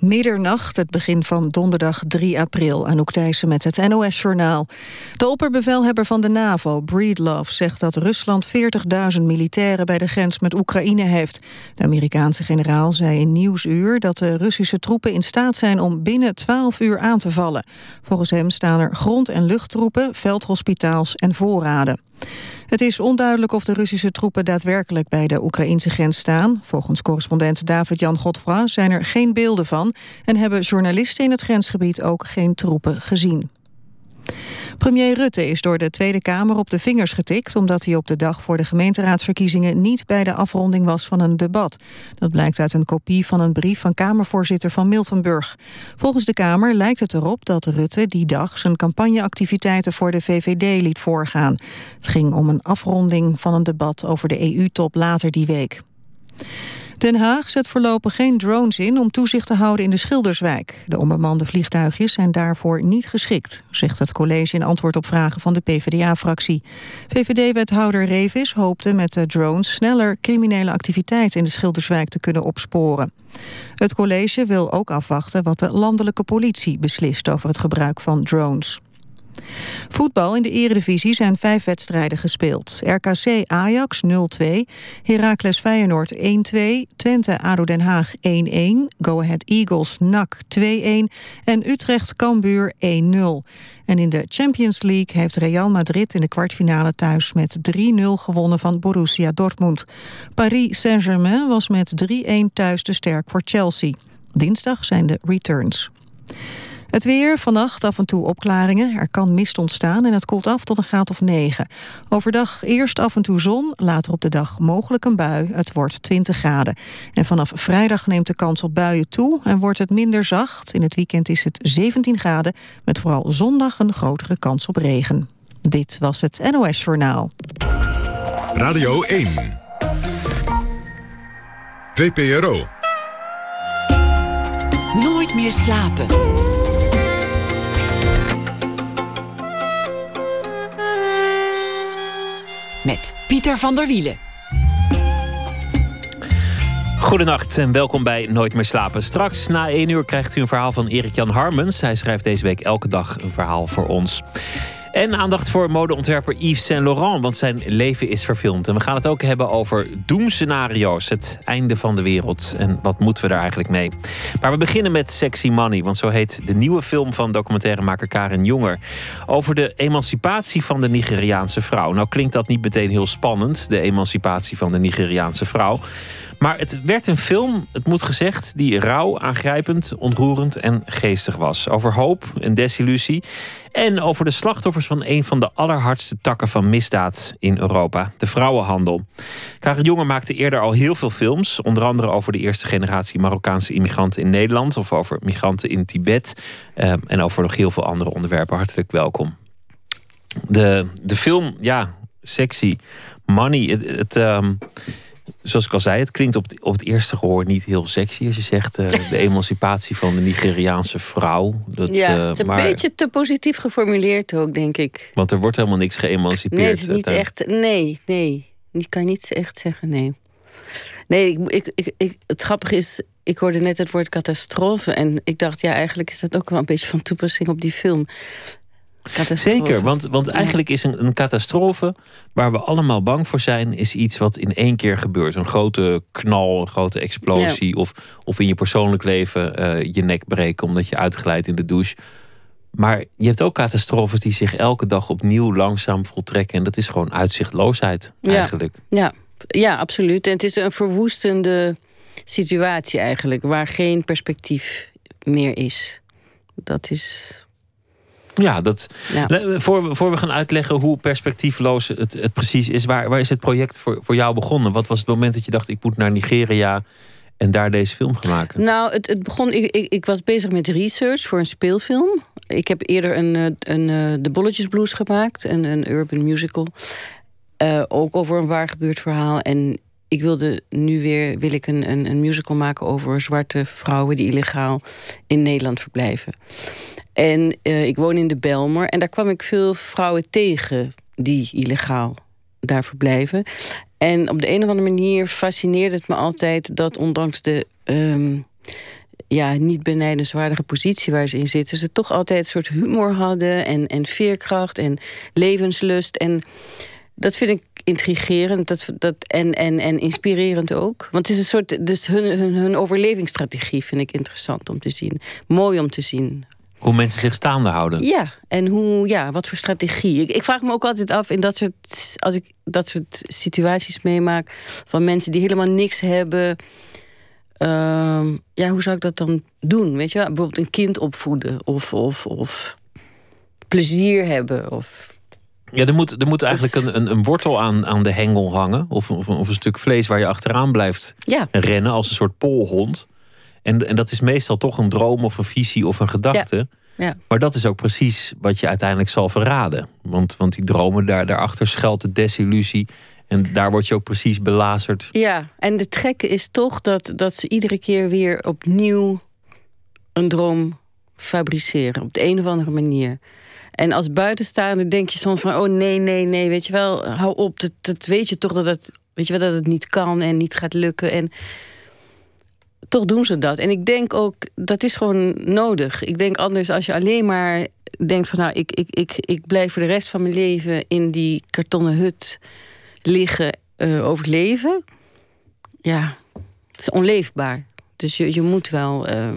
Middernacht, het begin van donderdag 3 april. Anouk Thijssen met het NOS-journaal. De opperbevelhebber van de NAVO, Breedlove, zegt dat Rusland 40.000 militairen bij de grens met Oekraïne heeft. De Amerikaanse generaal zei in Nieuwsuur dat de Russische troepen in staat zijn om binnen 12 uur aan te vallen. Volgens hem staan er grond- en luchttroepen, veldhospitaals en voorraden. Het is onduidelijk of de Russische troepen daadwerkelijk bij de Oekraïnse grens staan. Volgens correspondent David-Jan Godfra zijn er geen beelden van... en hebben journalisten in het grensgebied ook geen troepen gezien. Premier Rutte is door de Tweede Kamer op de vingers getikt... omdat hij op de dag voor de gemeenteraadsverkiezingen... niet bij de afronding was van een debat. Dat blijkt uit een kopie van een brief van Kamervoorzitter van Miltenburg. Volgens de Kamer lijkt het erop dat Rutte die dag... zijn campagneactiviteiten voor de VVD liet voorgaan. Het ging om een afronding van een debat over de EU-top later die week. Den Haag zet voorlopig geen drones in om toezicht te houden in de Schilderswijk. De onbemande vliegtuigjes zijn daarvoor niet geschikt, zegt het college in antwoord op vragen van de PvdA-fractie. VVD-wethouder Revis hoopte met de drones sneller criminele activiteiten in de Schilderswijk te kunnen opsporen. Het college wil ook afwachten wat de landelijke politie beslist over het gebruik van drones. Voetbal in de eredivisie zijn vijf wedstrijden gespeeld. RKC Ajax 0-2, Heracles Feyenoord 1-2, Twente ADO Den Haag 1-1, Go Ahead Eagles NAC 2-1 en Utrecht Cambuur 1-0. En in de Champions League heeft Real Madrid in de kwartfinale thuis met 3-0 gewonnen van Borussia Dortmund. Paris Saint-Germain was met 3-1 thuis te sterk voor Chelsea. Dinsdag zijn de returns. Het weer, vannacht af en toe opklaringen. Er kan mist ontstaan en het koelt af tot een graad of 9. Overdag eerst af en toe zon, later op de dag mogelijk een bui. Het wordt 20 graden. En vanaf vrijdag neemt de kans op buien toe en wordt het minder zacht. In het weekend is het 17 graden, met vooral zondag een grotere kans op regen. Dit was het NOS Journaal. Radio 1. VPRO. Nooit meer slapen. Met Pieter van der Wielen. Goedenacht en welkom bij Nooit meer slapen. Straks na één uur krijgt u een verhaal van Erik-Jan Harmens. Hij schrijft deze week elke dag een verhaal voor ons. En aandacht voor modeontwerper Yves Saint Laurent, want zijn leven is verfilmd. En we gaan het ook hebben over doemscenario's, het einde van de wereld. En wat moeten we daar eigenlijk mee? Maar we beginnen met Sexy Money, want zo heet de nieuwe film van documentairemaker Karen Jonger. Over de emancipatie van de Nigeriaanse vrouw. Nou klinkt dat niet meteen heel spannend, de emancipatie van de Nigeriaanse vrouw. Maar het werd een film, het moet gezegd, die rauw, aangrijpend, ontroerend en geestig was. Over hoop en desillusie. En over de slachtoffers van een van de allerhardste takken van misdaad in Europa, de vrouwenhandel. Karen Jonge maakte eerder al heel veel films, onder andere over de eerste generatie Marokkaanse immigranten in Nederland of over migranten in Tibet eh, en over nog heel veel andere onderwerpen. Hartelijk welkom. De, de film, ja, sexy, money. Het, het ehm, zoals ik al zei, het klinkt op het, op het eerste gehoor niet heel sexy als je zegt uh, de emancipatie van de Nigeriaanse vrouw. Dat, ja, eh, het is een beetje te positief geformuleerd ook, denk ik. Want er wordt helemaal niks geëmancipeerd. Nee, het is niet echt. Nee, nee. Ik kan niet echt zeggen, nee. Nee, ik, ik, ik, het grappige is, ik hoorde net het woord catastrofe. En ik dacht, ja, eigenlijk is dat ook wel een beetje van toepassing op die film. Zeker, want, want eigenlijk is een, een catastrofe waar we allemaal bang voor zijn, is iets wat in één keer gebeurt. Een grote knal, een grote explosie. Of, of in je persoonlijk leven uh, je nek breken omdat je uitglijdt in de douche. Maar je hebt ook catastrofes die zich elke dag opnieuw langzaam voltrekken. En dat is gewoon uitzichtloosheid eigenlijk. Ja, ja, absoluut. En het is een verwoestende situatie eigenlijk, waar geen perspectief meer is. Dat is ja, dat, Voor, voor we gaan uitleggen hoe perspectiefloos het, het precies is, waar, waar is het project voor, voor jou begonnen? Wat was het moment dat je dacht, ik moet naar Nigeria en daar deze film gaan maken? Nou, het, het begon, ik, ik, ik was bezig met research voor een speelfilm. Ik heb eerder een, eh, een, een eh, de Bolletjes Blues gemaakt, een, een urban musical. Uh, ook over een waar gebeurd verhaal. En ik wilde nu weer wil ik een, een, een musical maken over zwarte vrouwen die illegaal in Nederland verblijven. En uh, ik woon in de Belmer en daar kwam ik veel vrouwen tegen die illegaal daar verblijven. En op de een of andere manier fascineerde het me altijd dat ondanks de um, ja, niet benijdenswaardige positie waar ze in zitten. Ze toch altijd een soort humor hadden en, en veerkracht en levenslust. En dat vind ik intrigerend dat, dat, en, en, en inspirerend ook. Want het is een soort. Dus hun, hun, hun overlevingsstrategie vind ik interessant om te zien. Mooi om te zien. Hoe mensen zich staande houden. Ja, en hoe, ja, wat voor strategie. Ik, ik vraag me ook altijd af in dat soort, als ik dat soort situaties meemaak van mensen die helemaal niks hebben. Ehm, ja, hoe zou ik dat dan doen? Weet je, bijvoorbeeld een kind opvoeden of, of, of plezier hebben of ja, er moet, er moet eigenlijk een, een, een, wortel aan, aan de hengel hangen. Of, of, of een stuk vlees waar je achteraan blijft ja. rennen als een soort polhond. En, en dat is meestal toch een droom of een visie of een gedachte. Ja. Maar dat is ook precies wat je uiteindelijk zal verraden. Want, want die dromen, daar, daarachter schuilt de desillusie. En daar word je ook precies belazerd. Ja, en de gekke is toch dat, dat ze iedere keer weer opnieuw een droom fabriceren. Op de een of andere manier. En als buitenstaander denk je soms van... oh nee, nee, nee, weet je wel, hou op. Dat, dat weet je toch dat het, weet je wel, dat het niet kan en niet gaat lukken. En toch doen ze dat. En ik denk ook, dat is gewoon nodig. Ik denk anders als je alleen maar denkt van... nou, ik, ik, ik, ik blijf voor de rest van mijn leven in die kartonnen hut liggen, uh, overleven. Ja, het is onleefbaar. Dus je, je moet wel... Uh,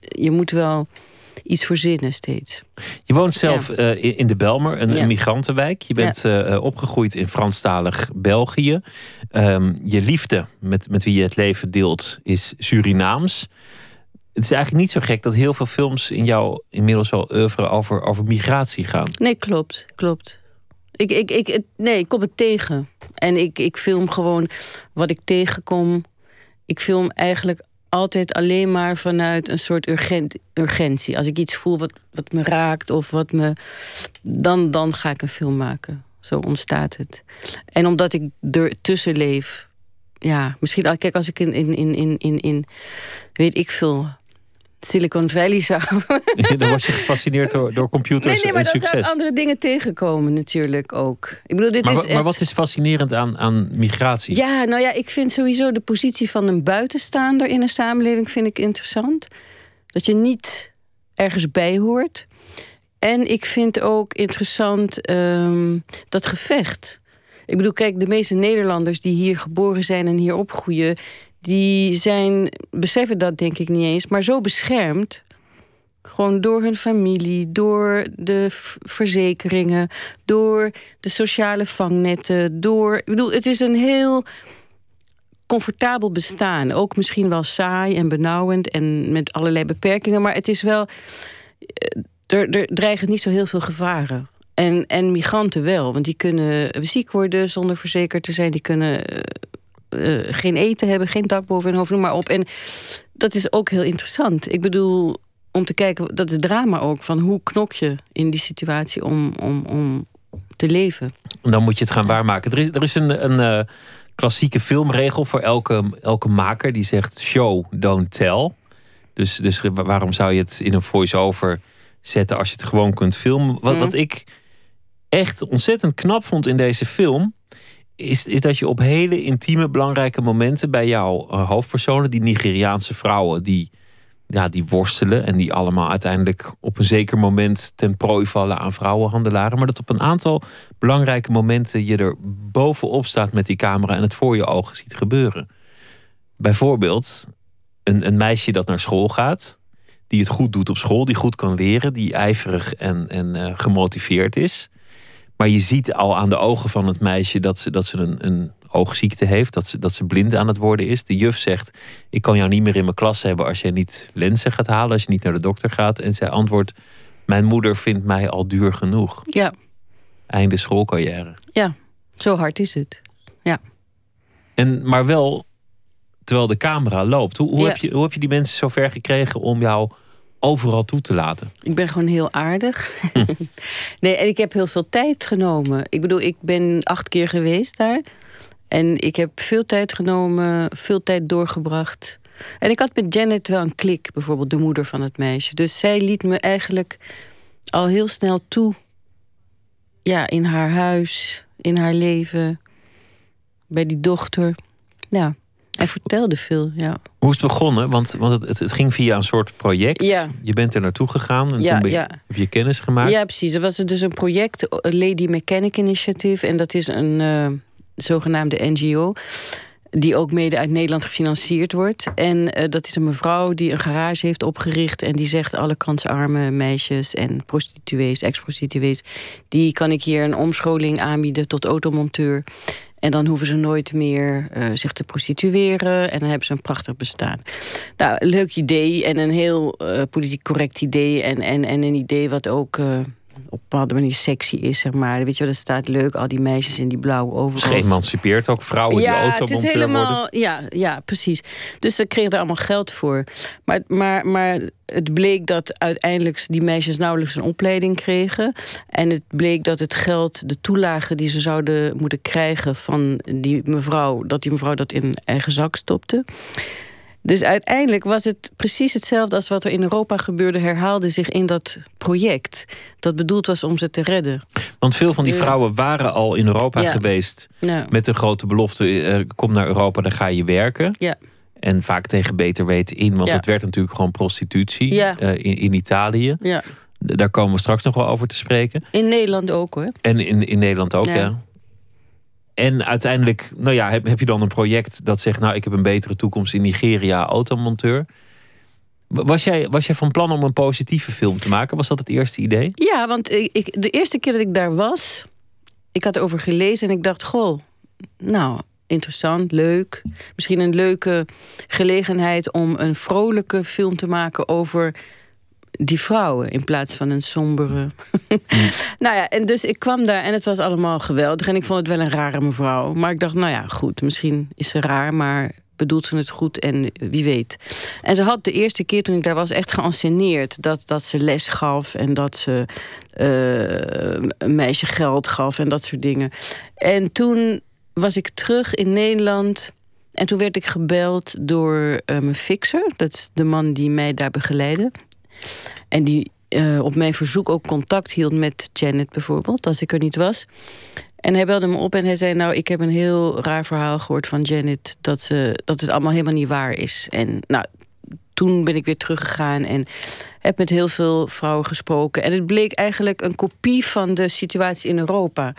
je moet wel iets verzinnen steeds. Je woont zelf uh, in de Belmer, een, migrantenwijk. Je bent uh, opgegroeid in Franstalig België. Um, je liefde met, met wie je het leven deelt is Surinaams. Het is eigenlijk niet zo gek dat heel veel films in jou inmiddels wel oeuvre over, over migratie gaan. Nee, klopt. klopt. Ik, ik, ik, nee, ik kom het tegen. En ik, ik film gewoon wat ik tegenkom. Ik film eigenlijk altijd alleen maar vanuit een soort urgent, urgentie. Als ik iets voel wat, wat me raakt of wat me. Dan, dan ga ik een film maken. Zo ontstaat het. En omdat ik er tussen leef. Ja, misschien. Kijk, als ik in, in, in, in, in weet ik veel, Silicon Valley zou. dan was je gefascineerd door, door computers nee, nee, maar en succes. zou andere dingen tegenkomen natuurlijk ook. Ik bedoel, dit maar, is maar wat is fascinerend aan, aan migratie? Ja, nou ja, ik vind sowieso de positie van een buitenstaander in een samenleving vind ik interessant. Dat je niet ergens bij hoort. En ik vind ook interessant um, dat gevecht. Ik bedoel, kijk, de meeste Nederlanders die hier geboren zijn en hier opgroeien, die zijn, beseffen dat denk ik niet eens, maar zo beschermd. Gewoon door hun familie, door de verzekeringen, door de sociale vangnetten, door. Ik bedoel, het is een heel comfortabel bestaan. Ook misschien wel saai en benauwend en met allerlei beperkingen, maar het is wel. Eh, er, er dreigen niet zo heel veel gevaren. En, en migranten wel, want die kunnen ziek worden zonder verzekerd te zijn. Die kunnen eh, uh, geen eten hebben, geen dak boven hun hoofd, noem maar op. En dat is ook heel interessant. Ik bedoel, om te kijken, dat is drama ook, van hoe knok je in die situatie om, om, om te leven. Dan moet je het gaan waarmaken. Er is, er is een, een uh, klassieke filmregel voor elke, elke maker die zegt show, don't tell. Dus, dus waarom zou je het in een voice-over zetten als je het gewoon kunt filmen? Wat, mm. wat ik echt ontzettend knap vond in deze film is, is dat je op hele intieme, belangrijke momenten bij jouw uh, hoofdpersonen, die Nigeriaanse vrouwen, die, ja, die worstelen en die allemaal uiteindelijk op een zeker moment ten prooi vallen aan vrouwenhandelaren, maar dat op een aantal belangrijke momenten je er bovenop staat met die camera en het voor je ogen ziet gebeuren. Bijvoorbeeld een, een meisje dat naar school gaat, die het goed doet op school, die goed kan leren, die ijverig en, en uh, gemotiveerd is. Maar je ziet al aan de ogen van het meisje dat ze, dat ze een, een oogziekte heeft, dat ze, dat ze blind aan het worden is. De juf zegt: Ik kan jou niet meer in mijn klas hebben als je niet lenzen gaat halen, als je niet naar de dokter gaat. En zij antwoordt: Mijn moeder vindt mij al duur genoeg. Ja. Einde schoolcarrière. Ja, zo hard is het. Ja. En, maar wel terwijl de camera loopt. Hoe, hoe, heb je, hoe heb je die mensen zover gekregen om jou overal toe te laten. Ik ben gewoon heel aardig. nee, en ik heb heel veel tijd genomen. Ik bedoel, ik ben acht keer geweest daar. En ik heb veel tijd genomen, veel tijd doorgebracht. En ik had met Janet wel een klik, bijvoorbeeld de moeder van het meisje. Dus zij liet me eigenlijk al heel snel toe. Ja, in haar huis, in haar leven, bij die dochter. Ja. Hij vertelde veel, ja. Hoe is het begonnen? Want, want het, het, ging via een soort project. Ja. Je bent er naartoe gegaan en Ja, toen ben je- ja. heb je kennis gemaakt. Ja, precies. Er was dus een project, eh, Lady Mechanic Initiative. En dat is een eh, zogenaamde NGO. Die ook mede uit Nederland gefinancierd wordt. En eh, dat is een mevrouw die een garage heeft opgericht. En die zegt alle kansarme meisjes en prostituees, ex-prostituees. Die kan ik hier een omscholing aanbieden tot automonteur. En dan hoeven ze nooit meer eh, zich te prostitueren. En dan hebben ze een prachtig bestaan. Nou, leuk idee en een heel eh, politiek correct idee. En, en, en een idee wat ook eh, op een bepaalde manier sexy is, zeg maar. Weet je wel, dat staat leuk, al die meisjes in die blauwe Het is geëmancipeerd ook vrouwen Ja, die het is helemaal, worden. ja, ja, precies. Dus daar kregen er allemaal geld voor. Maar, maar, maar het bleek dat uiteindelijk die meisjes nauwelijks een opleiding kregen. En het bleek dat het geld, de toelage die ze zouden moeten krijgen van die mevrouw, dat die mevrouw dat in eigen zak stopte. Dus uiteindelijk was het precies hetzelfde als wat er in Europa gebeurde, herhaalde zich in dat project. Dat bedoeld was om ze te redden. Want veel van die vrouwen waren al in Europa Ja. geweest met een grote belofte: eh, kom naar Europa, dan ga je werken. ja. En vaak tegen beter weten in, want het werd natuurlijk gewoon prostitutie eh, in, in Italië. Daar komen we straks nog wel over te spreken. In Nederland ook hoor. En in, in Nederland ook, ja. En uiteindelijk, nou ja, heb, heb je dan een project dat zegt, nou, ik heb een betere toekomst in Nigeria, automonteur. Was jij, was jij van plan om een positieve film te maken? Was dat het eerste idee? Ja, want ik- de eerste keer dat ik daar was, ik had erover gelezen en ik dacht, goh, nou, interessant, leuk. Misschien een leuke gelegenheid om een vrolijke film te maken over die vrouwen in plaats van een sombere. nou ja, en dus ik kwam daar en het was allemaal geweldig. En ik vond het wel een rare mevrouw. Maar ik dacht, nou ja, goed, misschien is ze raar, maar bedoelt ze het goed en wie weet. En ze had de eerste keer toen ik daar was echt geanceneerd. Dat, dat ze les gaf en dat ze eh, een meisje geld gaf en dat soort dingen. En toen was ik terug in Nederland. En toen werd ik gebeld door eh, mijn fixer. Dat is de man die mij daar begeleidde. En die eh, op mijn verzoek ook contact hield met Janet bijvoorbeeld, als ik er niet was. En hij belde me op en hij zei: Nou, ik heb een heel raar verhaal gehoord van Janet. Dat, ze, dat het allemaal helemaal niet waar is. En nou, toen ben ik weer teruggegaan en heb met heel veel vrouwen gesproken. En het bleek eigenlijk een kopie van de situatie in Europa.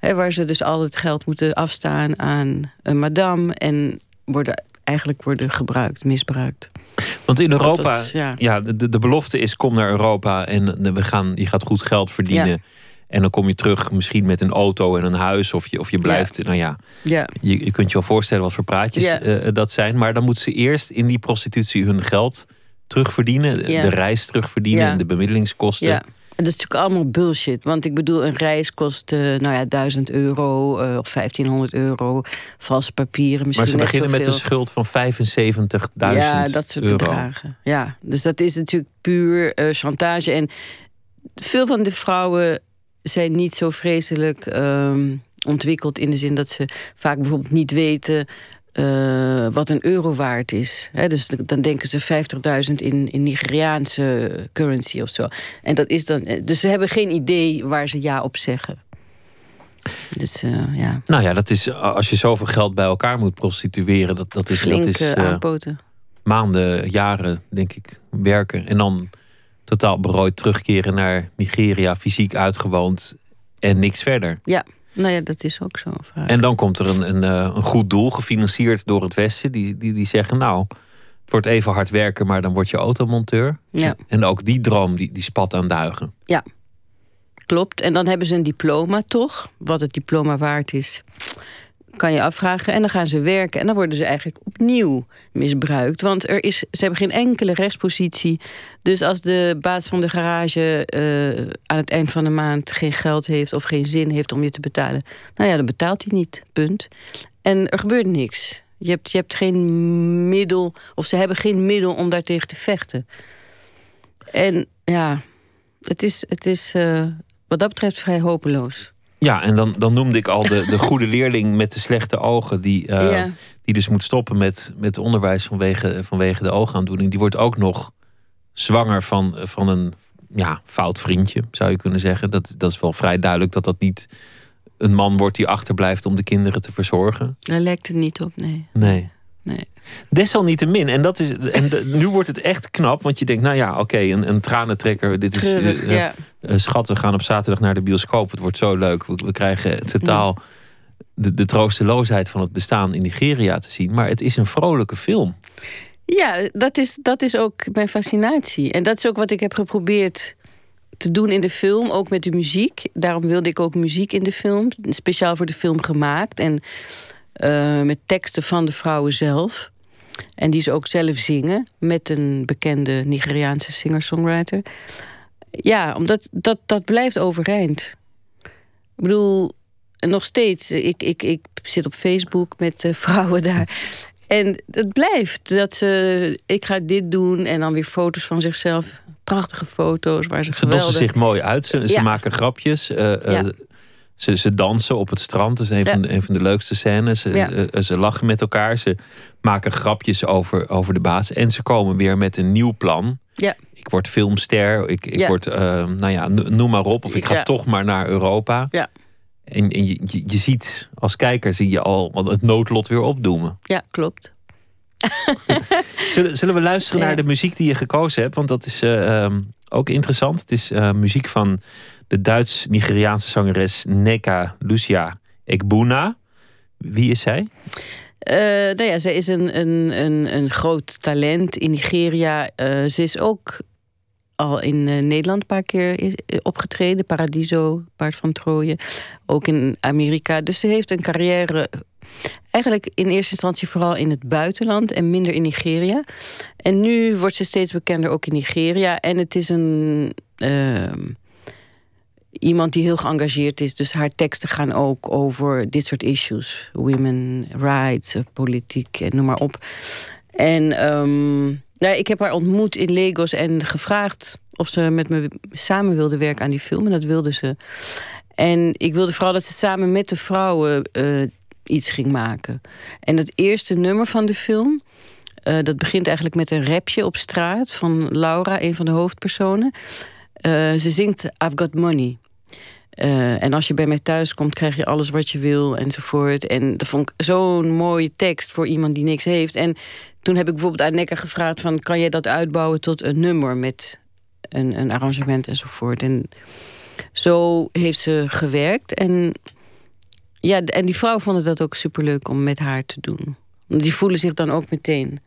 Waar ze dus al het geld moeten afstaan aan een madame. En worden, eigenlijk worden gebruikt, misbruikt. Want in Europa, ja. ja. de, de belofte is kom naar Europa en eh, we gaan, je gaat goed geld verdienen. Ja. En dan kom je terug misschien met een auto en een huis. Of je, of je blijft, nou ja, Ja, je, je kunt je wel voorstellen wat voor praatjes Ja. eh, dat zijn. Maar dan moeten ze eerst in die prostitutie hun geld terugverdienen. De reis terugverdienen en de bemiddelingskosten. En dat is natuurlijk allemaal bullshit. Want ik bedoel, een reis kost eh, nou ja, 1000 euro eh, of 1500 euro. Valse papieren, misschien Maar ze beginnen met een schuld van 75.000 Ja, dat soort euro. bedragen. Ja, dus dat is natuurlijk puur eh, chantage. En veel van de vrouwen zijn niet zo vreselijk ehm, ontwikkeld in de zin dat ze vaak bijvoorbeeld niet weten eh, wat een euro waard is. Dus dan denken ze 50.000 in, in Nigeriaanse currency of zo. En dat is dan. eh, Dus ze hebben geen idee waar ze ja op zeggen. Dus eh, ja, Nou ja, dat is als je zoveel geld bij elkaar moet prostitueren, dat, dat is, flink dat is aanpoten. maanden, jaren, denk ik, werken. En dan totaal berooid terugkeren naar Nigeria, fysiek uitgewoond en niks verder. Ja, nou ja, dat is ook zo. vaak. En dan komt er een, een, eh, een goed doel, gefinancierd door het Westen, die, die, die zeggen: Nou, het wordt even hard werken, maar dan word je automonteur. Ja. En ook die droom die, die spat aan duigen. Ja, klopt. En dan hebben ze een diploma toch? Wat het diploma waard is, kan je afvragen. En dan gaan ze werken en dan worden ze eigenlijk opnieuw misbruikt. Want er is, ze hebben geen enkele rechtspositie. Dus als de baas van de garage eh, aan het eind van de maand geen geld heeft of geen zin heeft om je te betalen, nou ja, dan betaalt hij niet. Punt. En er gebeurt niks. Je hebt, je hebt geen middel, of ze hebben geen middel om daartegen te vechten. En ja, het is, het is eh, wat dat betreft vrij hopeloos. Ja, en dan, dan noemde ik al de, de goede leerling met de slechte ogen, die, eh, Ja. die dus moet stoppen met, met onderwijs vanwege, vanwege de oogaandoening. Die wordt ook nog zwanger van, van een ja, fout vriendje, zou je kunnen zeggen. Dat, dat is wel vrij duidelijk dat dat niet een man wordt die achterblijft om de kinderen te verzorgen. Daar lijkt het niet op, nee. Nee. Nee. Desalniettemin, en, dat is, en de- nu wordt het echt knap, want je denkt, nou ja, oké, een, een tranentrekker. Dit is Treurig, eh, ja. eh, schat, we gaan op zaterdag naar de bioscoop. Het wordt zo leuk. We, we krijgen totaal de, de troosteloosheid van het bestaan in Nigeria te zien. Maar het is een vrolijke film. Ja, dat is, dat is ook mijn fascinatie. En dat is ook wat ik heb geprobeerd te doen in de film, ook met de muziek. Daarom wilde ik ook muziek in de film, speciaal voor de film gemaakt. En eh, met teksten van de vrouwen zelf. En die ze ook zelf zingen, met een bekende Nigeriaanse singer-songwriter. Ja, omdat dat, dat blijft overeind. Ik bedoel, nog steeds, ik, ik, ik zit op Facebook met eh, vrouwen daar. En het blijft dat ze, ik ga dit doen en dan weer foto's van zichzelf. Prachtige foto's waar ze, Ze geweldig... zich mooi uit. Ze, ze maken grapjes. eh, Ja. Ze, ze dansen op het strand. Dat is een, Ja. van, de, een van de leukste scènes. Ze, Ja. eh, ze lachen met elkaar. Ze maken grapjes over, over de baas. En ze komen weer met een nieuw plan. Ja. Ik word filmster. Ik, ik word, eh, nou ja, no- noem maar op. Of ik ga toch maar naar Europa. Ja. En, en je, je, je ziet, als kijker zie je al het noodlot weer opdoemen. Ja, klopt. Zullen, zullen we luisteren naar de muziek die je gekozen hebt? Want dat is eh, ehm, ook interessant. Het is eh, muziek van de Duits-Nigeriaanse zangeres Neka Lucia Ekbuna. Wie is zij? Eh, nou ja, zij is een, een, een, een groot talent in Nigeria. Eh, ze is ook al in eh, Nederland een paar keer opgetreden. Paradiso, Paard van Troje. Ook in Amerika. Dus ze heeft een carrière... Eigenlijk in eerste instantie vooral in het buitenland en minder in Nigeria. En nu wordt ze steeds bekender ook in Nigeria. En het is een... ehm, iemand die heel geëngageerd is. Dus haar teksten gaan ook over dit soort issues. Women rights, eh, politiek en noem maar op. En ehm, nou, ik heb haar ontmoet in Lagos en gevraagd of ze met me samen wilde werken aan die film. En dat wilde ze. En ik wilde vooral dat ze samen met de vrouwen eh, iets ging maken. En het eerste nummer van de film... eh, dat begint eigenlijk met een rapje op straat van Laura, een van de hoofdpersonen. Eh, ze zingt I've Got Money. Eh, en als je bij mij thuis komt, krijg je alles wat je wil enzovoort. En dat vond ik zo'n mooie tekst voor iemand die niks heeft. En toen heb ik bijvoorbeeld aan Nekker gevraagd: van, kan je dat uitbouwen tot een nummer met een, een arrangement enzovoort. En zo heeft ze gewerkt. En, ja, en die vrouwen vonden dat ook superleuk om met haar te doen. Die voelen zich dan ook meteen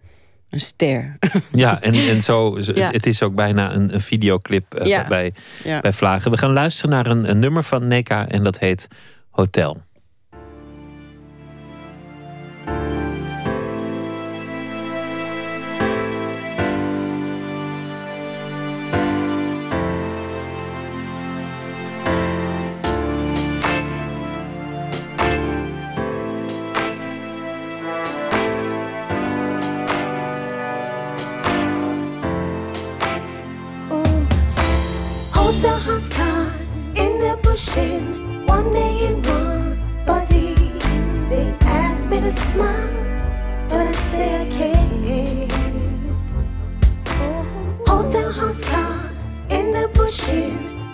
een ster. Ja, en, en zo, Ja. het is ook bijna een, een videoclip eh, Ja. bij, Ja. bij Vlagen. We gaan luisteren naar een, een nummer van Neka en dat heet. Hotel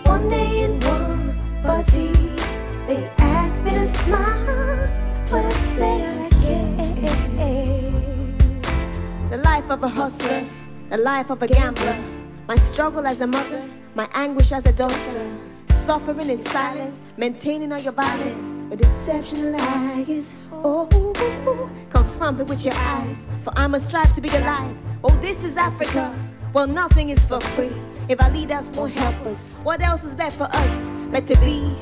one day in one. They me to smile, but I I can't. The life of a hustler, the life of a gambler. My struggle as a mother, my anguish as a daughter. Suffering in silence, maintaining all your violence. Your deception lies. Oh, confront me with your eyes. For I must strive to be alive. Oh, this is Africa. Well, nothing is for free. If our leaders won't help us, what else is there for us? Let it be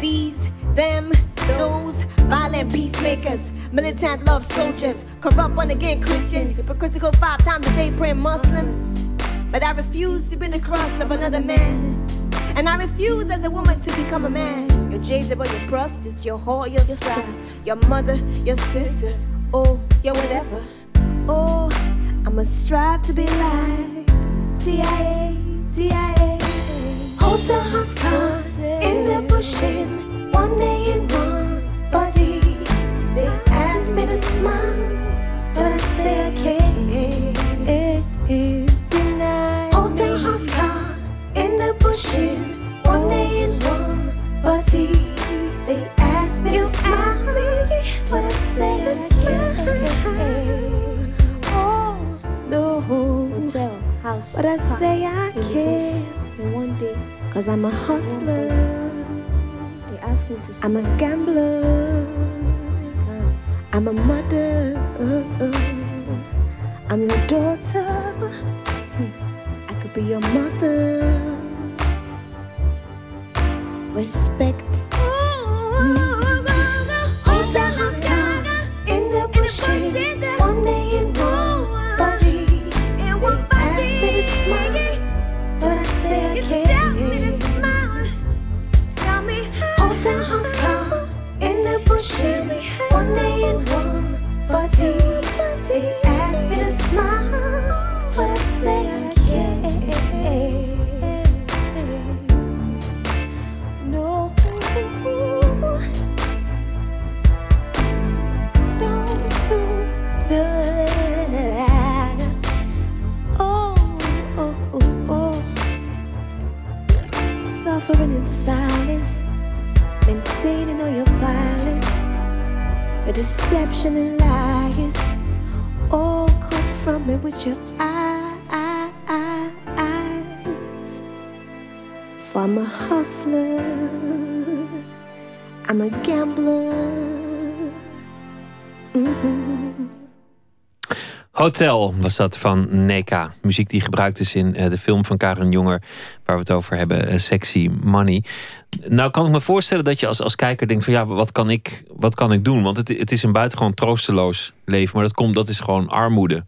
these, them, those violent peacemakers, militant love soldiers, corrupt one again Christians, hypocritical five times a day praying Muslims. But I refuse to be the cross of another man. And I refuse as a woman to become a man. Your Jezebel, your prostitute, your whore, your strap, your mother, your sister, oh, your whatever. Oh, I must strive to be like TIA, TIA. Hotel house cars in the bush in one day in one body. They ask me to smile, but I say I can't. Hotel house car in the bush in But I say I can. And one day, cause I'm a hustler. They ask me to I'm a gambler. I'm a mother. I'm your daughter. I could be your mother. Respect. Oh, Hotel house down in the bushes. One day in silence, maintaining all your violence, the deception and lies. All come from it with your eyes. For I'm a hustler, I'm a gambler. Mm-hmm. Hotel was dat van Neka. Muziek die gebruikt is in eh, de film van Karen Jonger, waar we het over hebben, eh, Sexy Money. Nou kan ik me voorstellen dat je als, als kijker denkt van ja, wat kan ik, wat kan ik doen? Want het, het is een buitengewoon troosteloos leven, maar dat komt, dat is gewoon armoede.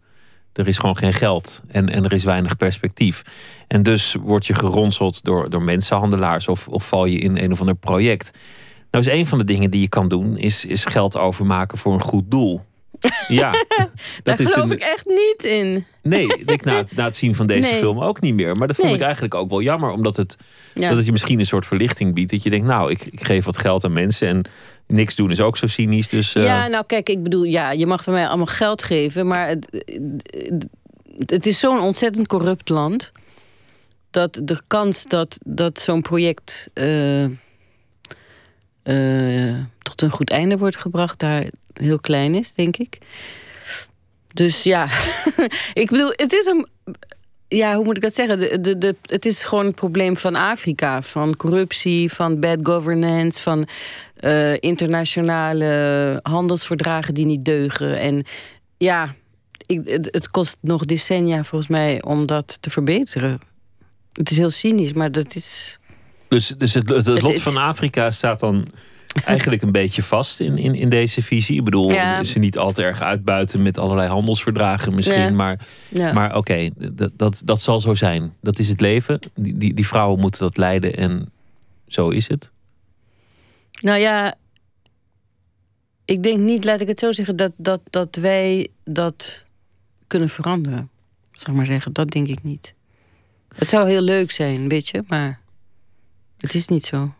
Er is gewoon geen geld en, en er is weinig perspectief. En dus word je geronseld door, door mensenhandelaars of, of val je in een of ander project. Nou is een van de dingen die je kan doen, is, is geld overmaken voor een goed doel. Ja, Daar is geloof een- ik echt niet in. Nee, ik na, na het zien van deze Nee. film ook niet meer. Maar dat vond Nee. ik eigenlijk ook wel jammer. Omdat het, Ja. dat het je misschien een soort verlichting biedt. Dat je denkt, nou, ik, ik geef wat geld aan mensen. En niks doen is ook zo cynisch. Dus eh, Ja, nou kijk, ik bedoel, ja, je mag van mij allemaal geld geven, maar het, het is zo'n ontzettend corrupt land dat de kans dat, dat zo'n project eh, tot een goed einde wordt gebracht daar heel klein is, denk ik. Dus ja, ik bedoel, het is een. Ja, hoe moet ik dat zeggen? De, de, de, het is gewoon het probleem van Afrika. Van corruptie, van bad governance, van eh, internationale handelsverdragen die niet deugen. En ja, ik, het, het kost nog decennia volgens mij om dat te verbeteren. Het is heel cynisch, maar dat is. dus, dus het, het, het Het- lot van Afrika staat dan eigenlijk een beetje vast in, in, in deze visie. Ik bedoel, Ja. ze niet al te erg uitbuiten met allerlei handelsverdragen misschien. Maar, Ja. maar oké, dat, dat, dat zal zo zijn. Dat is het leven. Die, die, die vrouwen moeten dat leiden en zo is het. Nou ja, ik denk niet, laat ik het zo zeggen, dat, dat, dat wij dat kunnen veranderen. Ik maar zeggen, dat denk ik niet. Het zou heel leuk zijn, weet je, maar het is niet zo.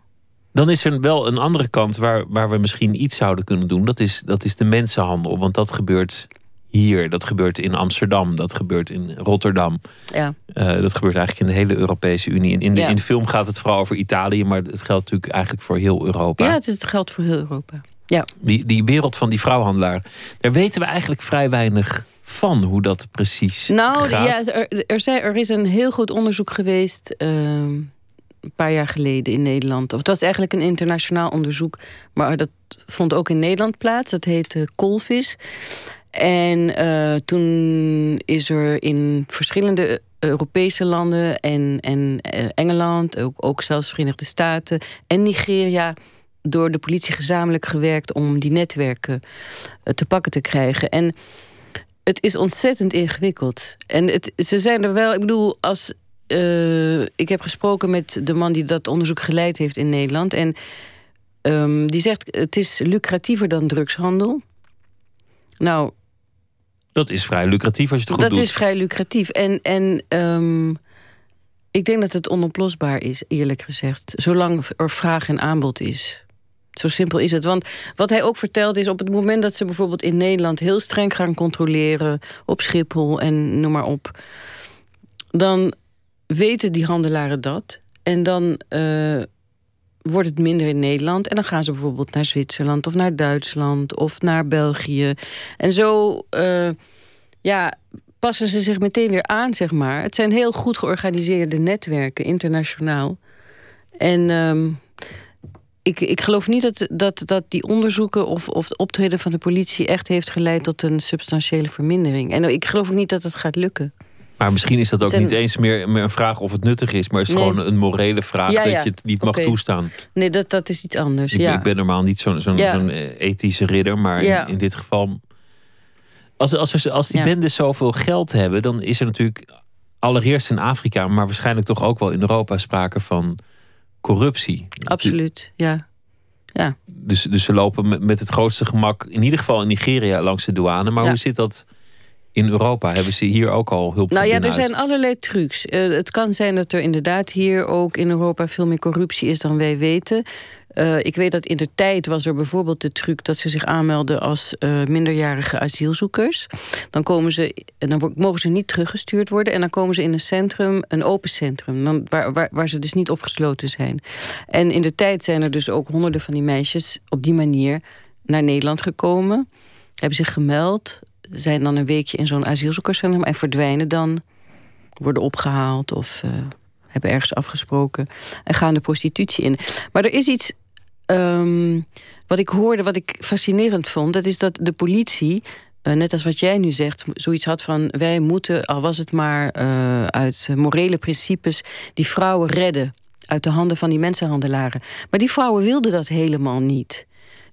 Dan is er wel een andere kant waar, waar we misschien iets zouden kunnen doen. Dat is, dat is de mensenhandel. Want dat gebeurt hier, dat gebeurt in Amsterdam, dat gebeurt in Rotterdam. Ja, Eh, dat gebeurt eigenlijk in de hele Europese Unie. In de, Ja. in de film gaat het vooral over Italië, maar het geldt natuurlijk eigenlijk voor heel Europa. ja het is het geldt voor heel Europa. Ja. Die, die wereld van die vrouwhandelaar, daar weten we eigenlijk vrij weinig van hoe dat precies Nou, gaat. ja, er, er, er is een heel goed onderzoek geweest ehm, een paar jaar geleden in Nederland. Of het was eigenlijk een internationaal onderzoek, maar dat vond ook in Nederland plaats. Dat heette Colvis. En eh, toen is er in verschillende Europese landen en, en eh, Engeland, ook, ook zelfs Verenigde Staten en Nigeria door de politie gezamenlijk gewerkt om die netwerken eh, te pakken te krijgen. En het is ontzettend ingewikkeld. En het, ze zijn er wel, ik bedoel, als. Eh, ik heb gesproken met de man die dat onderzoek geleid heeft in Nederland. En ehm, die zegt: het is lucratiever dan drugshandel. Nou, Dat is vrij lucratief als je het goed dat doet. is vrij lucratief. En, en ehm, ik denk dat het onoplosbaar is, eerlijk gezegd. Zolang er vraag en aanbod is. Zo simpel is het. Want wat hij ook vertelt is... op het moment dat ze bijvoorbeeld in Nederland... heel streng gaan controleren op Schiphol en noem maar op... dan weten die handelaren dat. En dan eh, wordt het minder in Nederland. En dan gaan ze bijvoorbeeld naar Zwitserland of naar Duitsland... of naar België. En zo... eh, ja, passen ze zich meteen weer aan, zeg maar. Het zijn heel goed georganiseerde netwerken, internationaal. En ehm, ik, ik geloof niet dat, dat, dat die onderzoeken of, of het optreden van de politie echt heeft geleid tot een substantiële vermindering. En ik geloof ook niet dat het gaat lukken. Maar misschien is dat ook niet eens meer, meer, een vraag of het nuttig is, maar het is gewoon een morele vraag dat je het niet mag toestaan. Nee, dat, dat is iets anders. Ik, ja. ik ben normaal niet zo'n eh, ethische ridder, maar in, in, dit geval. Als, als, als die bendes zoveel geld hebben, dan is er natuurlijk allereerst in Afrika, maar waarschijnlijk toch ook wel in Europa sprake van corruptie. Absoluut, ja. ja. Dus, dus ze lopen met, het grootste gemak, in ieder geval in Nigeria, langs de douane. Maar hoe zit dat in Europa? Hebben ze hier ook al hulp Nou ja, er zijn allerlei trucs. Uh, het kan zijn dat er inderdaad hier ook in Europa veel meer corruptie is dan wij weten. Uh, ik weet dat in de tijd was er bijvoorbeeld de truc dat ze zich aanmelden als uh, minderjarige asielzoekers. Dan, komen ze, dan mogen ze niet teruggestuurd worden en dan komen ze in een centrum, een open centrum, dan, waar, waar, waar ze dus niet opgesloten zijn. En in de tijd zijn er dus ook honderden van die meisjes op die manier naar Nederland gekomen, hebben zich gemeld, zijn dan een weekje in zo'n asielzoekerscentrum en verdwijnen dan, worden opgehaald of uh, hebben ergens afgesproken en gaan de prostitutie in. Maar er is iets um, wat ik hoorde, wat ik fascinerend vond, dat is dat de politie. Uh, net als wat jij nu zegt, zoiets had van wij moeten, al was het maar uh, uit morele principes, die vrouwen redden uit de handen van die mensenhandelaren. Maar die vrouwen wilden dat helemaal niet.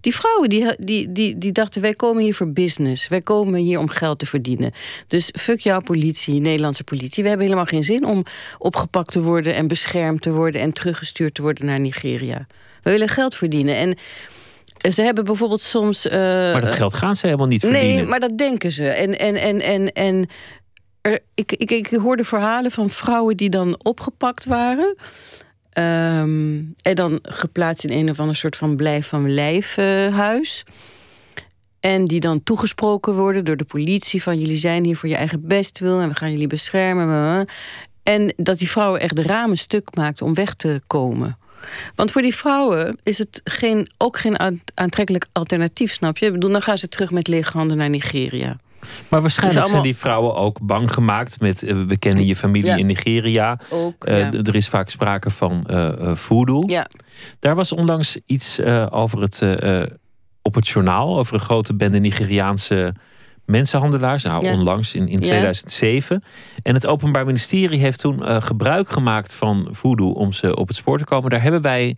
Die vrouwen die, die, die, die dachten, wij komen hier voor business. Wij komen hier om geld te verdienen. Dus fuck jouw politie, Nederlandse politie. We hebben helemaal geen zin om opgepakt te worden... en beschermd te worden en teruggestuurd te worden naar Nigeria. We willen geld verdienen. En ze hebben bijvoorbeeld soms... Uh, maar dat geld gaan ze helemaal niet verdienen. Nee, maar dat denken ze. En, en, en, en, en er, ik, ik, ik hoorde verhalen van vrouwen die dan opgepakt waren... Um, en dan geplaatst in een of ander soort van blijf van lijfhuis. Uh, en die dan toegesproken worden door de politie van jullie zijn hier voor je eigen bestwil en we gaan jullie beschermen. En dat die vrouwen echt de ramen stuk maakt om weg te komen. Want voor die vrouwen is het geen, ook geen aantrekkelijk alternatief, snap je? Ik bedoel, dan gaan ze terug met lege handen naar Nigeria. Maar waarschijnlijk zijn die vrouwen ook bang gemaakt met uh, we kennen je familie in Nigeria. Ook, uh, ja. Er is vaak sprake van uh, voodoo. Ja. Daar was onlangs iets over het, op het journaal over een grote bende Nigeriaanse mensenhandelaars. Nou, ja. onlangs in, in 2007. En het Openbaar Ministerie heeft toen gebruik gemaakt van voodoo om ze op het spoor te komen. Daar hebben wij,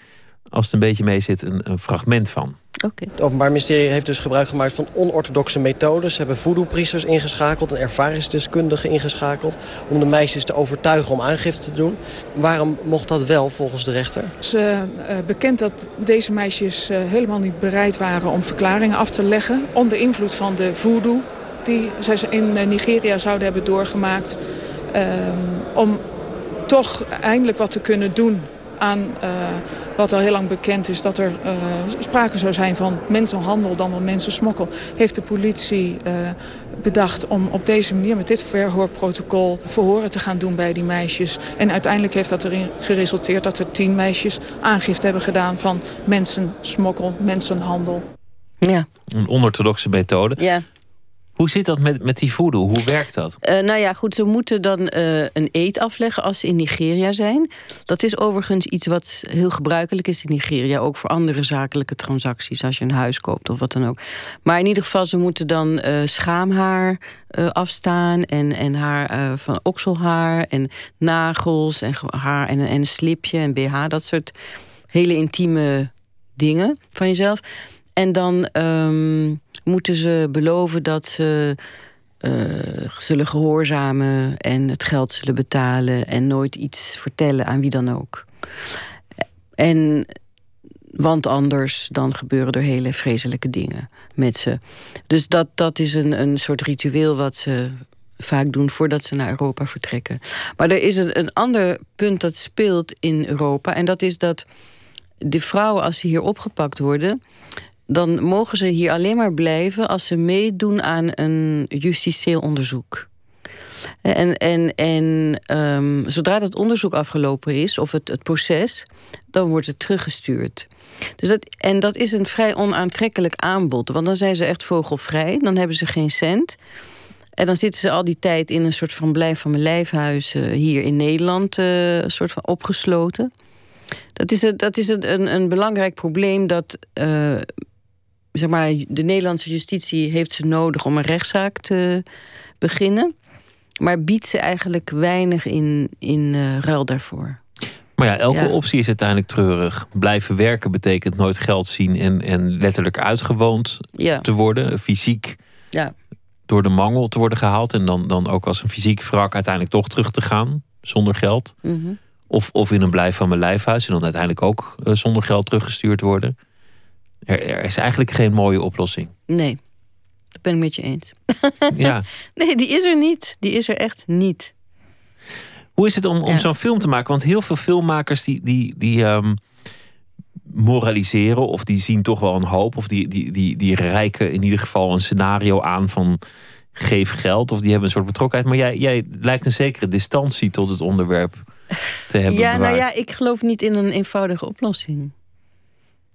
als het een beetje mee zit, een, een fragment van. Okay. Het Openbaar Ministerie heeft dus gebruik gemaakt van onorthodoxe methodes. Ze hebben voodoo-priesters ingeschakeld en ervaringsdeskundigen ingeschakeld... om de meisjes te overtuigen om aangifte te doen. Waarom mocht dat wel volgens de rechter? Het is uh, bekend dat deze meisjes uh, helemaal niet bereid waren om verklaringen af te leggen... onder invloed van de voodoo die zij in Nigeria zouden hebben doorgemaakt... Uh, om toch eindelijk wat te kunnen doen aan uh, wat al heel lang bekend is... dat er uh, sprake zou zijn van mensenhandel dan wel mensensmokkel... heeft de politie uh, bedacht om op deze manier met dit verhoorprotocol... verhoren te gaan doen bij die meisjes. En uiteindelijk heeft dat erin geresulteerd dat er tien meisjes aangifte hebben gedaan... van mensensmokkel, mensenhandel. Ja. Een onorthodoxe methode. Ja. Hoe zit dat met, met die voodoo? Hoe werkt dat? Uh, nou ja, goed, ze moeten dan uh, een eet afleggen als ze in Nigeria zijn. Dat is overigens iets wat heel gebruikelijk is in Nigeria. Ook voor andere zakelijke transacties, als je een huis koopt of wat dan ook. Maar in ieder geval, ze moeten dan uh, schaamhaar afstaan... en, en haar van okselhaar en nagels en haar en, en slipje en BH. Dat soort hele intieme dingen van jezelf. En dan... Um, moeten ze beloven dat ze uh, zullen gehoorzamen en het geld zullen betalen en nooit iets vertellen aan wie dan ook. En want anders dan gebeuren er hele vreselijke dingen met ze. Dus dat, dat is een, een soort ritueel wat ze vaak doen voordat ze naar Europa vertrekken. Maar er is een, een ander punt dat speelt in Europa. En dat is dat de vrouwen, als ze hier opgepakt worden dan mogen ze hier alleen maar blijven als ze meedoen aan een justitieel onderzoek. En, en, en um, zodra dat onderzoek afgelopen is, of het, het proces, dan wordt het teruggestuurd. Dus dat, en dat is een vrij onaantrekkelijk aanbod, want dan zijn ze echt vogelvrij, dan hebben ze geen cent. En dan zitten ze al die tijd in een soort van blijf van mijn lijfhuis uh, hier in Nederland, uh, soort van opgesloten. Dat is, een, dat is een, een belangrijk probleem dat uh, zeg maar, de Nederlandse justitie heeft ze nodig om een rechtszaak te beginnen. Maar biedt ze eigenlijk weinig in, in ruil daarvoor. Maar ja, elke optie is uiteindelijk treurig. Blijven werken betekent nooit geld zien en, en letterlijk uitgewoond te worden. Fysiek ja. door de mangel te worden gehaald. En dan, dan ook als een fysiek wrak uiteindelijk toch terug te gaan zonder geld. Mhm. of, of in een blijf van mijn lijfhuis en dan uiteindelijk ook uh, zonder geld teruggestuurd worden. Er, er, is eigenlijk geen mooie oplossing. Nee, dat ben ik met je eens. ja. Nee, die is er niet. Die is er echt niet. Hoe is het om, om zo'n film te maken? Want heel veel filmmakers die, die, die um, moraliseren of die zien toch wel een hoop. Of die, die, die, die reiken in ieder geval een scenario aan van geef geld. Of die hebben een soort betrokkenheid. Maar jij, jij lijkt een zekere distantie tot het onderwerp te hebben Ja, nou ja, ik geloof niet in een eenvoudige oplossing.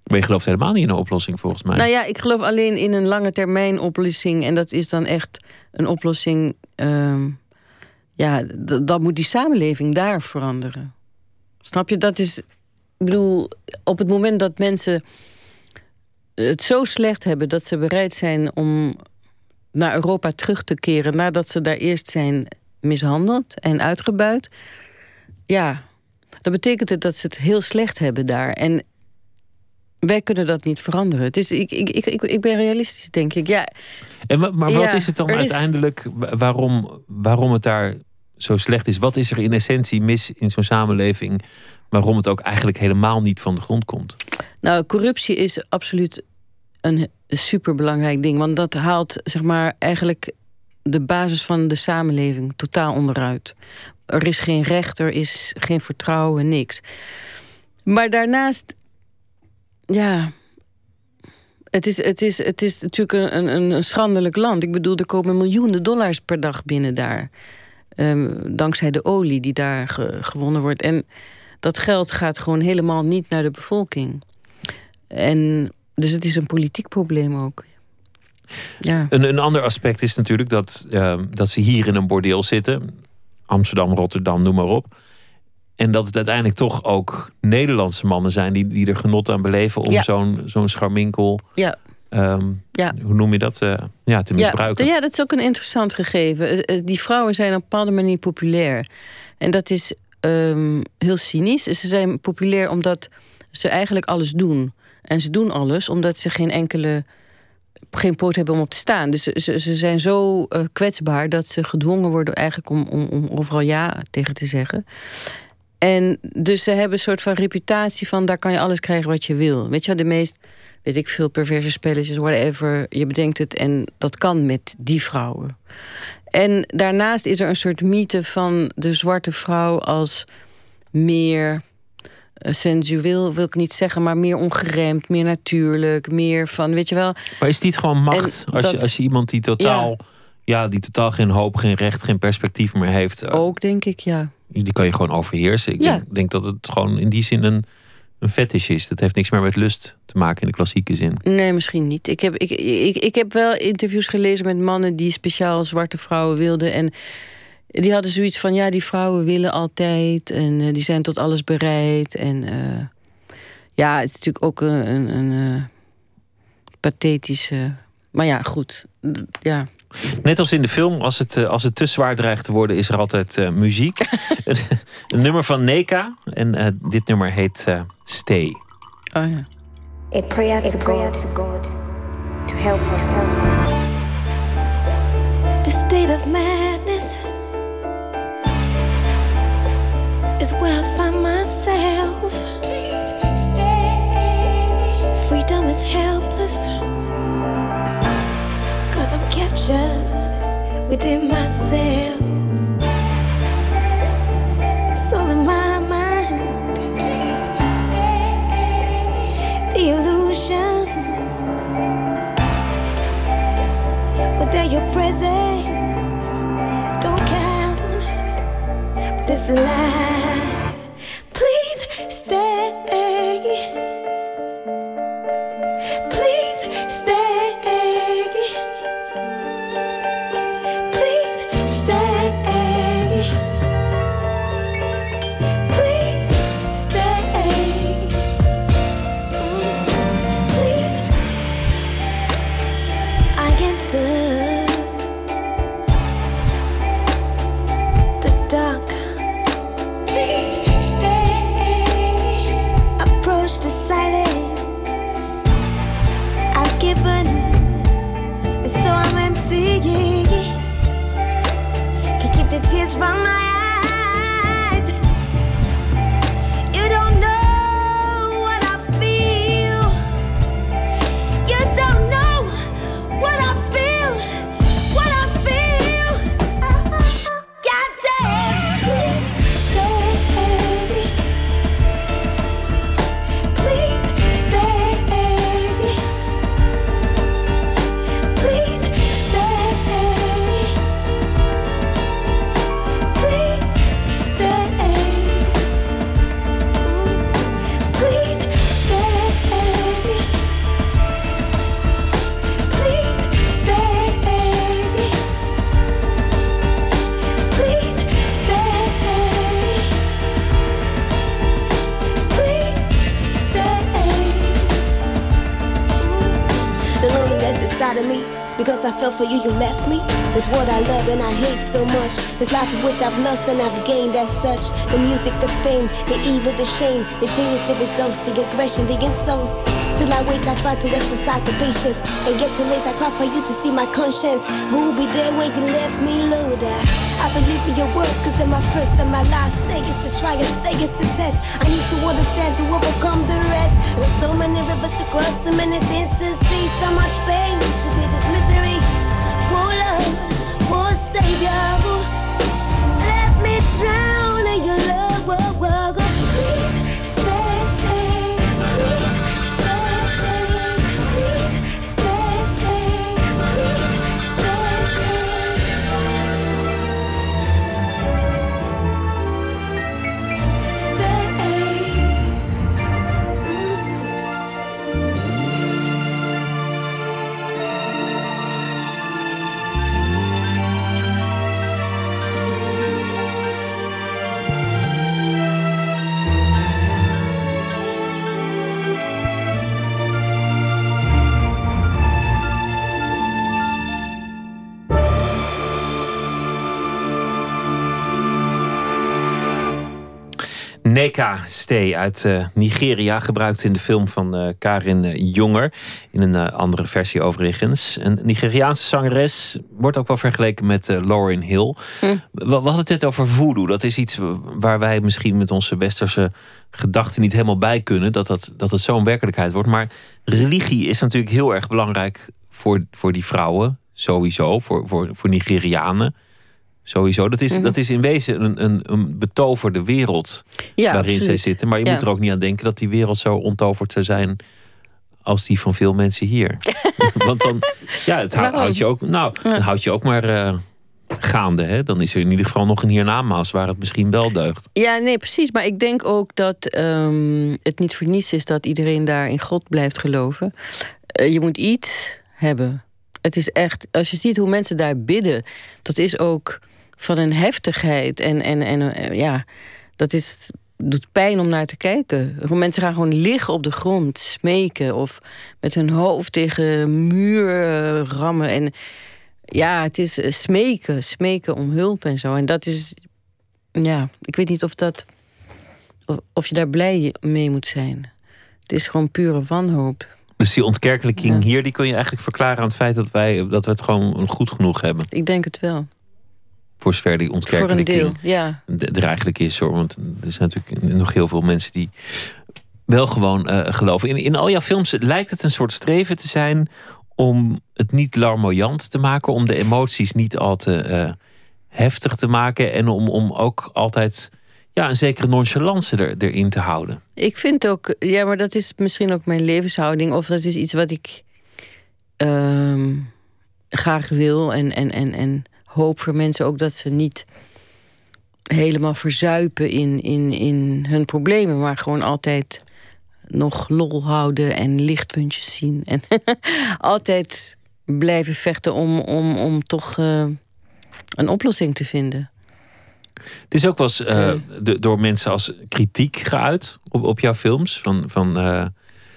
Maar je gelooft helemaal niet in een oplossing volgens mij. Nou ja, ik geloof alleen in een lange termijn oplossing. En dat is dan echt een oplossing... Uh, ja, dan moet die samenleving daar veranderen. Snap je? Dat is. Ik bedoel, op het moment dat mensen het zo slecht hebben dat ze bereid zijn om naar Europa terug te keren nadat ze daar eerst zijn mishandeld en uitgebuit. Ja, dan betekent het dat ze het heel slecht hebben daar. En wij kunnen dat niet veranderen. Het is, ik, ik, ik, ik ben realistisch, denk ik. Ja. En, maar wat is het dan uiteindelijk waarom, waarom het daar zo slecht is? Wat is er in essentie mis in zo'n samenleving waarom het ook eigenlijk helemaal niet van de grond komt? Nou, corruptie is absoluut een superbelangrijk ding. Want dat haalt zeg maar eigenlijk de basis van de samenleving totaal onderuit. Er is geen recht, er is geen vertrouwen, niks. Maar daarnaast, ja, het is, het is, het is natuurlijk een, een, een schandelijk land. Ik bedoel, er komen miljoenen dollars per dag binnen daar. Um, dankzij de olie die daar ge, gewonnen wordt. En dat geld gaat gewoon helemaal niet naar de bevolking. En dus het is een politiek probleem ook. Ja. Een, een ander aspect is natuurlijk dat, uh, dat ze hier in een bordeel zitten. Amsterdam, Rotterdam, noem maar op. En dat het uiteindelijk toch ook Nederlandse mannen zijn die, die er genot aan beleven om ja. zo'n zo'n scharminkel ja. Um, ja. Hoe noem je dat? Uh, ja, te misbruiken. Ja, dat is ook een interessant gegeven. Uh, die vrouwen zijn op een bepaalde manier populair. En dat is um, heel cynisch. Ze zijn populair omdat ze eigenlijk alles doen. En ze doen alles omdat ze geen enkele geen poot hebben om op te staan. Dus ze, ze zijn zo uh, kwetsbaar dat ze gedwongen worden eigenlijk om, om, om overal ja tegen te zeggen. En dus ze hebben een soort van reputatie van daar kan je alles krijgen wat je wil. Weet je, de meest weet ik veel, perverse spelletjes, whatever. Je bedenkt het en dat kan met die vrouwen. En daarnaast is er een soort mythe van de zwarte vrouw als meer eh, sensueel, wil ik niet zeggen, maar meer ongeremd, meer natuurlijk, meer van, weet je wel. Maar is dit gewoon macht? Als, je, als je iemand die totaal, ja. ja. die totaal geen hoop, geen recht, geen perspectief meer heeft. Eh, Ook, denk ik, ja. Die kan je gewoon overheersen. Ik ja. denk, denk dat het gewoon in die zin een een fetish is. Dat heeft niks meer met lust te maken in de klassieke zin. Nee, misschien niet. Ik heb, ik, ik, ik heb wel interviews gelezen met mannen die speciaal zwarte vrouwen wilden. En die hadden zoiets van, ja, die vrouwen willen altijd. En uh, die zijn tot alles bereid. En uh, ja, het is natuurlijk ook een, een, een uh, pathetische... Maar ja, goed. Ja. Net als in de film, als het, als het te zwaar dreigt te worden, is er altijd uh, muziek. een, een, nummer van Neka. En uh, dit nummer heet uh, Stay. Oh ja. A prayer to, A prayer God, to God to help us. Help us. The state of madness is where I find myself. Within myself. It's all in my mind. The illusion. Without your presence, don't count. But it's a lie. Because I fell for you, you left me. It's what I love and I hate so much. This life of which I've lost and I've gained as such. The music, the fame, the evil, the shame, the changes, the results, the aggression, the insults. Still I wait, I try to exercise the patience. And get too late, I cry for you to see my conscience. Who'll be there when you left me loaded? I believe in your words, cause in my first and my last say it to try and say it to test. I need to understand to overcome the rest. There's so many rivers to cross, too many things to see, so much pain to be Let me drown in your love. Neka Stee uit eh, Nigeria, gebruikt in de film van eh, Karin Jonger. In een eh, andere versie overigens. Een Nigeriaanse zangeres wordt ook wel vergeleken met Lauryn Hill. We, we hadden het net over voodoo. Dat is iets waar wij misschien met onze westerse gedachten niet helemaal bij kunnen. Dat, dat, dat het zo'n werkelijkheid wordt. Maar religie is natuurlijk heel erg belangrijk voor, voor die vrouwen. Sowieso, voor, voor, voor Nigerianen. Sowieso. Dat is, Mhm. dat is in wezen een, een, een betoverde wereld Ja, waarin zij zitten. Maar je Ja. moet er ook niet aan denken dat die wereld zo ontoverd zou zijn als die van veel mensen hier. Want dan, ja, het houdt je ook, nou, dan houd je ook maar eh, gaande. Hè? Dan is er in ieder geval nog een hiernamaals waar het misschien wel deugt. Ja, nee, precies. Maar ik denk ook dat ehm, het niet voor niets is dat iedereen daar in God blijft geloven. Eh, je moet iets hebben. Het is echt, als je ziet hoe mensen daar bidden, dat is ook van een heftigheid. En, en, en eh, ja, dat is, doet pijn om naar te kijken. Mensen gaan gewoon liggen op de grond, smeken of met hun hoofd tegen muur eh, rammen. En ja, het is eh, smeken, smeken om hulp en zo. En dat is, ja, ik weet niet of dat. of- Of je daar blij mee moet zijn. Het is gewoon pure wanhoop. Dus die ontkerkelijking hier, die kun je eigenlijk verklaren aan het feit dat wij dat we het gewoon goed genoeg hebben. Ik denk het wel. Voor zover die Voor een ontkerkelijking deel, ja. er eigenlijk is hoor. Want er zijn natuurlijk nog heel veel mensen die wel gewoon eh, geloven. In, in al jouw films lijkt het een soort streven te zijn om het niet larmoyant te maken, om de emoties niet al te eh, heftig te maken en om, om ook altijd ja, een zekere nonchalance er, erin te houden. Ik vind ook, ja, maar dat is misschien ook mijn levenshouding. Of dat is iets wat ik ehm, graag wil. En, en, en, en hoop voor mensen ook dat ze niet helemaal verzuipen in, in, in hun problemen. Maar gewoon altijd nog lol houden en lichtpuntjes zien. En altijd blijven vechten om, om, om toch eh, een oplossing te vinden. Het is ook wel eens eh, de- door mensen als kritiek geuit op, op jouw films. Van, van eh,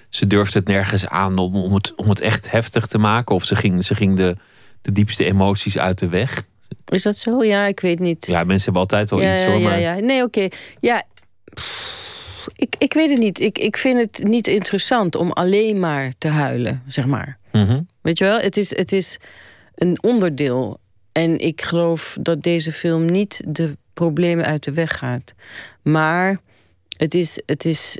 ze durfde het nergens aan om, om, het, om het echt heftig te maken. Of ze ging, ze ging de, de diepste emoties uit de weg. Is dat zo? Ja, ik weet niet. Ja, mensen hebben altijd wel ja, iets hoor. ja, Maar ja. Nee, oké. Ja, pff, ik, ik weet het niet. Ik, ik vind het niet interessant om alleen maar te huilen, zeg maar. Mhm. Weet je wel? Het is, het is een onderdeel. En ik geloof dat deze film niet de problemen uit de weg gaat. Maar het is. Het is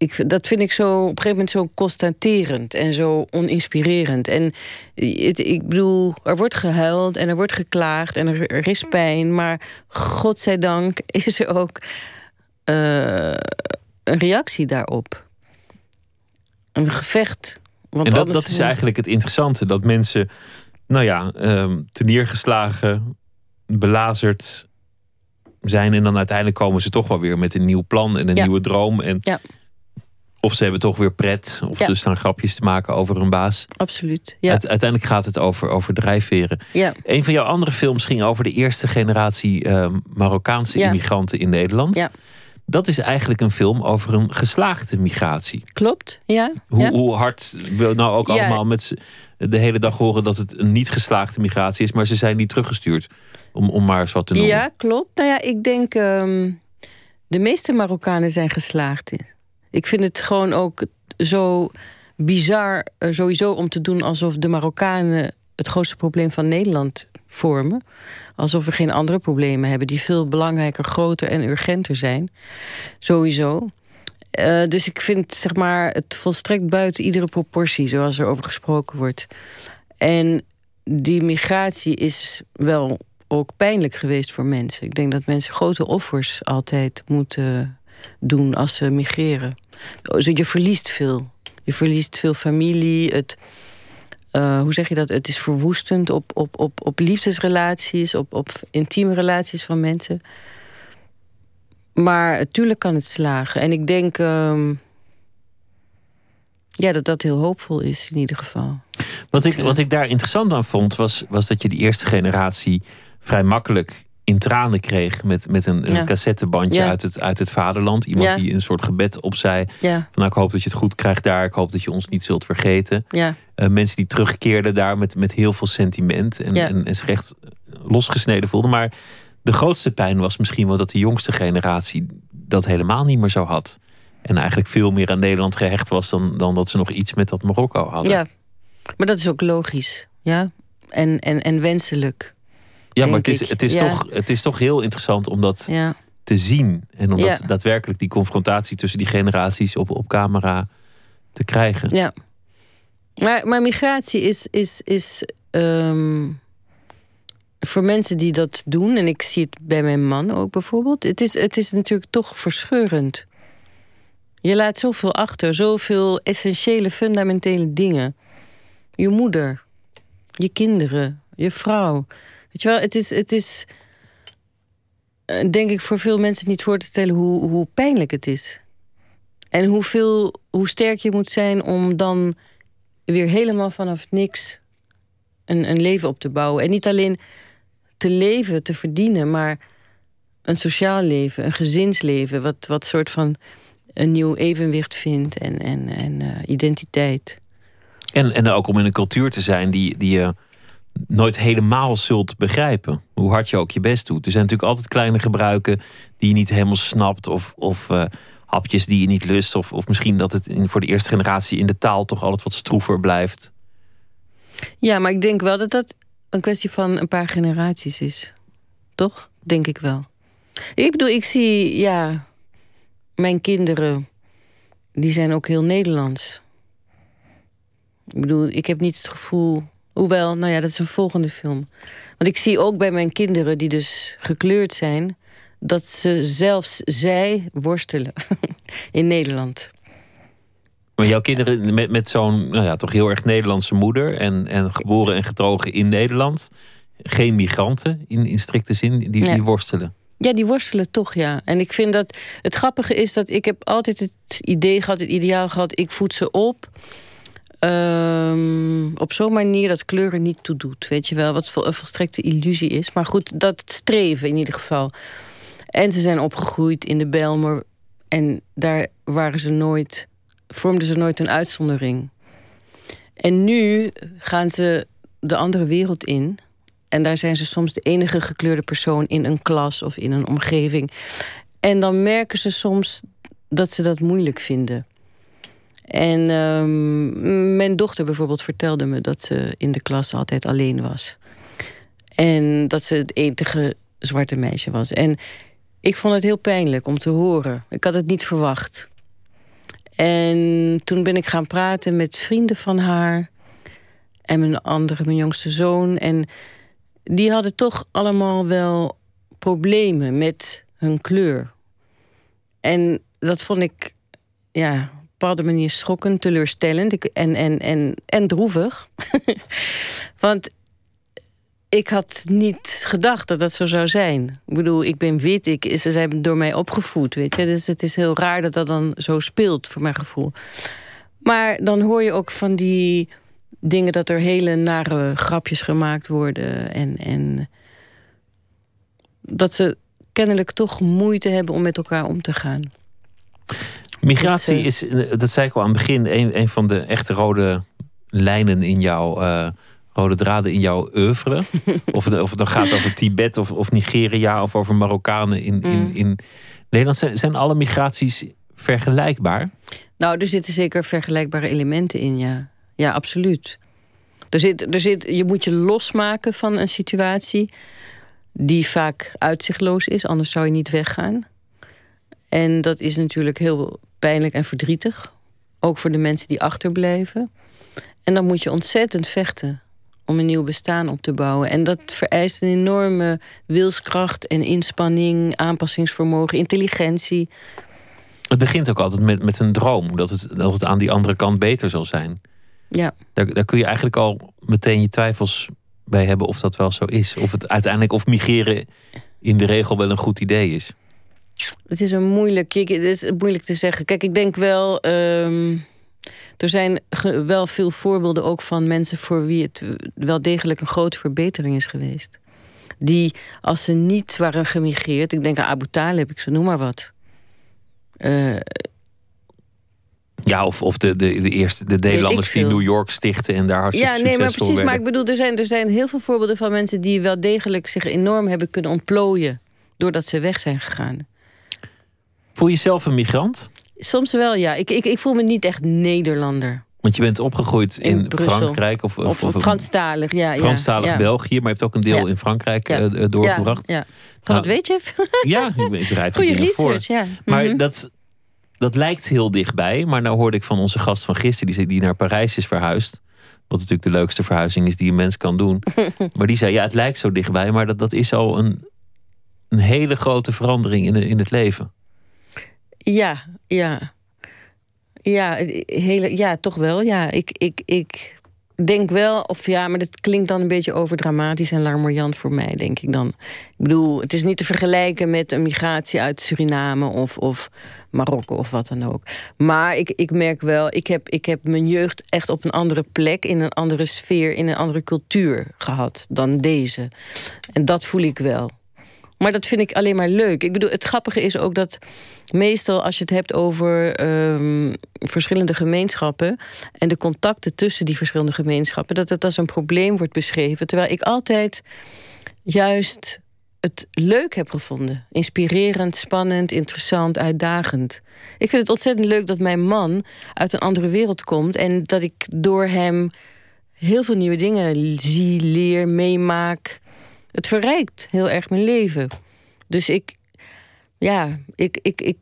ik, dat vind ik zo op een gegeven moment zo constaterend en zo oninspirerend. En het, ik bedoel, er wordt gehuild en er wordt geklaagd en er, er is pijn. Maar godzijdank is er ook eh, een reactie daarop. Een gevecht. Want en dat, dat is eigenlijk het interessante. Dat mensen, nou ja, ehm neergeslagen, belazerd zijn. En dan uiteindelijk komen ze toch wel weer met een nieuw plan en een Ja. nieuwe droom. En Ja. Of ze hebben toch weer pret. Of Ja. ze staan grapjes te maken over hun baas. Absoluut. Ja. Uite- uiteindelijk gaat het over, over drijfveren. ja. Een van jouw andere films ging over de eerste generatie ehm, Marokkaanse Ja. immigranten in Nederland. Ja. Dat is eigenlijk een film over een geslaagde migratie. Klopt, ja. Hoe, ja. hoe hard we nou ook allemaal met de hele dag horen dat het een niet geslaagde migratie is, maar ze zijn niet teruggestuurd. Om, om maar eens wat te noemen. Ja, klopt. Nou ja, ik denk ehm, de meeste Marokkanen zijn geslaagd. in. Ik vind het gewoon ook zo bizar eh, sowieso om te doen alsof de Marokkanen het grootste probleem van Nederland vormen. Alsof we geen andere problemen hebben die veel belangrijker, groter en urgenter zijn. Sowieso. Eh, dus ik vind zeg maar, het volstrekt buiten iedere proportie, zoals er over gesproken wordt. En die migratie is wel ook pijnlijk geweest voor mensen. Ik denk dat mensen grote offers altijd moeten doen als ze migreren. Dus je verliest veel. Je verliest veel familie. Het, eh, hoe zeg je dat? Het is verwoestend op, op, op, op liefdesrelaties, op, op intieme relaties van mensen. Maar natuurlijk kan het slagen. En ik denk ehm, ja, dat dat heel hoopvol is in ieder geval. Wat ik, wat ik daar interessant aan vond, was, was dat je die eerste generatie vrij makkelijk in tranen kreeg met, met een, cassettebandje Ja. uit, het, uit het vaderland. Iemand Ja. die een soort gebed opzei. Ja, Van, nou, ik hoop dat je het goed krijgt daar. Ik hoop dat je ons niet zult vergeten. ja. Eh, mensen die terugkeerden daar met, met heel veel sentiment. En, en, en zich echt losgesneden voelden. Maar de grootste pijn was misschien wel dat de jongste generatie dat helemaal niet meer zo had. En eigenlijk veel meer aan Nederland gehecht was dan, dan dat ze nog iets met dat Marokko hadden. Ja, maar dat is ook logisch. Ja, en, en, en wenselijk. Ja, maar het is, het, is Ja. toch, het is toch heel interessant om dat Ja, te zien. En om dat daadwerkelijk die confrontatie tussen die generaties op, op camera te krijgen. ja. Maar, maar migratie is, is, is ehm, voor mensen die dat doen, en ik zie het bij mijn man ook bijvoorbeeld, het is, het is natuurlijk toch verscheurend. Je laat zoveel achter, zoveel essentiële, fundamentele dingen. Je moeder, je kinderen, je vrouw. Weet je wel, het is, het is eh, denk ik voor veel mensen niet voor te stellen hoe, hoe pijnlijk het is. En hoeveel, hoe sterk je moet zijn om dan weer helemaal vanaf niks een, een leven op te bouwen. En niet alleen te leven, te verdienen, maar een sociaal leven, een gezinsleven, wat, wat soort van een nieuw evenwicht vindt en, en, en eh, identiteit. En, en ook om in een cultuur te zijn die, die je nooit helemaal zult begrijpen. Hoe hard je ook je best doet. Er zijn natuurlijk altijd kleine gebruiken die je niet helemaal snapt. Of, of eh, hapjes die je niet lust. Of, of misschien dat het voor de eerste generatie in de taal toch altijd wat stroever blijft. Ja, maar ik denk wel dat dat een kwestie van een paar generaties is. Toch? Denk ik wel. Ik bedoel, ik zie, ja, mijn kinderen, die zijn ook heel Nederlands. Ik bedoel, ik heb niet het gevoel. Hoewel, nou ja, dat is een volgende film. Want ik zie ook bij mijn kinderen, die dus gekleurd zijn, dat ze zelfs zij worstelen in Nederland. Maar jouw kinderen met, met zo'n nou ja, toch heel erg Nederlandse moeder. En, en geboren en getogen in Nederland. Geen migranten in, in strikte zin. Die, Ja. die worstelen. Ja, die worstelen toch, ja. En ik vind dat het grappige is dat ik heb altijd het idee gehad, het ideaal gehad, ik voed ze op. ehm, op zo'n manier dat kleuren niet toedoet. Weet je wel, wat een volstrekte illusie is. Maar goed, dat streven in ieder geval. En ze zijn opgegroeid in de Belmer. En daar waren ze nooit, vormden ze nooit een uitzondering. En nu gaan ze de andere wereld in. En daar zijn ze soms de enige gekleurde persoon in een klas of in een omgeving. En dan merken ze soms dat ze dat moeilijk vinden. En ehm, mijn dochter bijvoorbeeld vertelde me dat ze in de klas altijd alleen was. En dat ze het enige zwarte meisje was. En ik vond het heel pijnlijk om te horen. Ik had het niet verwacht. En toen ben ik gaan praten met vrienden van haar. En mijn andere, mijn jongste zoon. En die hadden toch allemaal wel problemen met hun kleur. En dat vond ik ja, bepaalde manier schokkend, teleurstellend en, en, en, en droevig. Want ik had niet gedacht dat dat zo zou zijn. Ik bedoel, ik ben wit, ik, ze zijn door mij opgevoed, weet je. Dus het is heel raar dat dat dan zo speelt, voor mijn gevoel. Maar dan hoor je ook van die dingen dat er hele nare grapjes gemaakt worden. En, en dat ze kennelijk toch moeite hebben om met elkaar om te gaan. Migratie dus, is, dat zei ik al aan het begin, een, een van de echte rode lijnen in jouw. Uh, rode draden in jouw oeuvre. of, het, of het dan gaat over Tibet of, of Nigeria of over Marokkanen in, in, mm. in Nederland. Zijn, zijn alle migraties vergelijkbaar? Nou, er zitten zeker vergelijkbare elementen in, ja. Ja, absoluut. Er zit, er zit, je moet je losmaken van een situatie die vaak uitzichtloos is, anders zou je niet weggaan. En dat is natuurlijk heel pijnlijk en verdrietig. Ook voor de mensen die achterblijven. En dan moet je ontzettend vechten om een nieuw bestaan op te bouwen. En dat vereist een enorme wilskracht en inspanning, aanpassingsvermogen, intelligentie. Het begint ook altijd met, met een droom, dat het, dat het aan die andere kant beter zal zijn. Ja. Daar, daar kun je eigenlijk al meteen je twijfels bij hebben of dat wel zo is. Of het uiteindelijk of migreren in de regel wel een goed idee is. Het is een moeilijk, het is moeilijk te zeggen. Kijk, ik denk wel. Ehm, er zijn wel veel voorbeelden ook van mensen voor wie het wel degelijk een grote verbetering is geweest. Die, als ze niet waren gemigreerd, ik denk aan Abu Talib, ik zo noem maar wat. Uh, ja, of, of de, de, de eerste de Nederlanders die New York stichten en daar hartstikke Ja, nee, maar precies. Maar ik bedoel, er zijn, er zijn heel veel voorbeelden van mensen die wel degelijk zich enorm hebben kunnen ontplooien. doordat ze weg zijn gegaan. Voel je jezelf een migrant? Soms wel, ja. Ik, ik, ik voel me niet echt Nederlander. Want je bent opgegroeid in, Frankrijk of, of, of, Franstalig, ja. Franstalig België, maar je hebt ook een deel in Frankrijk ja. uh, doorgebracht. Ja, ja. wat weet je? ja, ik, Goeie research, voor. ja. Maar mhm. dat, dat lijkt heel dichtbij. Maar nou hoorde ik van onze gast van gisteren, die, die naar Parijs is verhuisd. Wat natuurlijk de leukste verhuizing is die een mens kan doen. maar die zei, ja, het lijkt zo dichtbij, maar dat, dat is al een, een hele grote verandering in, in het leven. Ja, ja. Ja, hele, ja, toch wel. Ja, ik, ik, ik denk wel, of ja, maar dat klinkt dan een beetje overdramatisch en larmoyant voor mij, denk ik dan. Ik bedoel, het is niet te vergelijken met een migratie uit Suriname of, of Marokko of wat dan ook. Maar ik, ik merk wel, ik heb, ik heb mijn jeugd echt op een andere plek, in een andere sfeer, in een andere cultuur gehad dan deze. En dat voel ik wel. Maar dat vind ik alleen maar leuk. Ik bedoel, het grappige is ook dat meestal als je het hebt over ehm, verschillende gemeenschappen en de contacten tussen die verschillende gemeenschappen, dat het als een probleem wordt beschreven. Terwijl ik altijd juist het leuk heb gevonden. Inspirerend, spannend, interessant, uitdagend. Ik vind het ontzettend leuk dat mijn man uit een andere wereld komt en dat ik door hem heel veel nieuwe dingen zie, leer, meemaak. Het verrijkt heel erg mijn leven. Dus ik, ja, ik, ik, ik,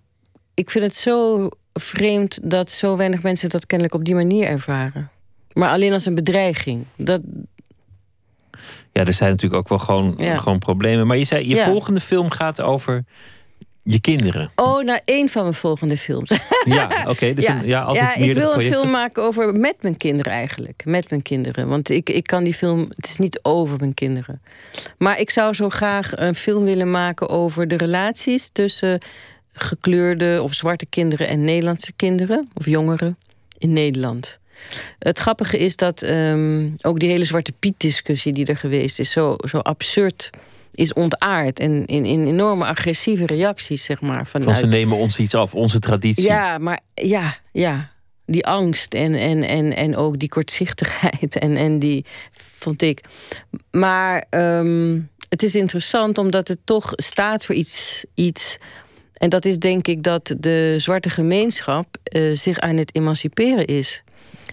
ik vind het zo vreemd dat zo weinig mensen dat kennelijk op die manier ervaren. Maar alleen als een bedreiging. Dat... Ja, er zijn natuurlijk ook wel gewoon, gewoon problemen. Maar je zei, je volgende film gaat over je kinderen. Oh, naar één van mijn volgende films. Ja, oké. dus ja. ja, altijd ja ik wil een film maken over met mijn kinderen eigenlijk. Met mijn kinderen. Want ik, ik kan die film... Het is niet over mijn kinderen. Maar ik zou zo graag een film willen maken over de relaties... tussen gekleurde of zwarte kinderen en Nederlandse kinderen. Of jongeren in Nederland. Het grappige is dat um, ook die hele Zwarte Piet-discussie die er geweest is... zo, zo absurd is ontaard. En in, in enorme agressieve reacties, zeg maar. Vanuit... Van ze nemen ons iets af, onze traditie. Ja, maar ja, ja. Die angst en, en, en, en ook die kortzichtigheid. En, en die, vond ik. Maar um, het is interessant omdat het toch staat voor iets... iets en dat is denk ik dat de zwarte gemeenschap uh, zich aan het emanciperen is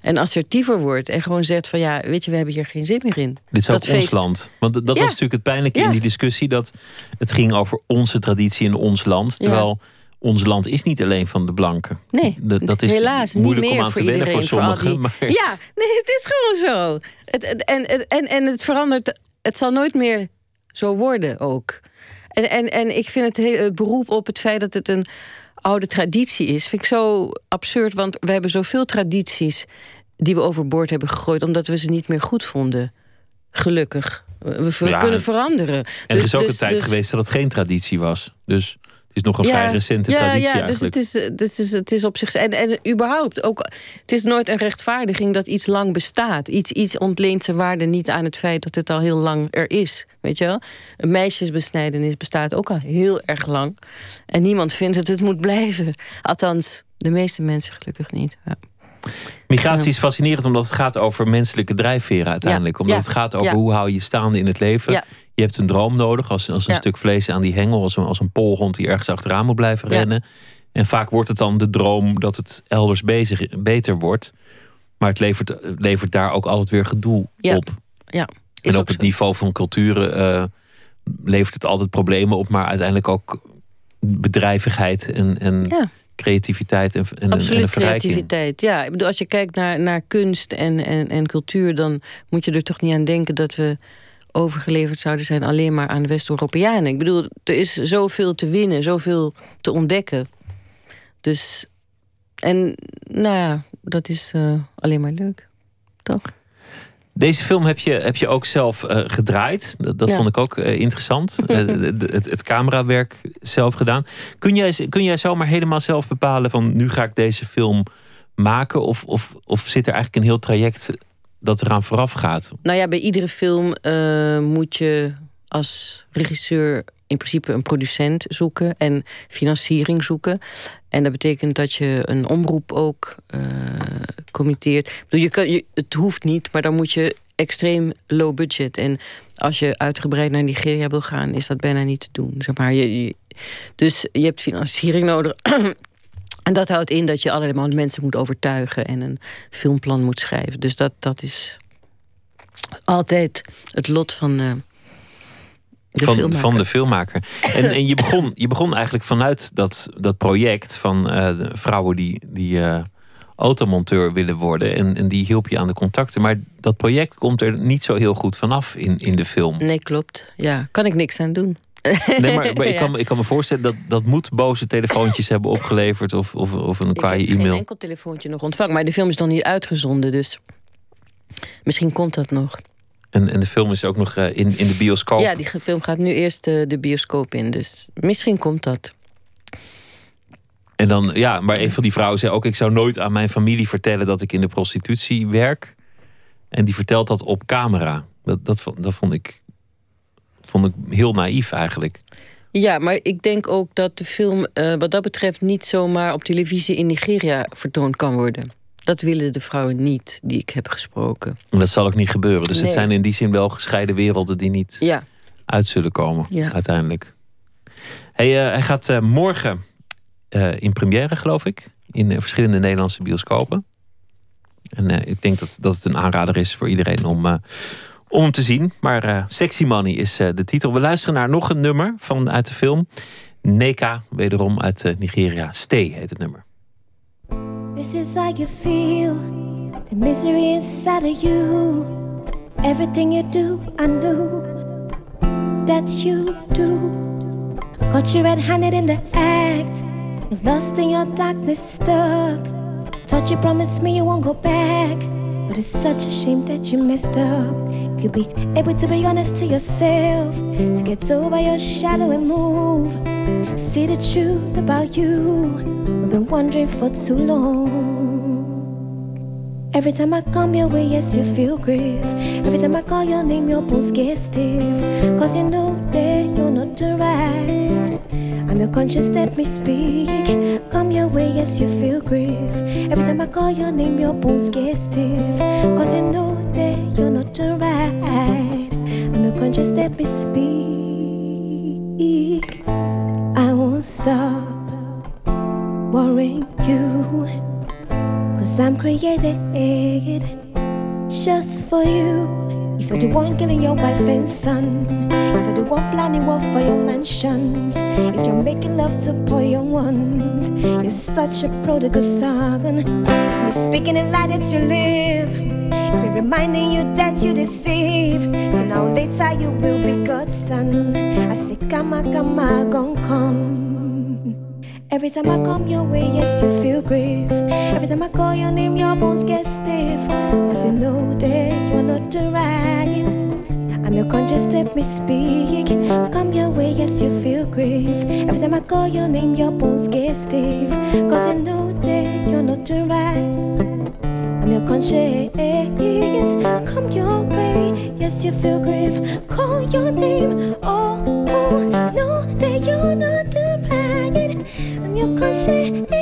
en assertiever wordt. En gewoon zegt van ja, weet je, we hebben hier geen zin meer in. Dit is ook ons land. Want dat was natuurlijk het pijnlijke in die discussie. Dat het ging over onze traditie in ons land. Terwijl ons land is niet alleen van de blanken. Nee, dat, is helaas moeilijk niet meer om aan te wennen voor sommigen. Maar... Ja, nee, het is gewoon zo. Het, en, en, en het verandert. Het zal nooit meer zo worden ook. En, en, en ik vind het, heel, het beroep op het feit dat het een oude traditie is, vind ik zo absurd. Want we hebben zoveel tradities die we overboord hebben gegooid omdat we ze niet meer goed vonden. Gelukkig. We, kunnen veranderen. En er is dus- ook dus, een tijd dus- geweest dat het geen traditie was. Dus is nog een vrij recente ja, traditie ja, dus eigenlijk. het is, het is, het is op zich... En, en überhaupt, ook, het is nooit een rechtvaardiging dat iets lang bestaat. Iets, iets ontleent zijn waarde niet aan het feit dat het al heel lang er is. Weet je wel? Een meisjesbesnijdenis bestaat ook al heel erg lang. En niemand vindt dat het moet blijven. Althans, de meeste mensen gelukkig niet. Ja. Migratie is fascinerend omdat het gaat over menselijke drijfveren uiteindelijk. Ja, Omdat ja, het gaat over ja. hoe hou je staande in het leven. Je hebt een droom nodig als, als een stuk vlees aan die hengel. Als een, als een polhond die ergens achteraan moet blijven rennen. En vaak wordt het dan de droom dat het elders bezig, beter wordt. Maar het levert, levert daar ook altijd weer gedoe op. Ja, is En op het zo. niveau van culturen eh, levert het altijd problemen op. Maar uiteindelijk ook bedrijvigheid en, en. Creativiteit en, en, Absoluut verrijking. creativiteit. Ja, ik bedoel, als je kijkt naar, naar kunst en, en, en cultuur, dan moet je er toch niet aan denken dat we overgeleverd zouden zijn alleen maar aan de West-Europeanen. Ik bedoel, er is zoveel te winnen, zoveel te ontdekken. Dus, en nou ja, dat is eh, alleen maar leuk. Toch? Deze film heb je, heb je ook zelf eh, gedraaid. Dat, dat Ja. vond ik ook eh, interessant. Eh, het, het camerawerk zelf gedaan. Kun jij, kun jij zomaar helemaal zelf bepalen van nu ga ik deze film maken? Of, of, of zit er eigenlijk een heel traject dat eraan vooraf gaat? Nou ja, bij iedere film moet je als regisseur in principe een producent zoeken en financiering zoeken. En dat betekent dat je een omroep ook eh committeert. Ik bedoel, je kan, je, het hoeft niet, maar dan moet je extreem low budget. En als je uitgebreid naar Nigeria wil gaan, is dat bijna niet te doen. Zeg maar. je, je- dus je hebt financiering nodig. En dat houdt in dat je allemaal mensen moet overtuigen en een filmplan moet schrijven. Dus dat, dat is altijd het lot van eh, de van, filmmaker. van de filmmaker. En, en je, begon, je begon eigenlijk vanuit dat, dat project van eh, vrouwen die, die eh, automonteur willen worden. En, en die hielp je aan de contacten. Maar dat project komt er niet zo heel goed vanaf in, in de film. Nee, klopt. Ja, kan ik niks aan doen. Nee, maar, maar ik, kan, me- ik kan me voorstellen dat dat moet boze telefoontjes hebben opgeleverd. Of, of, of een Ik heb kwaaie geen e-mail. enkel telefoontje nog ontvangen. Maar de film is nog niet uitgezonden, dus misschien komt dat nog. En, en de film is ook nog eh, in, in de bioscoop. Ja, die film gaat nu eerst de bioscoop in, dus misschien komt dat. En dan, ja, maar een van die vrouwen zei ook: Ik zou nooit aan mijn familie vertellen dat ik in de prostitutie werk. En die vertelt dat op camera. Dat, dat, vond- dat vond, ik, vond ik heel naïef eigenlijk. Ja, maar ik denk ook dat de film eh, wat dat betreft niet zomaar op televisie in Nigeria vertoond kan worden. Dat willen de vrouwen niet die ik heb gesproken. En dat zal ook niet gebeuren. Dus het zijn in die zin wel gescheiden werelden die niet Ja, uit zullen komen Ja. uiteindelijk. Hey, eh, hij gaat eh, morgen eh, in première, geloof ik. In verschillende Nederlandse bioscopen. En ik denk dat, dat het een aanrader is voor iedereen om, om hem te zien. Maar Sexy Money is de titel. We luisteren naar nog een nummer van, uit de film. Neka, wederom uit Nigeria. Stay heet het nummer. This is how you feel, the misery inside of you. Everything you do, I knew that you do. Caught you red handed in the act, you're lost in your darkness, stuck. Thought you promised me you won't go back, but it's such a shame that you messed up. If you be able to be honest to yourself, to get over your shadow and move. See the truth about you. I've been wondering for too long. Every time I come your way, yes, you feel grief. Every time I call your name, your bones get stiff. Cause you know that you're not the right. I'm your conscience, let me speak. Come your way, yes, you feel grief. Every time I call your name, your bones get stiff. Cause you know that you're not the right. I'm your conscience, let me speak. Stop worrying you. Cause I'm created just for you. If you're the one killing your wife and son, if you're the one planning war for your mansions, if you're making love to poor young ones, you're such a prodigal son. If me speaking a lie that you live, it's me reminding you that you deceive. So now later you will be God's son. I say, come come gon' come. Every time I come your way, yes, you feel grief. Every time I call your name, your bones get stiff. Cause you know that you're not right. I'm your conscious, let me speak. Come your way, yes, you feel grief. Every time I call your name, your bones get stiff. Cause you know that you're not right. I'm your conscience. Come your way, yes, you feel grief. Call your name, oh, oh, know that you're not Cause it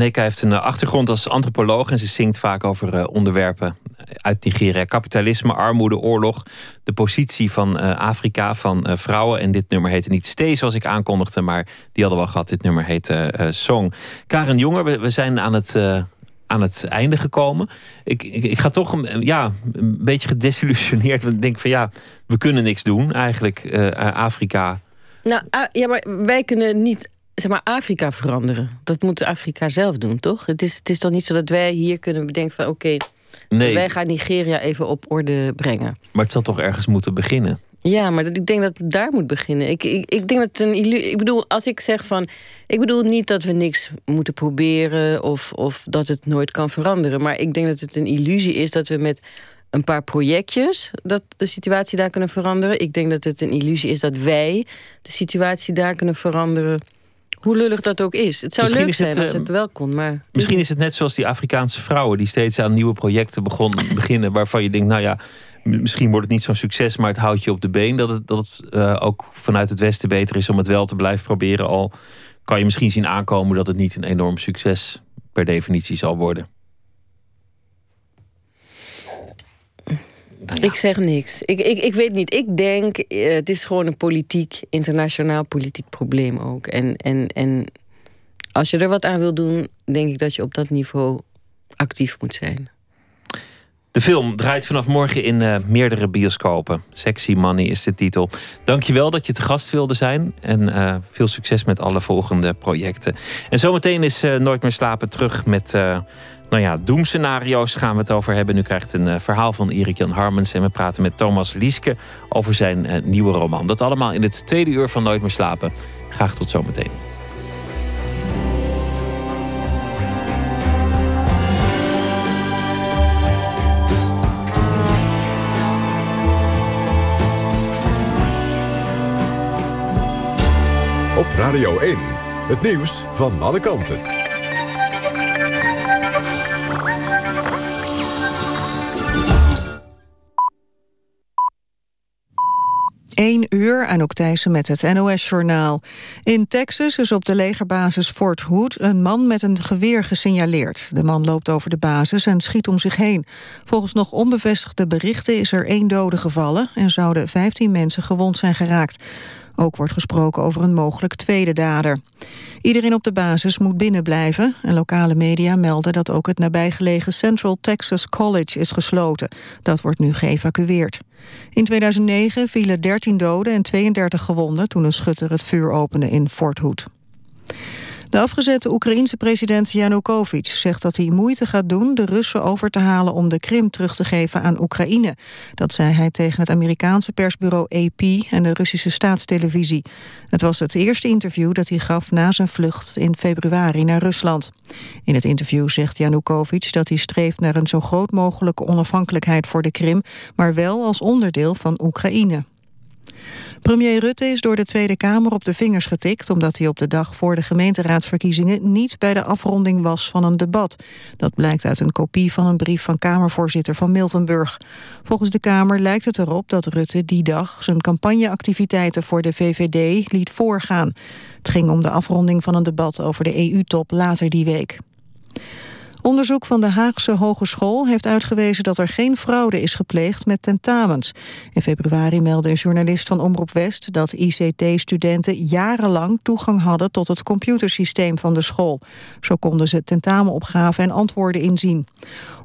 Neka. En Neka heeft een eh, achtergrond als antropoloog en ze zingt vaak over eh, onderwerpen uit Nigeria. Kapitalisme, armoede, oorlog, de positie van eh, Afrika, van vrouwen. En dit nummer heette niet Stay zoals ik aankondigde, maar die hadden we al gehad. Dit nummer heet eh, Song. Karen Jonger, we, zijn aan het, aan het einde gekomen. Ik, ik, ik ga toch een, ja, een beetje gedesillusioneerd. Want ik denk van ja, we kunnen niks doen eigenlijk. Afrika. Nou, ah, ja, maar wij kunnen niet zeg maar, Afrika veranderen. Dat moet Afrika zelf doen, toch? Het is, het is toch niet zo dat wij hier kunnen bedenken van... oké, Nee, wij gaan Nigeria even op orde brengen. maar het zal toch ergens moeten beginnen. Ja, maar dat, ik denk dat het daar moet beginnen. Ik, ik, ik denk dat het een illusie. Ik bedoel, als ik zeg van. Ik bedoel niet dat we niks moeten proberen of, of dat het nooit kan veranderen. Maar ik denk dat het een illusie is dat we met een paar projectjes dat de situatie daar kunnen veranderen. Ik denk dat het een illusie is dat wij de situatie daar kunnen veranderen. Hoe lullig dat ook is. Het zou Misschien leuk het, zijn als eh, het wel kon, maar... Misschien is het net zoals die Afrikaanse vrouwen die steeds aan nieuwe projecten begon, beginnen. Waarvan je denkt, nou ja, misschien wordt het niet zo'n succes, maar het houdt je op de been. Dat het, dat het eh, ook vanuit het Westen beter is om het wel te blijven proberen. Al kan je misschien zien aankomen dat het niet een enorm succes per definitie zal worden. Nou ja. Ik zeg niks. Ik, ik, ik weet niet. Ik denk, eh, het is gewoon een politiek, internationaal politiek probleem ook. En, en, en als je er wat aan wil doen, denk ik dat je op dat niveau actief moet zijn. De film draait vanaf morgen in eh, meerdere bioscopen. Sexy Money is de titel. Dankjewel dat je te gast wilde zijn. En eh, veel succes met alle volgende projecten. En zometeen is Nooit meer slapen terug met... nou ja, doemscenario's gaan we het over hebben. Nu krijgt een eh, verhaal van Erik Jan Harmens. En we praten met Thomas Lieske over zijn eh, nieuwe roman. Dat allemaal in het tweede uur van Nooit meer slapen. Graag tot zometeen. Op Radio 1. Het nieuws van alle kanten. 1 uur, Anouk Thijssen met het NOS-journaal. In Texas is op de legerbasis Fort Hood een man met een geweer gesignaleerd. De man loopt over de basis en schiet om zich heen. Volgens nog onbevestigde berichten is er één dode gevallen... en zouden 15 mensen gewond zijn geraakt. Ook wordt gesproken over een mogelijk tweede dader. Iedereen op de basis moet binnenblijven. En lokale media melden dat ook het nabijgelegen Central Texas College is gesloten. Dat wordt nu geëvacueerd. In 2009 vielen 13 doden en 32 gewonden toen een schutter het vuur opende in Fort Hood. De afgezette Oekraïense president Yanukovych zegt dat hij moeite gaat doen de Russen over te halen om de Krim terug te geven aan Oekraïne. Dat zei hij tegen het Amerikaanse persbureau AP en de Russische staatstelevisie. Het was het eerste interview dat hij gaf na zijn vlucht in februari naar Rusland. In het interview zegt Yanukovych dat hij streeft naar een zo groot mogelijke onafhankelijkheid voor de Krim, maar wel als onderdeel van Oekraïne. Premier Rutte is door de Tweede Kamer op de vingers getikt... omdat hij op de dag voor de gemeenteraadsverkiezingen... niet bij de afronding was van een debat. Dat blijkt uit een kopie van een brief van Kamervoorzitter van Miltenburg. Volgens de Kamer lijkt het erop dat Rutte die dag... zijn campagneactiviteiten voor de VVD liet voorgaan. Het ging om de afronding van een debat over de EU-top later die week. Onderzoek van de Haagse Hogeschool heeft uitgewezen dat er geen fraude is gepleegd met tentamens. In februari meldde een journalist van Omroep West dat ICT-studenten jarenlang toegang hadden tot het computersysteem van de school. Zo konden ze tentamenopgaven en antwoorden inzien.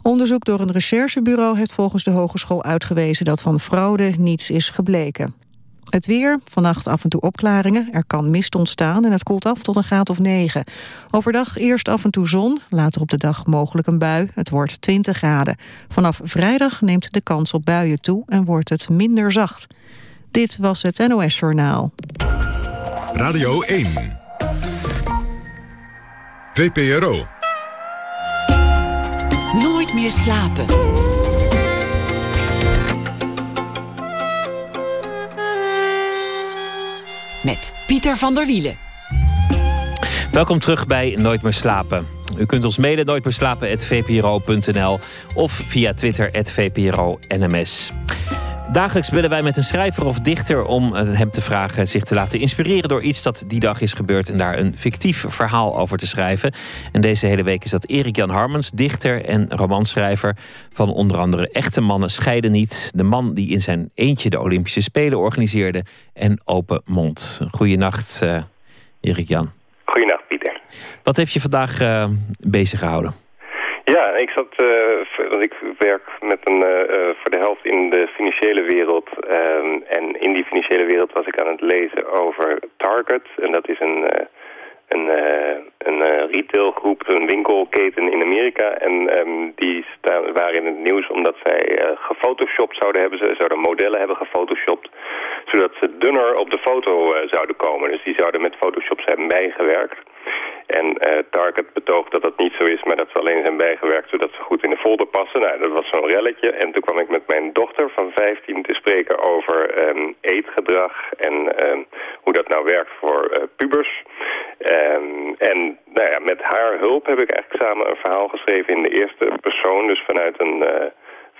Onderzoek door een recherchebureau heeft volgens de hogeschool uitgewezen dat van fraude niets is gebleken. Het weer, vannacht af en toe opklaringen. Er kan mist ontstaan en het koelt af tot een graad of 9. Overdag eerst af en toe zon, later op de dag mogelijk een bui. Het wordt 20 graden. Vanaf vrijdag neemt de kans op buien toe en wordt het minder zacht. Dit was het NOS Journaal. Radio 1. VPRO. Nooit meer slapen. Met Pieter van der Wielen. Welkom terug bij Nooit meer slapen. U kunt ons mailen nooitmeerslapen.vpro.nl of via Twitter @vpro_nms. Dagelijks bellen wij met een schrijver of dichter om eh, hem te vragen zich te laten inspireren door iets dat die dag is gebeurd en daar een fictief verhaal over te schrijven. En deze hele week is dat Erik Jan Harmens, dichter en romanschrijver van onder andere Echte Mannen Scheiden Niet. De man die in zijn eentje de Olympische Spelen organiseerde en Open Mond. Goeienacht, uh, Erik Jan. Goeienacht, Pieter. Wat heeft je vandaag uh, bezig gehouden? Ja, ik zat, uh, ik werk met een, uh, voor de helft in de financiële wereld. Um, en in die financiële wereld was ik aan het lezen over Target. En dat is een, uh, een, een retailgroep, een winkelketen in Amerika. En um, die staan, waren in het nieuws omdat zij gefotoshopt zouden hebben. Ze zouden modellen hebben gefotoshopt. Zodat ze dunner op de foto zouden komen. Dus die zouden met Photoshop zijn bijgewerkt. En uh, Target betoogt dat dat niet zo is, maar dat ze alleen zijn bijgewerkt zodat ze goed in de folder passen. Nou, dat was zo'n relletje. En toen kwam ik met mijn dochter van 15 te spreken over um, eetgedrag en um, hoe dat nou werkt voor uh, pubers. Um, en nou ja, met haar hulp heb ik eigenlijk samen een verhaal geschreven in de eerste persoon. Dus vanuit een... Uh,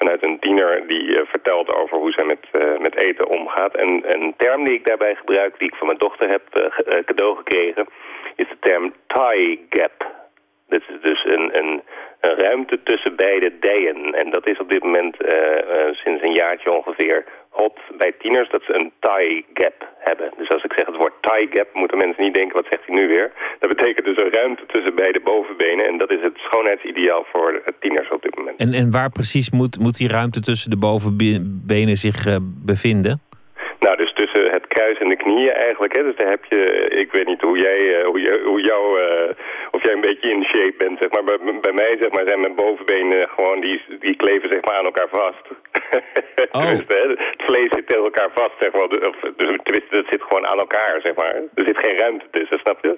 vanuit een tiener die uh, vertelt over hoe zij met, uh, met eten omgaat. En een term die ik daarbij gebruik, die ik van mijn dochter heb uh, cadeau gekregen, is de term tie gap. Dat is dus een, een, een ruimte tussen beide dijen. En dat is op dit moment sinds een jaartje ongeveer hot bij tieners dat ze een tie gap hebben. Dus als ik zeg het woord tie gap, moeten mensen niet denken, wat zegt hij nu weer? Dat betekent dus een ruimte tussen beide bovenbenen. En dat is het schoonheidsideaal voor tieners op dit moment. En, en waar precies moet, moet die ruimte tussen de bovenbenen zich uh, bevinden? Nou, dus tussen het kruis en de knieën eigenlijk. Hè. Dus daar heb je, ik weet niet hoe jij, uh, hoe, je, hoe jou, uh, of jij een beetje in shape bent, zeg maar. Bij, bij mij, zeg maar, zijn mijn bovenbenen gewoon, die, die kleven zeg maar aan elkaar vast. Oh. hè. Het vlees zit tegen elkaar vast, zeg maar. Of, dus, tenminste, dat zit gewoon aan elkaar, zeg maar. Er zit geen ruimte tussen, snap je?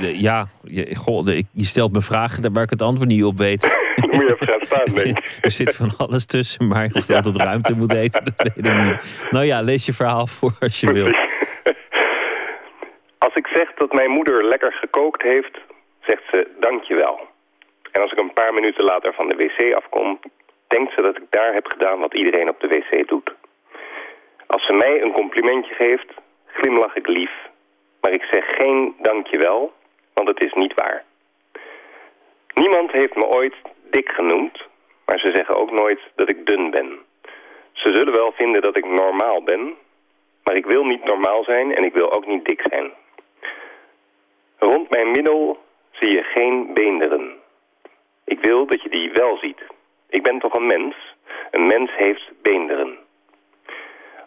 De, ja, je, goh, de, je stelt me vragen waar ik het antwoord niet op weet. Dan moet je even gaan staan, denk ik. er zit van alles tussen, maar of je altijd ruimte moet eten, dat weet ik niet. Nou ja, lees je verhaal voor als je wil. Als ik zeg dat mijn moeder lekker gekookt heeft, zegt ze dankjewel. En als ik een paar minuten later van de wc afkom, denkt ze dat ik daar heb gedaan wat iedereen op de wc doet. Als ze mij een complimentje geeft, glimlach ik lief. Maar ik zeg geen dankjewel, want het is niet waar. Niemand heeft me ooit dik genoemd, maar ze zeggen ook nooit dat ik dun ben. Ze zullen wel vinden dat ik normaal ben, maar ik wil niet normaal zijn en ik wil ook niet dik zijn. Rond mijn middel zie je geen beenderen. Ik wil dat je die wel ziet. Ik ben toch een mens? Een mens heeft beenderen.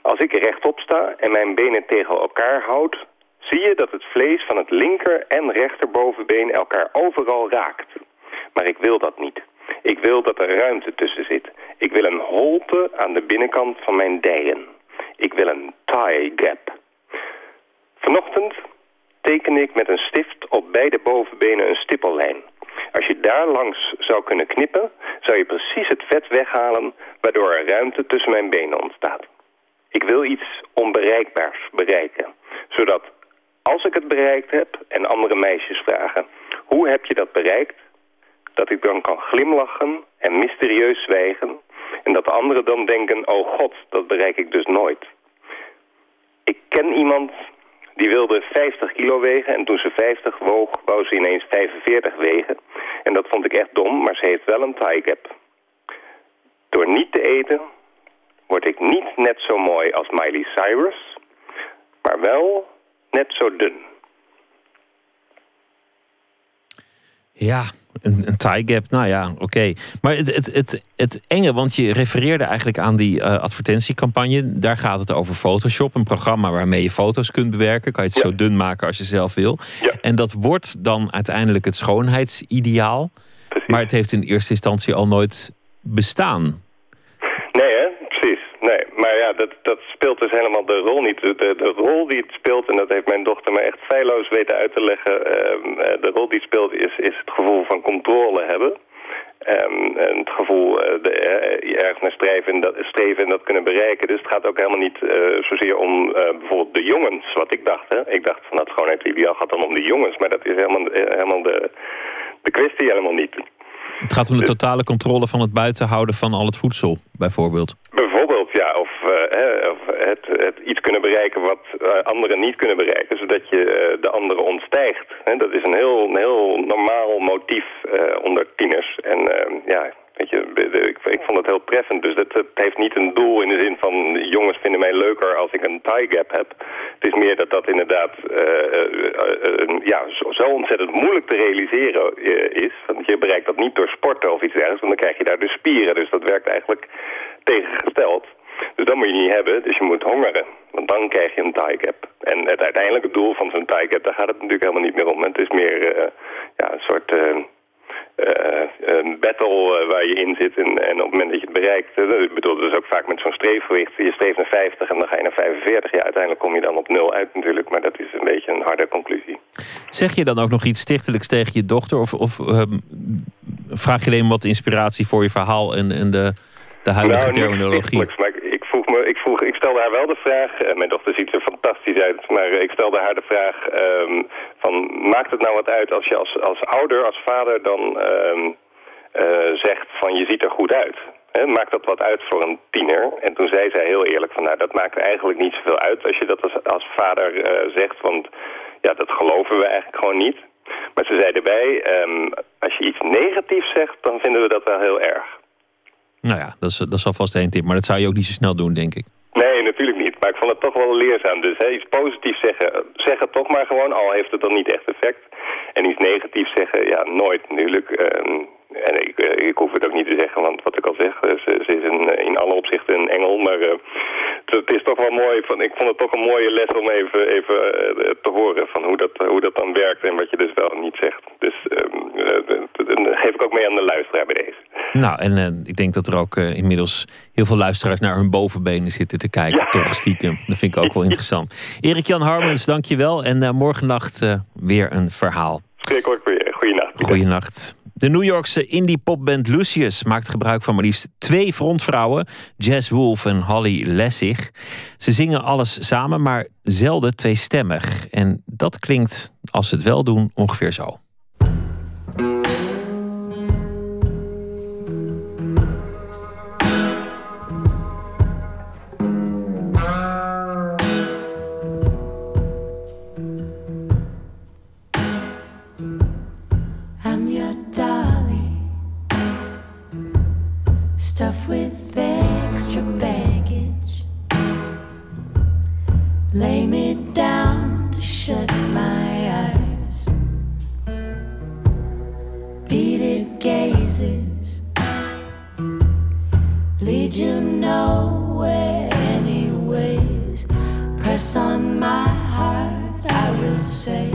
Als ik rechtop sta en mijn benen tegen elkaar houd, zie je dat het vlees van het linker en rechterbovenbeen elkaar overal raakt. Maar ik wil dat niet. Ik wil dat er ruimte tussen zit. Ik wil een holte aan de binnenkant van mijn dijen. Ik wil een thigh gap. Vanochtend teken ik met een stift op beide bovenbenen een stippellijn. Als je daar langs zou kunnen knippen, zou je precies het vet weghalen... waardoor er ruimte tussen mijn benen ontstaat. Ik wil iets onbereikbaars bereiken. Zodat als ik het bereikt heb en andere meisjes vragen... hoe heb je dat bereikt? Dat ik dan kan glimlachen en mysterieus zwijgen... en dat de anderen dan denken... oh god, dat bereik ik dus nooit. Ik ken iemand die wilde 50 kilo wegen en toen ze 50 woog, wou ze ineens 45 wegen. En dat vond ik echt dom, maar ze heeft wel een thigh gap. Door niet te eten word ik niet net zo mooi als Miley Cyrus, maar wel net zo dun. Ja, een, een tie gap, nou ja, oké. Maar het, het, het, het enge, want je refereerde eigenlijk aan die uh, advertentiecampagne. Daar gaat het over Photoshop, een programma waarmee je foto's kunt bewerken. Kan je het zo dun maken als je zelf wil. Ja. En dat wordt dan uiteindelijk het schoonheidsideaal. Precies. Maar het heeft in eerste instantie al nooit bestaan. Nee, hè? Precies. Nee, maar ja, dat, dat speelt dus helemaal de rol niet. De, de, de rol die het speelt, en dat heeft mijn dochter me echt feilloos weten uit te leggen... ehm, eh, de rol die het speelt is, is het gevoel van controle hebben... Ehm, en het gevoel eh, de, eh, ergens naar streven en, dat, streven en dat kunnen bereiken. Dus het gaat ook helemaal niet zozeer om bijvoorbeeld de jongens, wat ik dacht. Hè? Ik dacht van dat schoonheidsideaal gaat dan om de jongens, maar dat is helemaal, helemaal de, de kwestie helemaal niet. Het gaat om de totale controle van het buitenhouden van al het voedsel, bijvoorbeeld. Bijvoorbeeld, ja, of, eh, hè, of het, iets kunnen bereiken wat eh, anderen niet kunnen bereiken, zodat je eh, de anderen ontstijgt. Dat is een heel, heel normaal motief eh, onder tieners. En eh, ja, weet je, ik, vond het heel treffend. Dus het heeft niet een doel in de zin van jongens vinden mij leuker als ik een tie gap heb. Het is meer dat dat inderdaad ja, zo, zo ontzettend moeilijk te realiseren is. Want je bereikt dat niet door sporten of iets dergelijks, want dan krijg je daar dus spieren. Dus dat werkt eigenlijk tegengesteld. Dus dat moet je niet hebben, dus je moet hongeren. Want dan krijg je een tie gap. En het uiteindelijke doel van zo'n tie gap, daar gaat het natuurlijk helemaal niet meer om. Het is meer eh, ja, een soort eh, eh, battle waar je in zit. En, en op het moment dat je het bereikt, ik bedoel, dat is ook vaak met zo'n streefgewicht. Je streeft naar 50 en dan ga je naar 45. Ja, uiteindelijk kom je dan op nul uit natuurlijk. Maar dat is een beetje een harde conclusie. Zeg je dan ook nog iets stichtelijks tegen je dochter? Of, of ehm, vraag je alleen wat inspiratie voor je verhaal en, en de, de huidige nou, terminologie? maar ik, ik, vroeg, ik stelde haar wel de vraag, eh, mijn dochter ziet er fantastisch uit, maar ik stelde haar de vraag ehm, van, maakt het nou wat uit als je als, als ouder, als vader dan ehm, eh, zegt van je ziet er goed uit? Hè, maakt dat wat uit voor een tiener? En toen zei zij heel eerlijk van, nou dat maakt eigenlijk niet zoveel uit als je dat als, als vader eh, zegt, want ja, dat geloven we eigenlijk gewoon niet. Maar ze zei erbij, ehm, als je iets negatiefs zegt, dan vinden we dat wel heel erg. Nou ja, dat is, dat is alvast één tip. Maar dat zou je ook niet zo snel doen, denk ik. Nee, natuurlijk niet. Maar ik vond het toch wel leerzaam. Dus hè, iets positiefs zeggen, zeg het toch maar gewoon, al heeft het dan niet echt effect. En iets negatiefs zeggen, ja, nooit natuurlijk. Ehm, en ik, eh, ik hoef het ook niet te zeggen, want wat ik al zeg, eh, ze, ze is een, eh, in alle opzichten een engel. Maar het, is toch wel mooi, van, ik vond het toch een mooie les om even, even te horen van hoe dat, hoe dat dan werkt en wat je dus wel niet zegt. Dus ehm, eh, dat- geef ik ook mee aan de luisteraar bij deze. Nou, en ik denk dat er ook inmiddels heel veel luisteraars naar hun bovenbenen zitten te kijken. Ja. Toch stiekem. Dat vind ik ook wel interessant. Erik-Jan Harmens, dank je wel. En morgennacht eh, weer een verhaal. Spreek ook weer. Goeienacht. Goeienacht. De New Yorkse indie popband Lucius maakt gebruik van maar liefst twee frontvrouwen, Jazz Wolf en Holly Lessig. Ze zingen alles samen, maar zelden tweestemmig. En dat klinkt, als ze het wel doen, ongeveer zo. Lead you nowhere, anyways. Press on my heart, I will. say.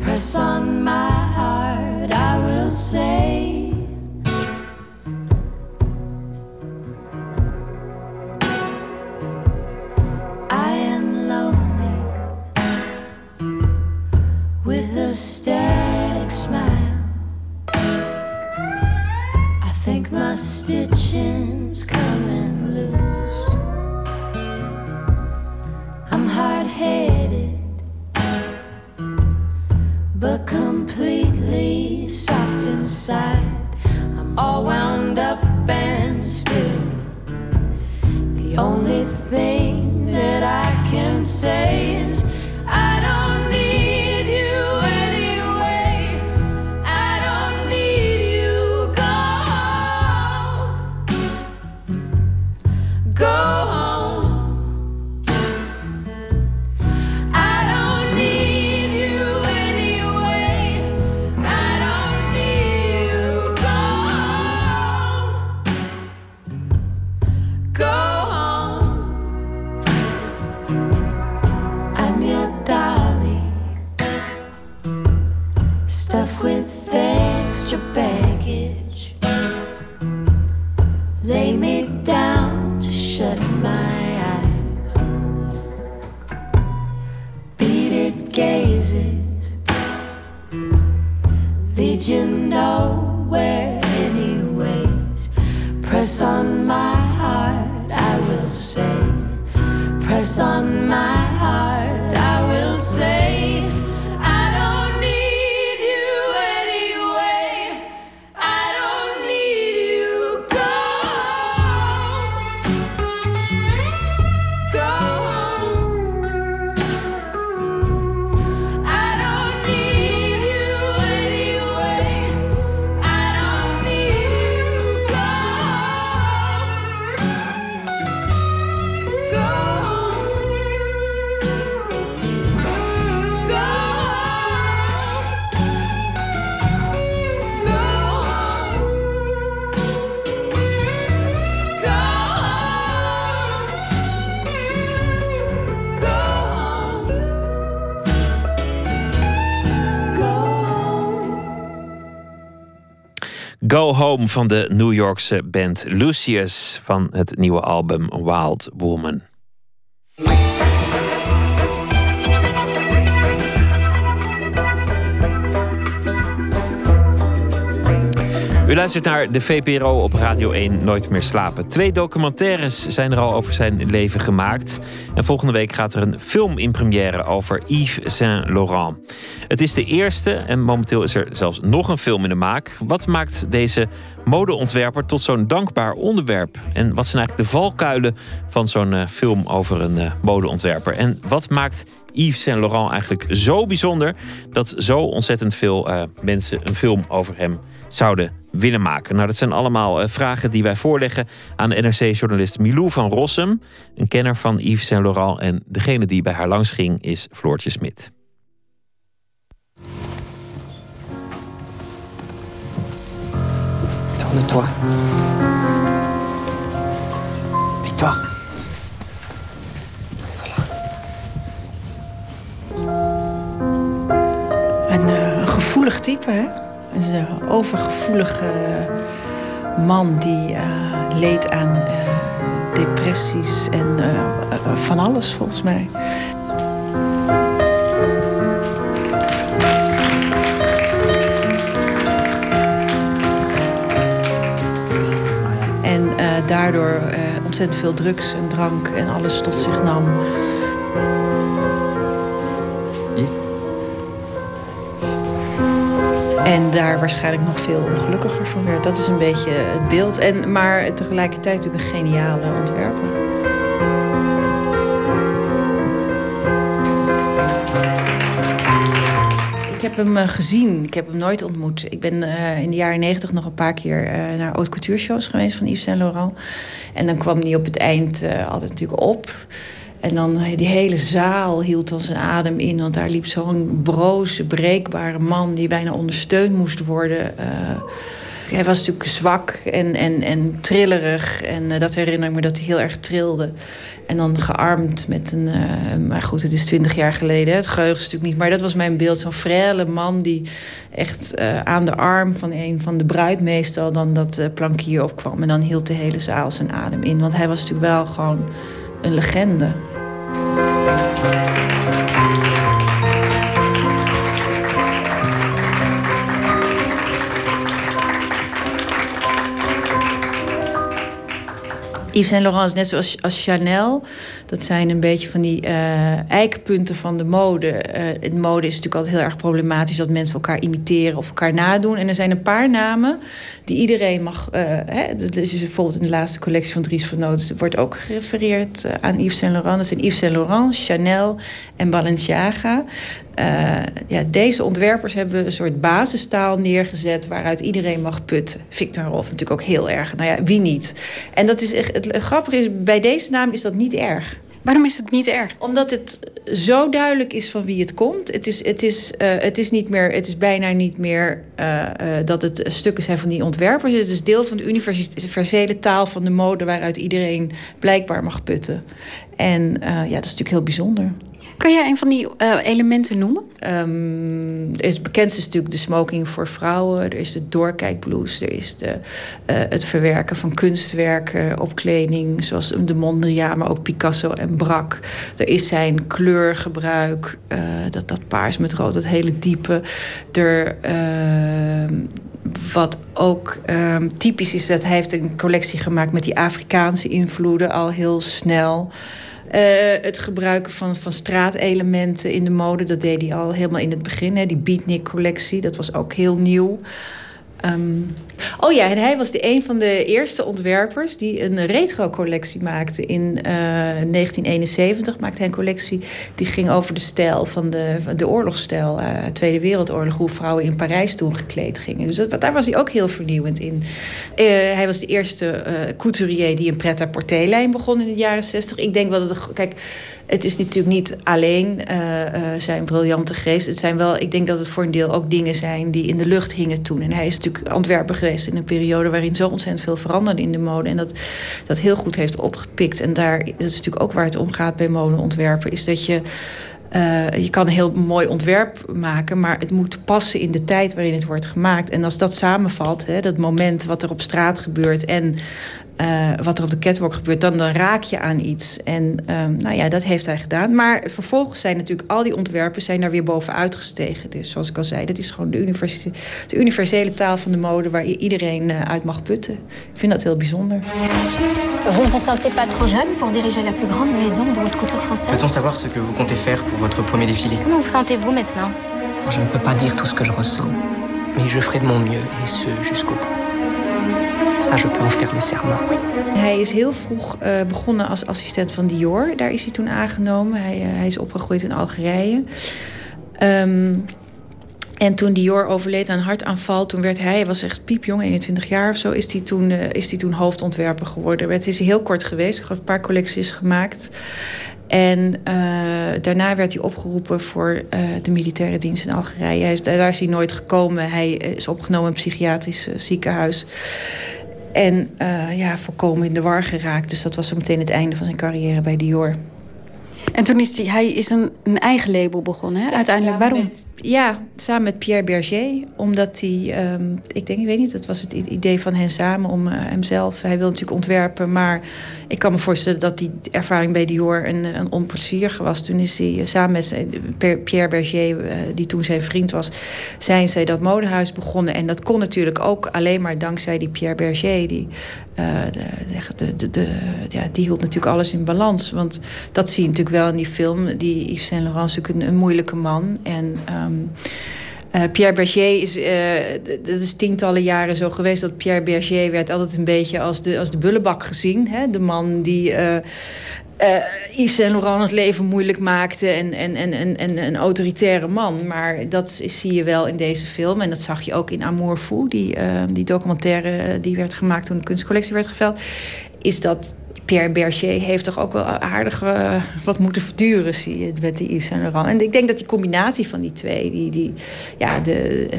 Press on my heart, I will say. I am lonely with a static smile. My stitching's coming loose. I'm hard headed, but completely soft inside. I'm all wound up and still. The only thing Go Home van de New Yorkse band Lucius van het nieuwe album Wild Woman. Luistert naar de VPRO op Radio 1 Nooit meer slapen. Twee documentaires zijn er al over zijn leven gemaakt. En volgende week gaat er een film in première over Yves Saint Laurent. Het is de eerste en momenteel is er zelfs nog een film in de maak. Wat maakt deze modeontwerper tot zo'n dankbaar onderwerp? En wat zijn eigenlijk de valkuilen van zo'n eh, film over een eh, modeontwerper? En wat maakt Yves Saint Laurent eigenlijk zo bijzonder dat zo ontzettend veel eh, mensen een film over hem zouden willen maken? Nou, dat zijn allemaal eh, vragen die wij voorleggen aan NRC-journalist Milou van Rossum, een kenner van Yves Saint Laurent. En degene die bij haar langs ging is Floortje Smit. Tourne-toi. Victoire. Een, eh, een gevoelig type, hè? Een overgevoelige man die eh, leed aan eh, depressies en eh, van alles, volgens mij. En daardoor ontzettend veel drugs en drank en alles tot zich nam. En daar waarschijnlijk nog veel ongelukkiger van werd. Dat is een beetje het beeld. En, maar tegelijkertijd natuurlijk een geniale ontwerper. Ik heb hem eh, gezien. Ik heb hem nooit ontmoet. Ik ben eh, in de jaren negentig nog een paar keer eh, naar haute couture shows geweest van Yves Saint Laurent. En dan kwam hij op het eind altijd natuurlijk op. En dan die hele zaal hield dan zijn adem in. Want daar liep zo'n broze, breekbare man die bijna ondersteund moest worden. eh, hij was natuurlijk zwak en, en, en trillerig. En eh, dat herinner ik me dat hij heel erg trilde. En dan gearmd met een... eh, maar goed, het is twintig jaar geleden. Het geheugen is natuurlijk niet. Maar dat was mijn beeld. Zo'n frêle man die echt aan de arm van een van de bruid meestal... dan dat plankier opkwam. En dan hield de hele zaal zijn adem in. Want hij was natuurlijk wel gewoon een legende. Yves Saint Laurent is net zoals als Chanel. Dat zijn een beetje van die eh eikpunten van de mode. Eh in mode is natuurlijk altijd heel erg problematisch dat mensen elkaar imiteren of elkaar nadoen. En er zijn een paar namen die iedereen mag. eh hè, dus bijvoorbeeld in de laatste collectie van Dries van Noten wordt ook gerefereerd aan Yves Saint Laurent. Dat zijn Yves Saint Laurent, Chanel en Balenciaga. Eh, ja, deze ontwerpers hebben een soort basistaal neergezet waaruit iedereen mag putten. Victor Rolf natuurlijk ook heel erg. Nou ja, wie niet? En dat is echt, het grappige is, bij deze naam is dat niet erg. Waarom is het niet erg? Omdat het zo duidelijk is van wie het komt. Het is, het is, eh, het is, niet meer, het is bijna niet meer eh, dat het stukken zijn van die ontwerpers. Het is deel van de universele taal van de mode... waaruit iedereen blijkbaar mag putten. En ja, dat is natuurlijk heel bijzonder. Kan jij een van die eh, elementen noemen? Ehm, er is het bekendste is natuurlijk de smoking voor vrouwen. Er is de doorkijkblouse. Er is de, eh, het verwerken van kunstwerken op kleding. Zoals de Mondriaan, maar ook Picasso en Braque. Er is zijn kleurgebruik. eh, dat, dat paars met rood, dat hele diepe. Er... ehm, wat ook ehm, typisch is, dat hij heeft een collectie gemaakt met die Afrikaanse invloeden al heel snel. Eh, het gebruiken van, van straatelementen in de mode, dat deed hij al helemaal in het begin. Hè. Die beatnik-collectie, dat was ook heel nieuw. Ehm, oh ja, en hij was de een van de eerste ontwerpers die een retro-collectie maakte. In eh, 1971 maakte hij een collectie die ging over de stijl van de, de oorlogsstijl. eh, Tweede Wereldoorlog, hoe vrouwen in Parijs toen gekleed gingen. Dus dat, daar was hij ook heel vernieuwend in. Eh, hij was de eerste eh, couturier die een pret-à-porter-lijn begon in de jaren 60. Ik denk wel dat... het- Kijk, het is natuurlijk niet alleen eh, eh, zijn briljante geest. Het zijn wel, ik denk dat het voor een deel ook dingen zijn die in de lucht hingen toen. En hij is natuurlijk ontwerper geweest in een periode waarin zo ontzettend veel veranderde in de mode. En dat, dat heel goed heeft opgepikt. En daar, dat is natuurlijk ook waar het om gaat bij modeontwerpen, is dat je. eh, je kan een heel mooi ontwerp maken, maar het moet passen in de tijd waarin het wordt gemaakt. En als dat samenvalt, hè, dat moment wat er op straat gebeurt en eh, wat er op de catwalk gebeurt, dan, dan raak je aan iets. En ehm, nou ja, dat heeft hij gedaan. Maar vervolgens zijn natuurlijk al die ontwerpen zijn daar weer bovenuit gestegen. Dus zoals ik al zei, dat is gewoon de, universe- de universele taal van de mode waar iedereen eh, uit mag putten. Ik vind dat heel bijzonder. Vous ne vous sentez pas trop jeune pour diriger la plus grande maison de haute couture française Peut-on savoir ce que vous comptez faire pour votre premier défilé Comment vous sentez-vous maintenant Je ne peux pas dire tout ce que je ressens, mais je ferai de mon mieux, et ce jusqu'au bout. Ça, je peux vous faire le serment. Hij is heel vroeg eh, begonnen als assistent van Dior. Daar is hij toen aangenomen. Hij, eh, hij is opgegroeid in Algerije. Ehm, en toen Dior overleed aan een hartaanval, toen werd hij, hij was echt piepjong, 21 jaar of zo, is hij toen, eh, is hij toen hoofdontwerper geworden. Het is heel kort geweest, ik heb een paar collecties gemaakt. En daarna werd hij opgeroepen voor de militaire dienst in Algerije. Hij daar is hij nooit gekomen. Hij is opgenomen in een psychiatrisch ziekenhuis. En eh, ja, volkomen in de war geraakt. Dus dat was zo meteen het einde van zijn carrière bij Dior. En toen is hij, hij is een, een eigen label begonnen, hè? uiteindelijk. Waarom? Ja, samen met Pierre Berger. Omdat hij, ehm, ik denk, ik weet niet, dat was het idee van hen samen om eh, hemzelf. Hij wil natuurlijk ontwerpen, maar ik kan me voorstellen dat die ervaring bij Dior een, een onplezierige was. Toen is hij eh, samen met Pierre Berger, eh, die toen zijn vriend was, zijn zij dat modehuis begonnen. En dat kon natuurlijk ook alleen maar dankzij die Pierre Berger. Die, eh, de, de, de, ja, die hield natuurlijk alles in balans. Want dat zie je natuurlijk wel in die film. Die Yves Saint Laurent is natuurlijk een, een moeilijke man. En ehm, eh, Pierre Berger is, eh, dat is tientallen jaren zo geweest... dat Pierre Berger werd altijd een beetje als de, als de bullebak gezien. Hè? De man die... eh, eh Yves Saint Laurent het leven moeilijk maakte en, en, en, en, en een autoritaire man. Maar dat zie je wel in deze film. En dat zag je ook in Amour Fou, die, eh, die documentaire eh, die werd gemaakt toen de kunstcollectie werd geveld. Is dat Pierre Berger heeft toch ook wel aardig wat moeten verduren, zie je, met die Yves Saint Laurent. En ik denk dat die combinatie van die twee, die, die, ja,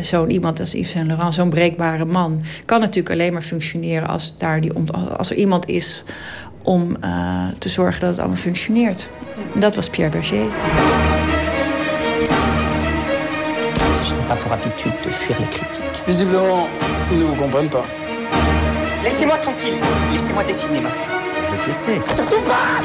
zo'n iemand als Yves Saint Laurent, zo'n breekbare man, kan natuurlijk alleen maar functioneren als, daar die, als er iemand is om eh, te zorgen dat het allemaal functioneert. En dat was Pierre Berger. Pas pour habitude de fuir les critiques. Visiblement, ils ne vous comprennent pas. Laissez-moi tranquille. Laissez-moi dessiner maintenant. Je vais te laisser. Surtout pas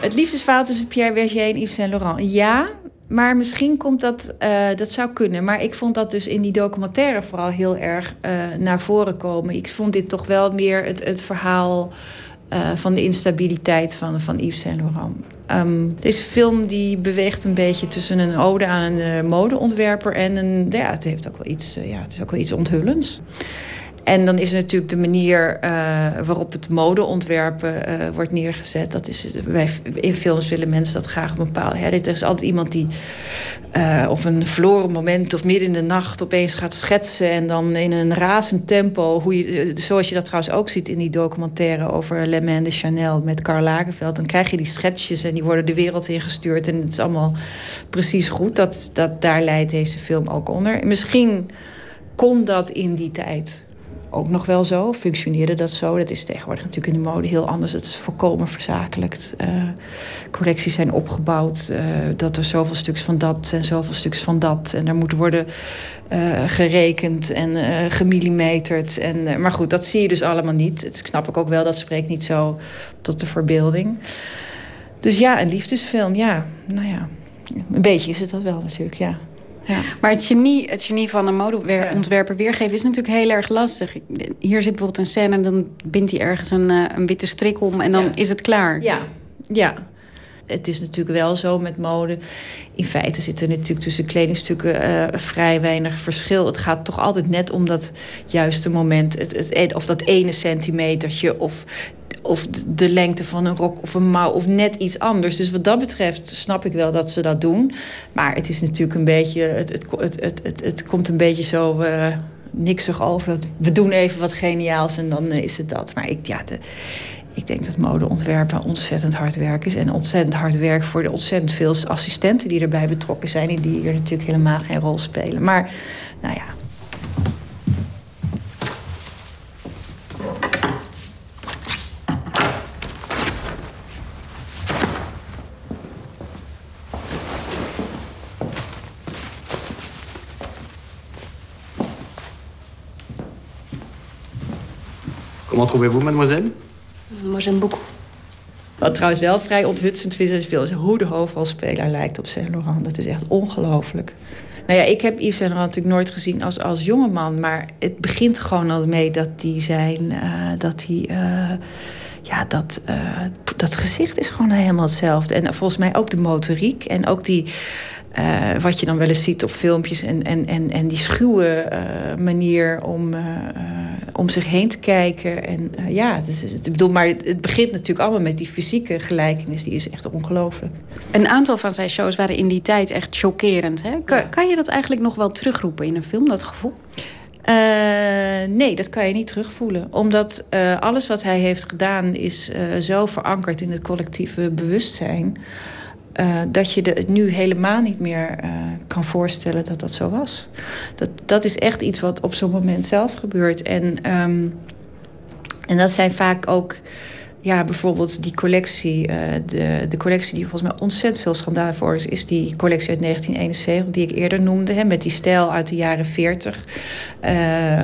Het liefdesverhaal tussen Pierre Berger en Yves Saint Laurent. Ja, maar misschien komt dat, eh, dat zou kunnen. Maar ik vond dat dus in die documentaire vooral heel erg eh, naar voren komen. Ik vond dit toch wel meer het, het verhaal eh, van de instabiliteit van, van Yves Saint Laurent. Ehm, deze film die beweegt een beetje tussen een ode aan een eh, modeontwerper en een. Ja, het heeft ook wel iets, eh, ja, het is ook wel iets onthullends. En dan is natuurlijk de manier eh, waarop het modeontwerpen eh, wordt neergezet. Dat is, in films willen mensen dat graag. Hè, er is altijd iemand die eh, op een verloren moment of midden in de nacht... opeens gaat schetsen en dan in een razend tempo... Hoe je, zoals je dat trouwens ook ziet in die documentaire... over Le Main de Chanel met Karl Lagerfeld. Dan krijg je die schetsjes en die worden de wereld ingestuurd... en het is allemaal precies goed. Dat, dat, daar leidt deze film ook onder. Misschien kon dat in die tijd ook nog wel zo. Functioneerde dat zo? Dat is tegenwoordig natuurlijk in de mode heel anders. Het is volkomen verzakelijkt. Eh, collecties zijn opgebouwd. eh, dat er zoveel stuks van dat en zoveel stuks van dat. En er moet worden eh, gerekend en gemillimeterd. En, maar goed, dat zie je dus allemaal niet. Het snap ik ook wel, dat spreekt niet zo tot de verbeelding. Dus ja, een liefdesfilm, ja. Nou ja, een beetje is het dat wel natuurlijk, ja. Ja. Maar het genie, het genie van een modeontwerper weergeven is natuurlijk heel erg lastig. Hier zit bijvoorbeeld een scène en dan bindt hij ergens een, eh, een witte strik om en dan is het klaar. Ja. Ja. Het is natuurlijk wel zo met mode. In feite zit er natuurlijk tussen kledingstukken eh, vrij weinig verschil. Het gaat toch altijd net om dat juiste moment. Het, het, of dat ene centimetertje. Of, of de- lengte van een rok of een mouw. Of net iets anders. Dus wat dat betreft snap ik wel dat ze dat doen. Maar het is natuurlijk een beetje... Het, het, het, het, het, het komt een beetje zo... eh, niksig over. We doen even wat geniaals en dan eh, is het dat. Maar ik, ja, ik denk dat modeontwerpen ontzettend hard werk is. En ontzettend hard werk voor de ontzettend veel assistenten die erbij betrokken zijn. En die hier natuurlijk helemaal geen rol spelen. Maar, nou ja. Comment trouvez-vous, mademoiselle Moi, j'aime beaucoup. Wat trouwens wel vrij onthutsend vind, is veel- is hoe de hoofdrolspeler lijkt op Saint Laurent. Dat is echt ongelooflijk. Nou ja, ik heb Yves Saint Laurent natuurlijk nooit gezien als, als jongeman. Maar het begint gewoon al mee dat hij zijn... eh, dat hij... eh, ja, dat, eh, dat gezicht is gewoon helemaal hetzelfde. En volgens mij ook de motoriek. En ook die... eh, wat je dan wel eens ziet op filmpjes. En, en, en, en die schuwe eh, manier om, eh, om zich heen te kijken. En ja, ik bedoel, maar het begint natuurlijk allemaal met die fysieke gelijkenis. Die is echt ongelooflijk. Een aantal van zijn shows waren in die tijd echt chockerend. Hè? Kan, kan je dat eigenlijk nog wel terugroepen in een film, dat gevoel? Nee, dat kan je niet terugvoelen. Omdat alles wat hij heeft gedaan is zo verankerd in het collectieve bewustzijn. Eh, dat je het nu helemaal niet meer eh, kan voorstellen dat dat zo was. Dat, dat is echt iets wat op zo'n moment zelf gebeurt. En, ehm, en dat zijn vaak ook ja, bijvoorbeeld die collectie, eh, de, de collectie die volgens mij ontzettend veel schandalen voor is, is die collectie uit 1971, die ik eerder noemde, hè, met die stijl uit de jaren 40. Eh,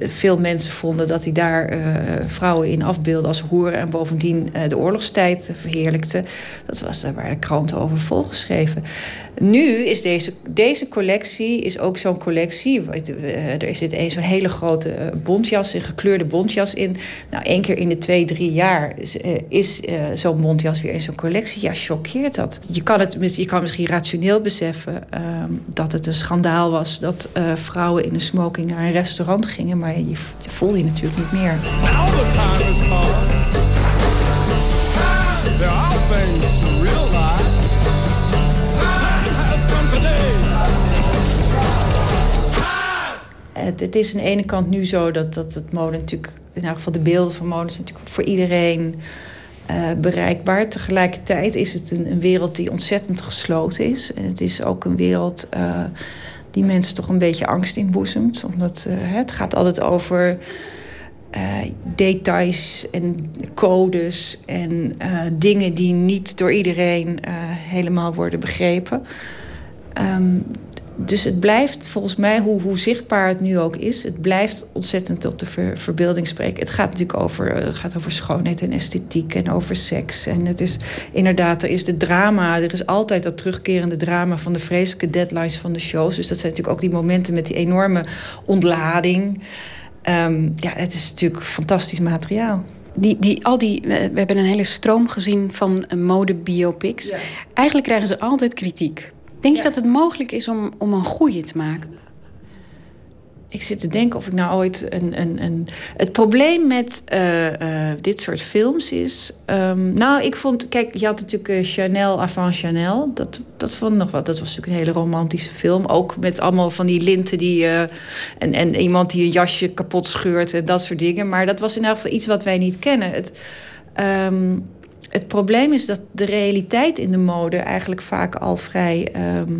veel mensen vonden dat hij daar eh, vrouwen in afbeeldde als hoeren en bovendien de oorlogstijd verheerlijkte. Dat was, daar waren de kranten over volgeschreven. Nu is deze, deze collectie is ook zo'n collectie. Er zit een zo'n hele grote eh, bontjas, een gekleurde bontjas in. Nou, één keer in de twee, drie jaar is, eh, is eh, zo'n bontjas weer in zo'n collectie. Ja, choqueert dat. Je kan, het, je kan misschien rationeel beseffen ehm, dat het een schandaal was... dat vrouwen in een smoking naar een restaurant gingen. Maar je, je voel je natuurlijk niet meer. There are things Het, het is aan de ene kant nu zo dat, dat het mode natuurlijk, in elk geval de beelden van mode, zijn natuurlijk voor iedereen eh, bereikbaar. Tegelijkertijd is het een, wereld die ontzettend gesloten is. Het is ook een wereld eh, die mensen toch een beetje angst inboezemt. Omdat eh, het gaat altijd over details en codes en dingen die niet door iedereen helemaal worden begrepen. Ehm, dus het blijft volgens mij, hoe, hoe zichtbaar het nu ook is, het blijft ontzettend tot de ver- verbeelding spreken. Het gaat natuurlijk over, eh, het gaat over schoonheid en esthetiek en over seks. En het is inderdaad, er is de drama, er is altijd dat terugkerende drama van de vreselijke deadlines van de shows. Dus dat zijn natuurlijk ook die momenten met die enorme ontlading. Ehm, ja, het is natuurlijk fantastisch materiaal. Die, die, al die, we hebben een hele stroom gezien van eh, modebiopics. Eigenlijk krijgen ze altijd kritiek. Denk je dat het mogelijk is om, om een goede te maken? Ik zit te denken of ik nou ooit een. een, een... Het probleem met eh, eh, dit soort films is. ehm, nou, ik vond. Kijk, je had natuurlijk eh, Chanel avant Chanel. Dat, dat vond ik nog wat. Dat was natuurlijk een hele romantische film. Ook met allemaal van die linten die. en, en iemand die een jasje kapot scheurt en dat soort dingen. Maar dat was in elk geval iets wat wij niet kennen. Het, ehm, het probleem is dat de realiteit in de mode eigenlijk vaak al vrij. ehm,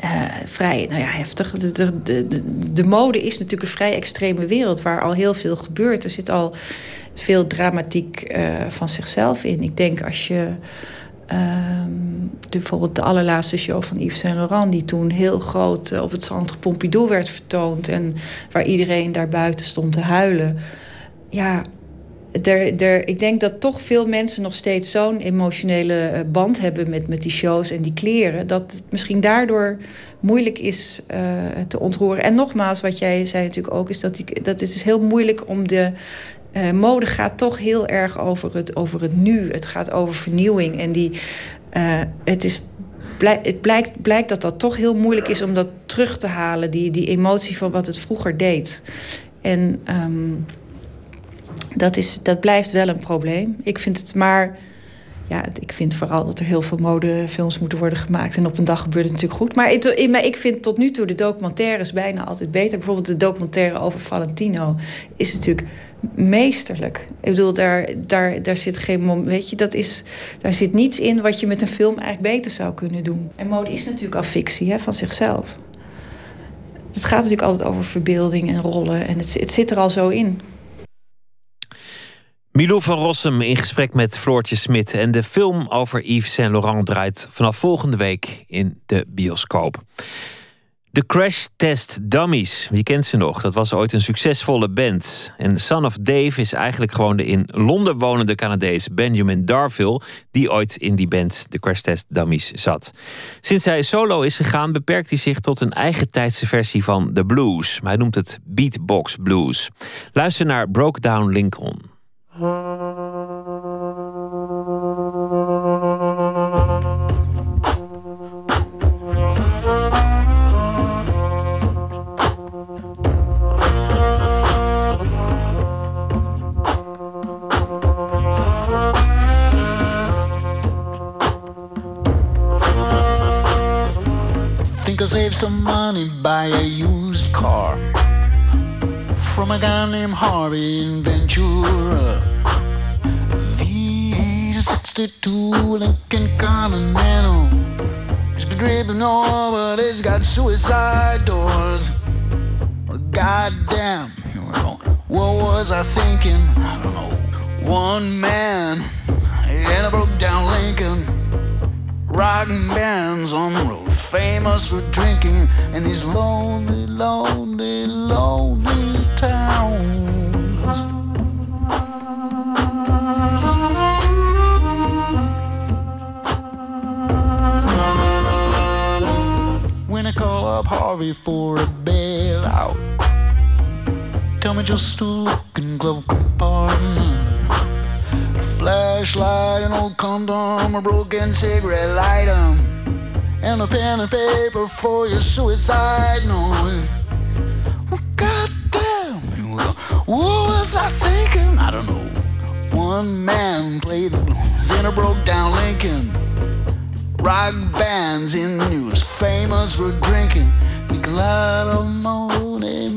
eh, vrij nou ja, heftig. De, de, de, de- de mode is natuurlijk een vrij extreme wereld waar al heel veel gebeurt. Er zit al veel dramatiek eh, van zichzelf in. Ik denk als je ehm, bijvoorbeeld de allerlaatste show van Yves Saint Laurent, die toen heel groot eh, op het Centre Pompidou werd vertoond en waar iedereen daar buiten stond te huilen. Ja, ik denk dat toch veel mensen nog steeds zo'n emotionele eh, band hebben met, met die shows en die kleren. Dat het misschien daardoor moeilijk is eh, te ontroeren. En nogmaals, wat jij zei natuurlijk ook, is dat, die, dat het is heel moeilijk om de. eh, mode gaat toch heel erg over het, over het nu. Het gaat over vernieuwing. En die, het is het blijkt, blijkt dat dat toch heel moeilijk is om dat terug te halen. Die, die emotie van wat het vroeger deed. En ehm, dat, is, dat blijft wel een probleem. Ik vind het maar. Ja, ik vind vooral dat er heel veel modefilms moeten worden gemaakt. En op een dag gebeurt het natuurlijk goed. Maar ik, maar ik vind tot nu toe de documentaires bijna altijd beter. Bijvoorbeeld de documentaire over Valentino is natuurlijk meesterlijk. Ik bedoel, daar, daar, daar zit geen mom- Weet je, dat is, daar zit niets in wat je met een film eigenlijk beter zou kunnen doen. En mode is natuurlijk al fictie hè, van zichzelf. Het gaat natuurlijk altijd over verbeelding en rollen. En het, het zit er al zo in. Milou van Rossum in gesprek met Floortje Smit. En de film over Yves Saint Laurent draait vanaf volgende week in de bioscoop. De Crash Test Dummies, wie kent ze nog? Dat was ooit een succesvolle band. En Son of Dave is eigenlijk gewoon de in Londen wonende Canadees Benjamin Darville, die ooit in die band de Crash Test Dummies zat. Sinds hij solo is gegaan, beperkt hij zich tot een eigen tijdse versie van de blues. Maar hij noemt het beatbox blues. Luister naar Broke Down Lincoln. Think I'll save some money, buy a used car from a guy named Harvey in Ventura. V62 Lincoln Continental. It's been oil, but it's got suicide doors. Goddamn, what was I thinking? I don't know. One man in a broke down Lincoln. Rocking bands on the road, famous for drinking in these lonely, lonely, lonely towns. When I call up Harvey for a bailout, tell me just look in glove compartment. Flashlight, an old condom, a broken cigarette lighter, and a pen and paper for your suicide note. Well, goddamn, what was I thinking? I don't know. One man played the blues in a broke down Lincoln. Rock bands in the news, famous for drinking. Make a lot of money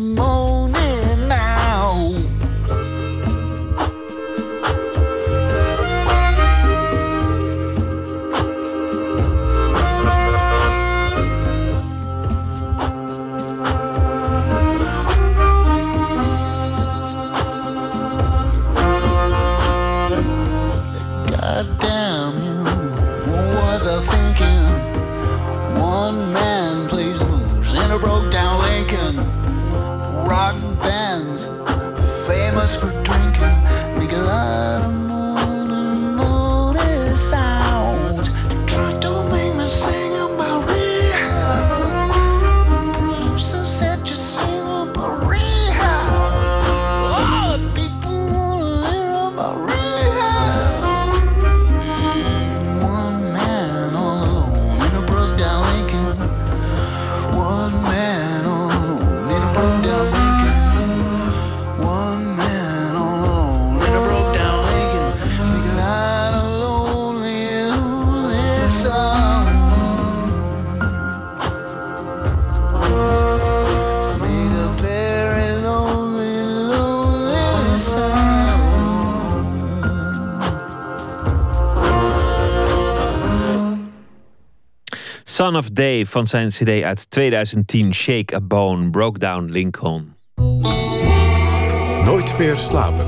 of Dave van zijn CD uit 2010, Shake a Bone, Broke Down Lincoln. Nooit meer slapen.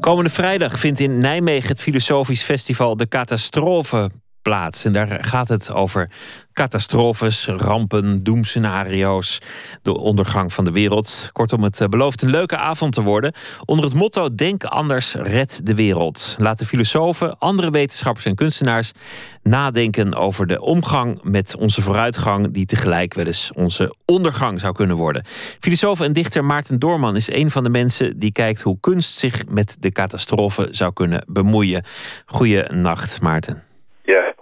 Komende vrijdag vindt in Nijmegen het Filosofisch Festival De Catastrofe plaats. En daar gaat het over catastrofes, rampen, doemscenario's, de ondergang van de wereld. Kortom, het eh, belooft een leuke avond te worden. Onder het motto Denk anders, red de wereld. Laten filosofen, andere wetenschappers en kunstenaars nadenken over de omgang met onze vooruitgang, die tegelijk wel eens onze ondergang zou kunnen worden. Filosoof en dichter Maarten Doorman is een van de mensen die kijkt hoe kunst zich met de catastrofe zou kunnen bemoeien. Goeienacht, Maarten. Ja.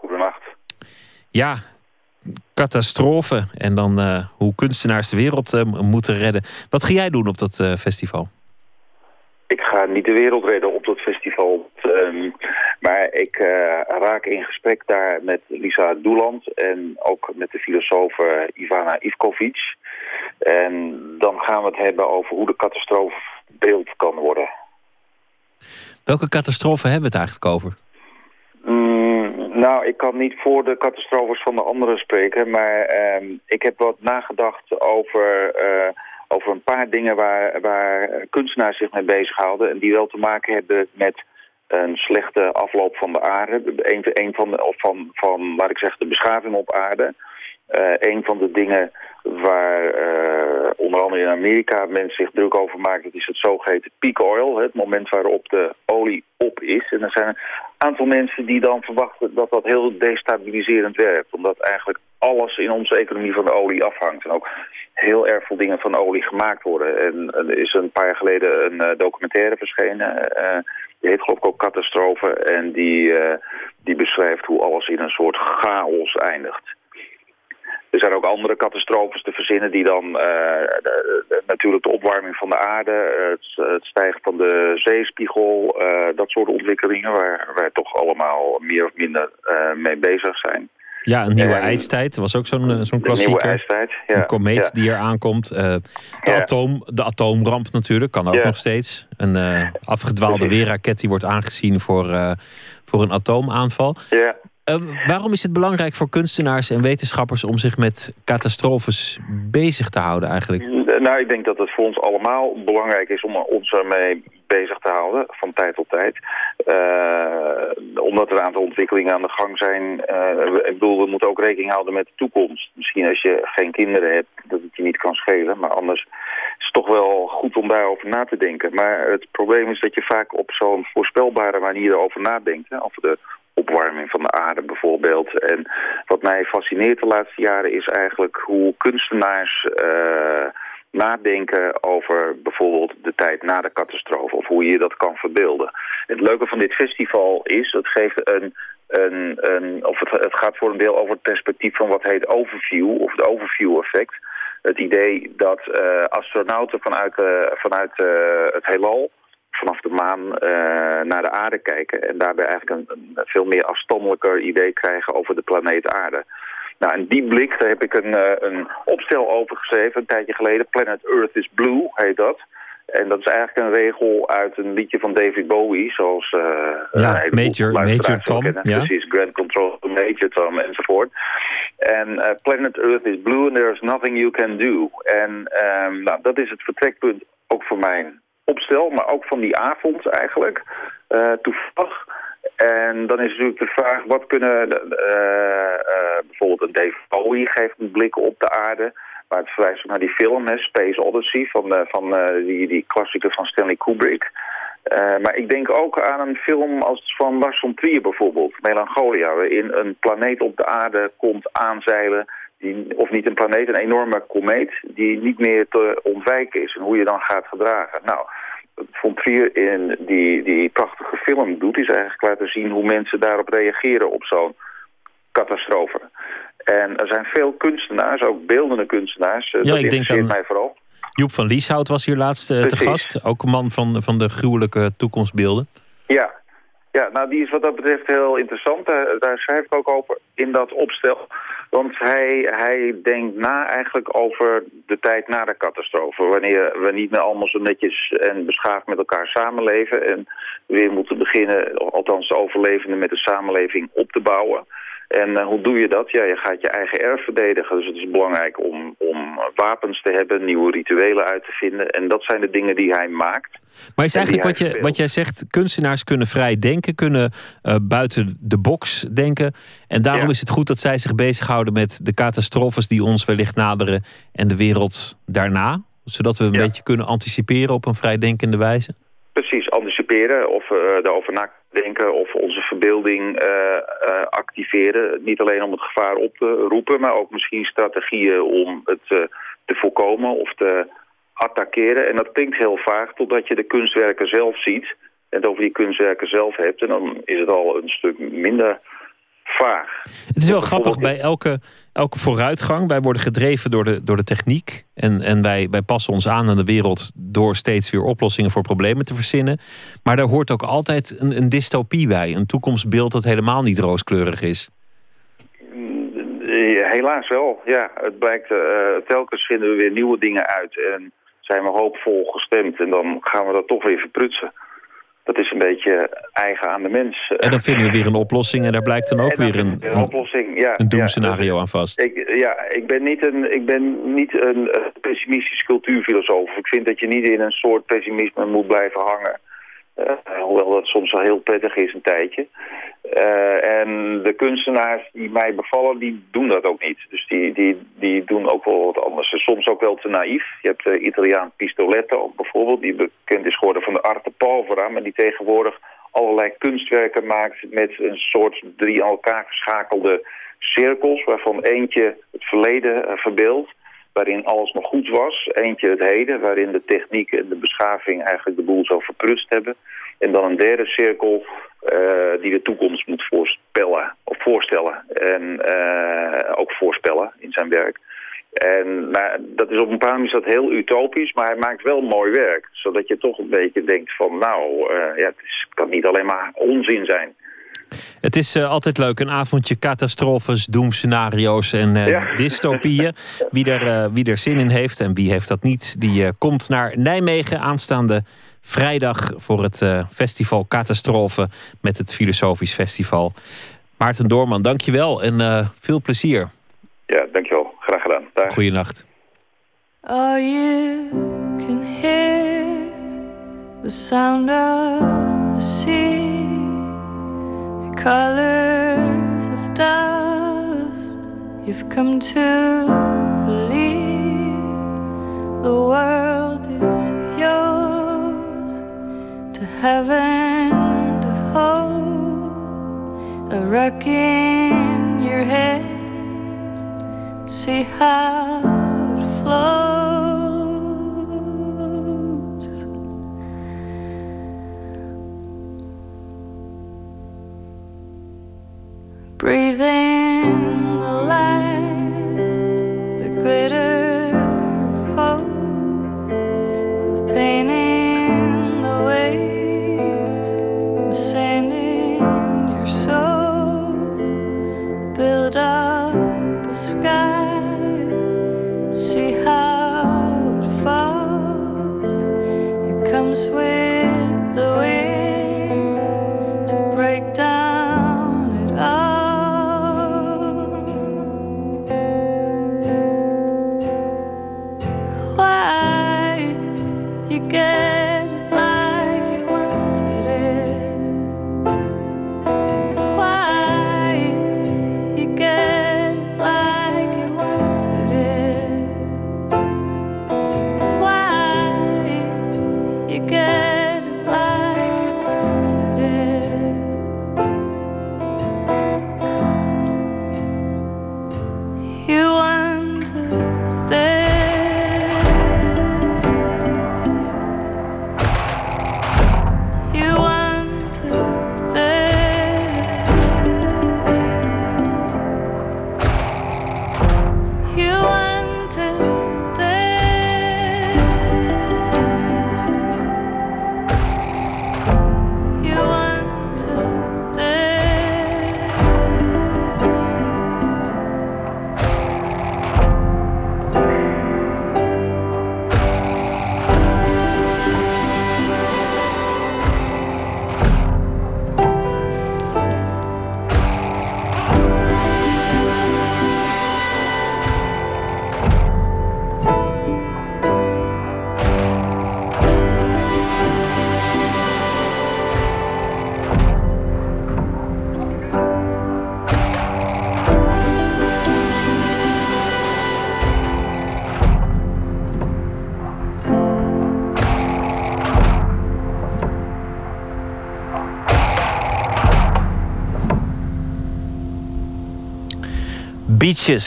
Ja, catastrofe en dan eh, hoe kunstenaars de wereld eh, moeten redden. Wat ga jij doen op dat eh, festival? Ik ga niet de wereld redden op dat festival. ehm, maar ik raak in gesprek daar met Lisa Doeland en ook met de filosoof Ivana Ivkovic. En dan gaan we het hebben over hoe de catastrofe beeld kan worden. Welke catastrofe hebben we het eigenlijk over? Mm, nou, ik kan niet voor de catastrofes van de anderen spreken, maar ehm, ik heb wat nagedacht over, eh, over een paar dingen waar, waar kunstenaars zich mee bezighouden en die wel te maken hebben met een slechte afloop van de aarde. Een, een van, de, of van, van, laat ik zeggen, de beschaving op aarde. Eh, een van de dingen waar eh, onder andere in Amerika mensen zich druk over maken, dat is het zogeheten peak oil, het moment waarop de olie op is. En er zijn een aantal mensen die dan verwachten dat dat heel destabiliserend werkt, omdat eigenlijk alles in onze economie van de olie afhangt. En ook heel erg veel dingen van olie gemaakt worden. En er is een paar jaar geleden een eh, documentaire verschenen, eh, die heet geloof ik ook Catastrofe, en die, die beschrijft hoe alles in een soort chaos eindigt. Er zijn ook andere catastrofes te verzinnen die dan eh, de- de- natuurlijk de opwarming van de aarde, het, het stijgen van de zeespiegel, eh, dat soort ontwikkelingen waar wij toch allemaal meer of minder eh, mee bezig zijn. Ja, een nieuwe En- ijstijd. Was ook zo'n zo'n klassieker. ijstijd, ja. Een komeet ja. die er aankomt. De, Ja. atoom, de atoomramp natuurlijk, kan ook nog steeds. Een afgedwaalde weerraket die wordt aangezien voor, voor een atoomaanval. Ja. Eh, waarom is het belangrijk voor kunstenaars en wetenschappers om zich met catastrofes bezig te houden eigenlijk? Nou, ik denk dat het voor ons allemaal belangrijk is om ons ermee bezig te houden van tijd tot tijd. Eh, omdat er een aantal ontwikkelingen aan de gang zijn. Eh, ik bedoel, we moeten ook rekening houden met de toekomst. Misschien als je geen kinderen hebt, dat het je niet kan schelen. Maar anders is het toch wel goed om daarover na te denken. Maar het probleem is dat je vaak op zo'n voorspelbare manier erover nadenkt. Hè, over de opwarming van de aarde bijvoorbeeld. En wat mij fascineert de laatste jaren is eigenlijk hoe kunstenaars eh, nadenken over bijvoorbeeld de tijd na de catastrofe. Of hoe je dat kan verbeelden. Het leuke van dit festival is, het geeft een... Een, een, of het, het gaat voor een deel over het perspectief van wat heet overview, of het overview effect. Het idee dat eh, astronauten vanuit, eh, vanuit het heelal, vanaf de maan, eh, naar de aarde kijken. En daarbij eigenlijk een, een veel meer afstandelijker idee krijgen over de planeet aarde. Nou, en die blik, daar heb ik een, eh, een opstel over geschreven een tijdje geleden. Planet Earth is Blue heet dat. En dat is eigenlijk een regel uit een liedje van David Bowie, zoals... eh, Ja, Major- Major Tom, ja. Precies, Grand Control, Major Tom enzovoort. En Planet Earth is blue and there is nothing you can do. En ehm, nou, dat is het vertrekpunt ook voor mijn opstel, maar ook van die avond eigenlijk, eh, toevallig. En dan is natuurlijk de vraag, wat kunnen eh, eh, bijvoorbeeld een Dave Bowie geeft een blik op de aarde, maar het verwijst ook naar die film, hè, Space Odyssey, van, van die, die klassieker van Stanley Kubrick. Maar ik denk ook aan een film als van Lars von Trier bijvoorbeeld, Melancholia, waarin een planeet op de aarde komt aanzeilen, die, of niet een planeet, een enorme komeet, die niet meer te ontwijken is en hoe je dan gaat gedragen. Nou, von Trier in die, die prachtige film doet, is eigenlijk laten zien hoe mensen daarop reageren op zo'n catastrofe. En er zijn veel kunstenaars, ook beeldende kunstenaars, eh, Ja, dat ik denk aan- mij vooral. Joep van Lieshout was hier laatst eh, te gast. Ook een man van, van de gruwelijke toekomstbeelden. Ja. ja, nou die is wat dat betreft heel interessant. Daar, daar schrijf ik ook over in dat opstel. Want hij, hij denkt na eigenlijk over de tijd na de catastrofe. Wanneer we niet meer allemaal zo netjes en beschaafd met elkaar samenleven. En weer moeten beginnen, althans de overlevenden, met de samenleving op te bouwen. En eh, hoe doe je dat? Ja, je gaat je eigen erf verdedigen. Dus het is belangrijk om, om wapens te hebben, nieuwe rituelen uit te vinden. En dat zijn de dingen die hij maakt. Maar is eigenlijk wat, je, wat jij zegt, kunstenaars kunnen vrij denken, kunnen eh, buiten de box denken. En daarom Ja. is het goed dat zij zich bezighouden met de catastrofes die ons wellicht naderen en de wereld daarna. Zodat we een beetje kunnen anticiperen op een vrijdenkende wijze. Precies, anticiperen of uh, daarover nadenken of onze verbeelding uh, uh, activeren. Niet alleen om het gevaar op te roepen, maar ook misschien strategieën om het te voorkomen of te attackeren. En dat klinkt heel vaag totdat je de kunstwerken zelf ziet en het over die kunstwerken zelf hebt. En dan is het al een stuk minder vaag. Het is wel grappig bij elke, elke vooruitgang. Wij worden gedreven door de, door de techniek. En, en wij, wij passen ons aan aan de wereld door steeds weer oplossingen voor problemen te verzinnen. Maar daar hoort ook altijd een, een dystopie bij. Een toekomstbeeld dat helemaal niet rooskleurig is. Helaas wel, ja. Het blijkt, uh, telkens vinden we weer nieuwe dingen uit. En zijn we hoopvol gestemd. En dan gaan we dat toch weer verprutsen dat is een beetje eigen aan de mens. En dan vinden we weer een oplossing en daar blijkt dan ook dan weer een, een, oplossing, ja, een doemscenario ja, aan vast. Ik, ja, ik ben niet een, ik ben niet een pessimistisch cultuurfilosoof. Ik vind dat je niet in een soort pessimisme moet blijven hangen. Uh, hoewel dat soms wel heel prettig is een tijdje. Uh, en de kunstenaars die mij bevallen, die doen dat ook niet. Dus die, die, die doen ook wel wat anders. Soms ook wel te naïef. Je hebt de Italiaan Pistoletto bijvoorbeeld, die bekend is geworden van de Arte Povera, maar die tegenwoordig allerlei kunstwerken maakt met een soort drie aan elkaar geschakelde cirkels, waarvan eentje het verleden verbeeldt, waarin alles nog goed was. Eentje het heden, waarin de techniek en de beschaving eigenlijk de boel zo verprust hebben. En dan een derde cirkel uh, die de toekomst moet voorspellen of voorstellen en uh, ook voorspellen in zijn werk. En nou, dat is op een bepaalde manier dat heel utopisch, maar hij maakt wel mooi werk. Zodat je toch een beetje denkt van nou, uh, ja, het is, kan niet alleen maar onzin zijn. Het is uh, altijd leuk, een avondje catastrofes, doemscenario's en uh, ja. dystopieën. Wie er, uh, wie er zin in heeft en wie heeft dat niet, die komt naar Nijmegen aanstaande vrijdag voor het festival Catastrofe met het Filosofisch Festival. Maarten Doorman, dankjewel en veel plezier. Ja, dankjewel. Graag gedaan. Dag. Goeienacht. Oh, you can hear the sound of the sea. Colors of dust. You've come to believe the world is yours. To heaven to hold a wreck in your head. See how it flows Breathe in the light that glitters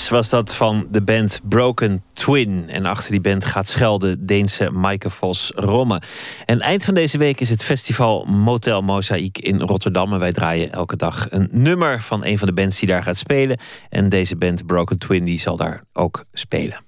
Was dat van de band Broken Twin. En achter die band gaat schuil Deense Maaike Vos Romme. En eind van deze week is het festival Motel Mozaïek in Rotterdam. En wij draaien elke dag een nummer van een van de bands die daar gaat spelen. En deze band Broken Twin die zal daar ook spelen.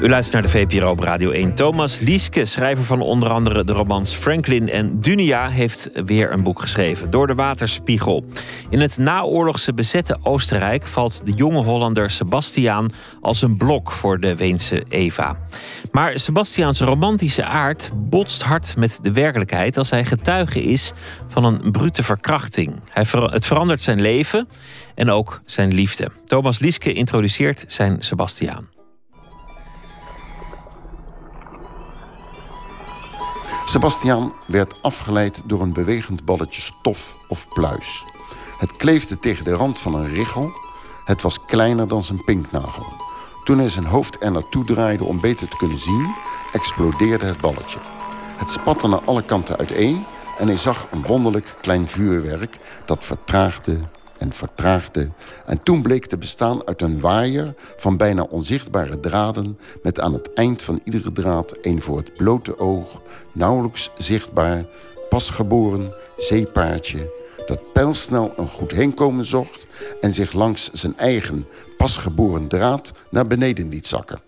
U luistert naar de VPRO op Radio 1. Thomas Lieske, schrijver van onder andere de romans Franklin en Dunia, heeft weer een boek geschreven, Door de Waterspiegel. In het naoorlogse bezette Oostenrijk valt de jonge Hollander Sebastiaan als een blok voor de Weense Eva. Maar Sebastiaans romantische aard botst hard met de werkelijkheid als hij getuige is van een brute verkrachting. Het verandert zijn leven en ook zijn liefde. Thomas Lieske introduceert zijn Sebastiaan. Sebastiaan werd afgeleid door een bewegend balletje stof of pluis. Het kleefde tegen de rand van een richel. Het was kleiner dan zijn pinknagel. Toen hij zijn hoofd er naartoe draaide om beter te kunnen zien, explodeerde het balletje. Het spatte naar alle kanten uiteen en hij zag een wonderlijk klein vuurwerk dat vertraagde en vertraagde. En toen bleek te bestaan uit een waaier van bijna onzichtbare draden... met aan het eind van iedere draad een voor het blote oog... nauwelijks zichtbaar, pasgeboren zeepaardje... dat pijlsnel een goed heenkomen zocht... en zich langs zijn eigen pasgeboren draad naar beneden liet zakken.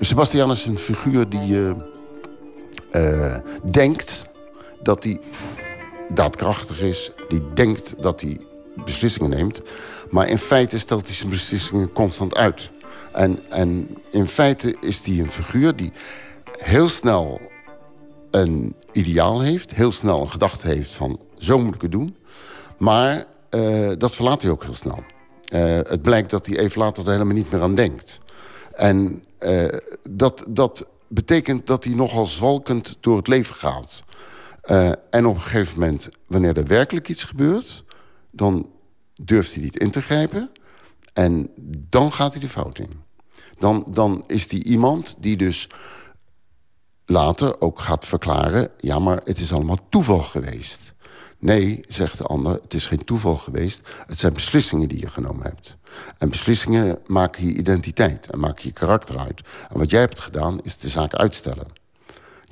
Sebastian is een figuur die eh, denkt dat hij daadkrachtig is. Die denkt dat hij beslissingen neemt. Maar in feite stelt hij zijn beslissingen constant uit. En, en in feite is hij een figuur die heel snel een ideaal heeft. Heel snel een gedachte heeft van zo moet ik het doen. Maar eh, dat verlaat hij ook heel snel. Eh, het blijkt dat hij even later er helemaal niet meer aan denkt. En eh, dat, dat betekent dat hij nogal zwalkend door het leven gaat. Uh, en op een gegeven moment, wanneer er werkelijk iets gebeurt... dan durft hij niet in te grijpen. En dan gaat hij de fout in. Dan, dan is hij iemand die dus later ook gaat verklaren... ja, maar het is allemaal toeval geweest. Nee, zegt de ander, het is geen toeval geweest. Het zijn beslissingen die je genomen hebt. En beslissingen maken je identiteit en maken je karakter uit. En wat jij hebt gedaan, is de zaak uitstellen.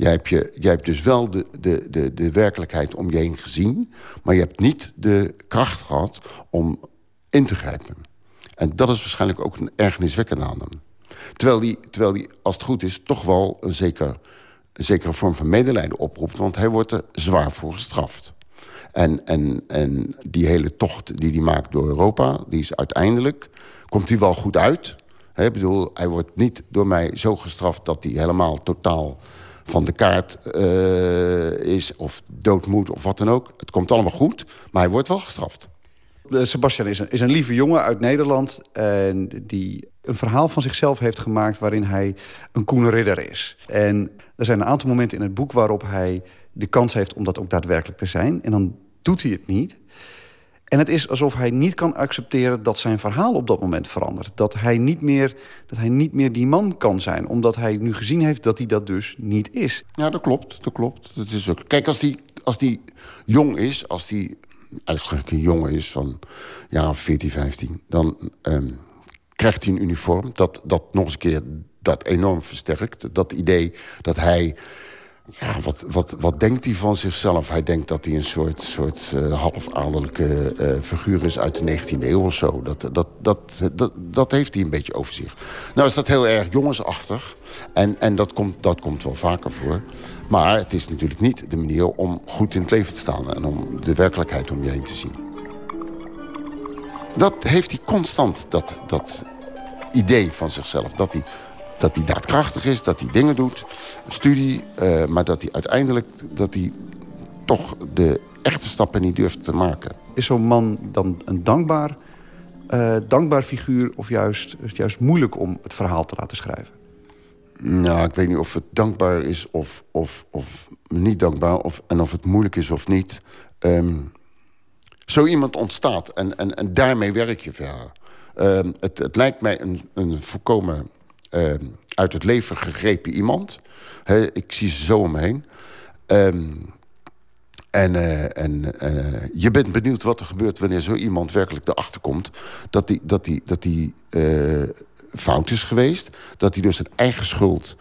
Jij hebt, je, jij hebt dus wel de, de, de, de werkelijkheid om je heen gezien... maar je hebt niet de kracht gehad om in te grijpen. En dat is waarschijnlijk ook een ergerniswekkende aan hem. Terwijl die, terwijl die, als het goed is, toch wel een, zeker, zekere vorm van medelijden oproept... want hij wordt er zwaar voor gestraft. En, en, en die hele tocht die hij maakt door Europa... die is uiteindelijk, komt hij wel goed uit... Ik bedoel, hij wordt niet door mij zo gestraft dat hij helemaal totaal van de kaart uh, is of dood moet of wat dan ook. Het komt allemaal goed, maar hij wordt wel gestraft. Sebastian is een, is een lieve jongen uit Nederland... En die een verhaal van zichzelf heeft gemaakt... waarin hij een koene ridder is. En er zijn een aantal momenten in het boek... waarop hij de kans heeft om dat ook daadwerkelijk te zijn. En dan doet hij het niet. En het is alsof hij niet kan accepteren dat zijn verhaal op dat moment verandert. Dat hij niet meer, dat hij niet meer die man kan zijn. Omdat hij nu gezien heeft dat hij dat dus niet is. Ja, dat klopt. Dat klopt. Dat is ook... Kijk, als die, als die jong is, als die eigenlijk een jongen is van ja, 14, 15... dan um, krijgt hij een uniform dat, dat nog eens een keer dat enorm versterkt. Dat idee dat hij ja, wat, wat, wat denkt hij van zichzelf? Hij denkt dat hij een soort, soort uh, half-adellijke uh, figuur is uit de 19e eeuw of zo. Dat, dat, dat, dat, dat heeft hij een beetje over zich. Nou is dat heel erg jongensachtig. En, en dat, komt, dat komt wel vaker voor. Maar het is natuurlijk niet de manier om goed in het leven te staan... en om de werkelijkheid om je heen te zien. Dat heeft hij constant, dat, dat idee van zichzelf. Dat hij dat hij daadkrachtig is, dat hij dingen doet, studie... Uh, maar dat hij uiteindelijk dat hij toch de echte stappen niet durft te maken. Is zo'n man dan een dankbaar, uh, dankbaar figuur... of juist, is het juist moeilijk om het verhaal te laten schrijven? Nou, ik weet niet of het dankbaar is of, of, of niet dankbaar... Of, en of het moeilijk is of niet. Um, zo iemand ontstaat en, en, en daarmee werk je verder. Um, het, het lijkt mij een, een volkomen uh, uit het leven gegrepen iemand. Ik zie ze zo om me heen. Ehm, en eh, en eh, je bent benieuwd wat er gebeurt wanneer zo iemand werkelijk erachter komt... dat die, dat die, dat die eh, fout is geweest. Dat hij dus een eigen schuld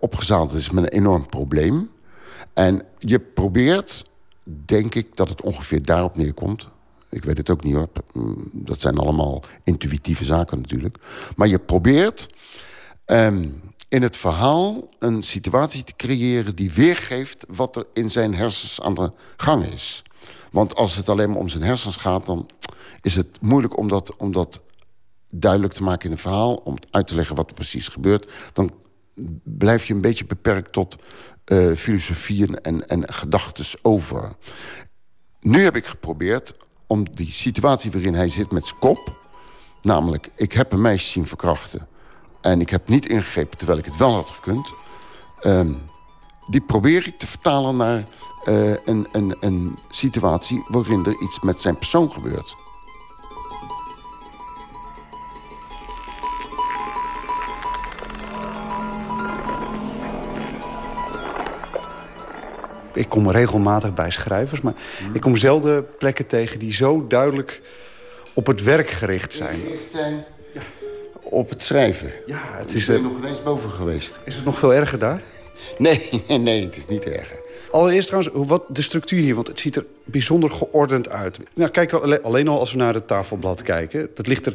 opgezadeld is met een enorm probleem. En je probeert, denk ik, dat het ongeveer daarop neerkomt. Ik weet het ook niet hoor. Dat zijn allemaal intuïtieve zaken natuurlijk. Maar je probeert ehm, in het verhaal een situatie te creëren... die weergeeft wat er in zijn hersens aan de gang is. Want als het alleen maar om zijn hersens gaat... dan is het moeilijk om dat, om dat duidelijk te maken in een verhaal... om uit te leggen wat er precies gebeurt... dan blijf je een beetje beperkt tot eh, filosofieën en, en gedachten over. Nu heb ik geprobeerd om die situatie waarin hij zit met zijn kop... namelijk, ik heb een meisje zien verkrachten... en ik heb niet ingegrepen terwijl ik het wel had gekund... ehm, die probeer ik te vertalen naar eh, een, een, een situatie... waarin er iets met zijn persoon gebeurt. Ik kom regelmatig bij schrijvers, maar ik kom zelden plekken tegen die zo duidelijk op het werk gericht zijn. zijn op het schrijven. Ja, het Ik is, ben eh, nog ineens boven geweest. Is het nog veel erger daar? Nee, nee, nee, het is niet erger. Allereerst trouwens, wat de structuur hier, want het ziet er bijzonder geordend uit. Nou, kijk alleen al als we naar het tafelblad kijken. Dat ligt er